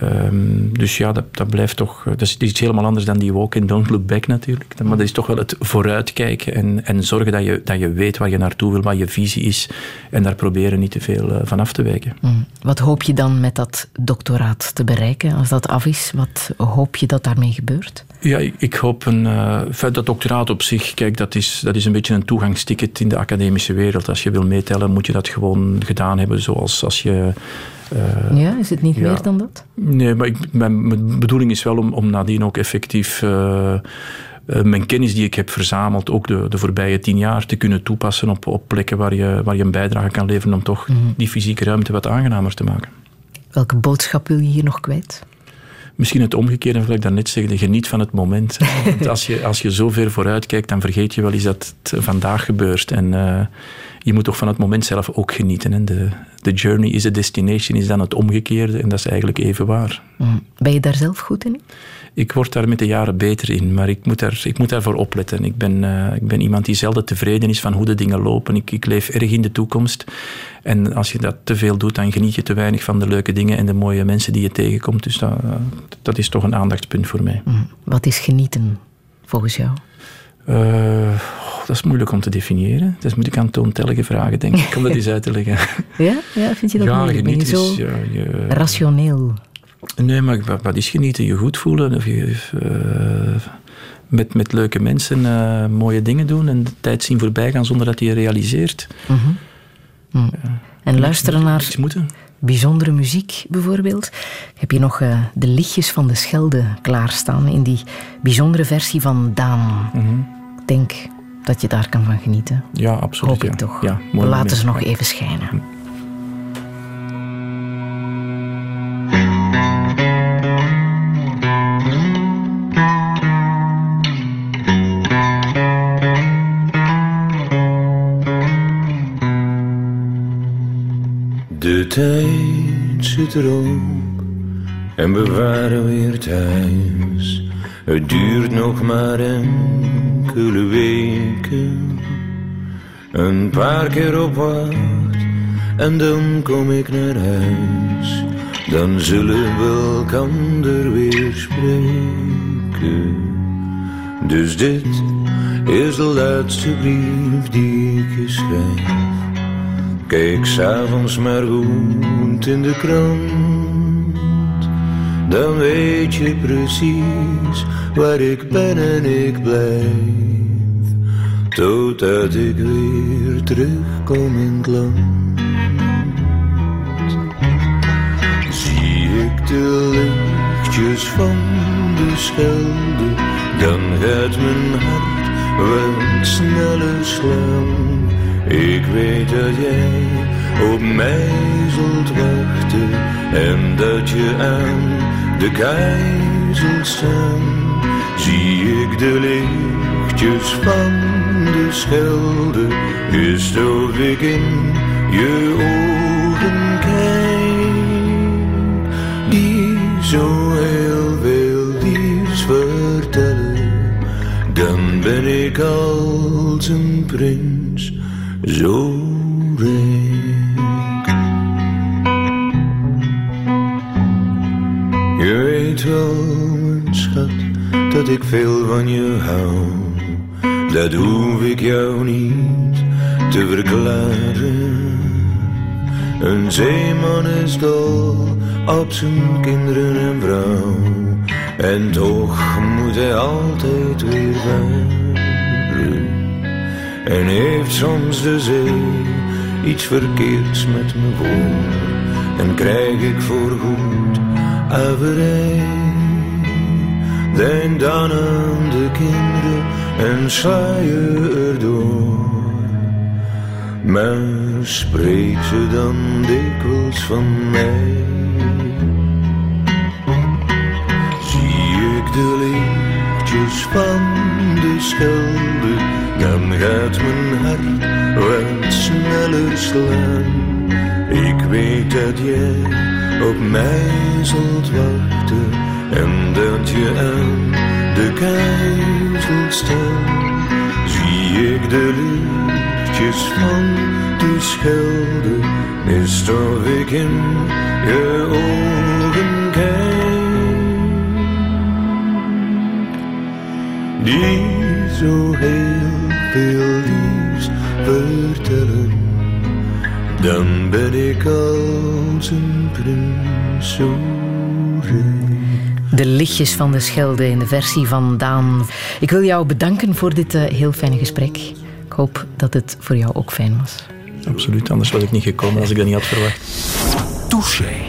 [SPEAKER 4] Ehm, dus ja, dat, dat blijft toch... Dat is iets helemaal anders dan die walk and don't look back natuurlijk. Maar dat is toch wel het vooruitkijken en, en zorgen dat je, dat je weet waar je naartoe wil, wat je visie is. En daar proberen niet te veel eh, van af te wijken.
[SPEAKER 5] Hmm. Wat hoop je dan met dat doctoraat te bereiken als dat af is? Wat hoop je dat daarmee gebeurt?
[SPEAKER 4] Ja, ik, ik hoop een. eh, feit dat doctoraat op zich, kijk, dat is, dat is een beetje een toegangsticket in de academische wereld. Als je wil meetellen, moet je dat gewoon gedaan hebben, zoals als je Eh,
[SPEAKER 5] Ja, is het niet
[SPEAKER 4] ja.
[SPEAKER 5] meer dan dat?
[SPEAKER 4] Nee, maar ik, mijn, mijn bedoeling is wel om, om nadien ook effectief eh, eh, mijn kennis die ik heb verzameld, ook de, de voorbije tien jaar, te kunnen toepassen op, op plekken waar je, waar je een bijdrage kan leveren om toch die fysieke ruimte wat aangenamer te maken.
[SPEAKER 5] Welke boodschap wil je hier nog kwijt?
[SPEAKER 4] Misschien het omgekeerde, wat ik daarnet zegde, geniet van het moment. Want als je, als je zo ver vooruit kijkt, dan vergeet je wel eens dat het vandaag gebeurt. En je moet toch van het moment zelf ook genieten. Hè. De, de journey is a destination, is dan het omgekeerde. En dat is eigenlijk even waar.
[SPEAKER 5] Mm. Ben je daar zelf goed in?
[SPEAKER 4] Ik word daar met de jaren beter in, maar ik moet, daar, ik moet daarvoor opletten. Ik ben, eh, ik ben iemand die zelden tevreden is van hoe de dingen lopen. Ik, ik leef erg in de toekomst. En als je dat te veel doet, dan geniet je te weinig van de leuke dingen en de mooie mensen die je tegenkomt. Dus dat, eh, dat is toch een aandachtspunt voor mij.
[SPEAKER 5] Mm. Wat is genieten volgens jou?
[SPEAKER 4] Oh, dat is moeilijk om te definiëren. Dus moet ik aan Toon Telge vragen, denk ik, om dat eens uit te leggen.
[SPEAKER 5] Ja, ja vind je dat
[SPEAKER 4] Ja,
[SPEAKER 5] moeilijk? Zo
[SPEAKER 4] is, ja, je-
[SPEAKER 5] rationeel?
[SPEAKER 4] Nee, maar wat, is genieten? Je goed voelen. Of je, eh, met, met leuke mensen eh, mooie dingen doen en de tijd zien voorbij gaan zonder dat je je realiseert.
[SPEAKER 5] Mm. En luisteren naar bijzondere muziek bijvoorbeeld. Heb je nog de lichtjes van de Schelde klaarstaan in die bijzondere versie van Daan? Ik denk dat je daar kan van genieten.
[SPEAKER 4] Ja, absoluut.
[SPEAKER 5] Hoop ik
[SPEAKER 4] ja.
[SPEAKER 5] toch.
[SPEAKER 4] Ja,
[SPEAKER 5] We laten ze nog even schijnen.
[SPEAKER 16] De tijd zit erop en we waren weer thuis. Het duurt nog maar weken. Een paar keer op wacht en dan kom ik naar huis. Dan zullen we elkander weer spreken. Dus dit is de laatste brief die ik je schrijf. Kijk s'avonds maar goed in de krant. Dan weet je precies waar ik ben en ik blijf. Totdat ik weer terugkom in het land. Zie ik de lichtjes van de schelde, dan gaat mijn hart wat sneller slaan. Ik weet dat jij op mij zult wachten en dat je aan de kei zult staan. Zie ik de lichtjes van de schelde, is ik in je ogen kijk, die zo heel veel liefs vertellen. Dan ben ik als een prins zo dat ik veel van je hou. Dat hoef ik jou niet te verklaren. Een zeeman is dol op zijn kinderen en vrouw. En toch moet hij altijd weer varen. En heeft soms de zee iets verkeerds met me voor. En krijg ik voorgoed averij. Denk dan aan de kinderen en sla je erdoor. Maar spreek ze dan dikwijls van mij. Zie ik de lichtjes van de schelde, dan gaat mijn hart wat sneller slaan. Ik weet dat jij op mij zult wachten en dat je aan de kei zult staan. Zie ik de lichtjes van de schelde, is of ik in je ogen kijk, die zo heel veel liefs vertellen. Dan ben ik als een prins.
[SPEAKER 5] De lichtjes van de Schelde in de versie van Daan. Ik wil jou bedanken voor dit eh, heel fijne gesprek. Ik hoop dat het voor jou ook fijn was.
[SPEAKER 4] Absoluut, anders was ik niet gekomen als ik dat niet had verwacht.
[SPEAKER 24] Touché.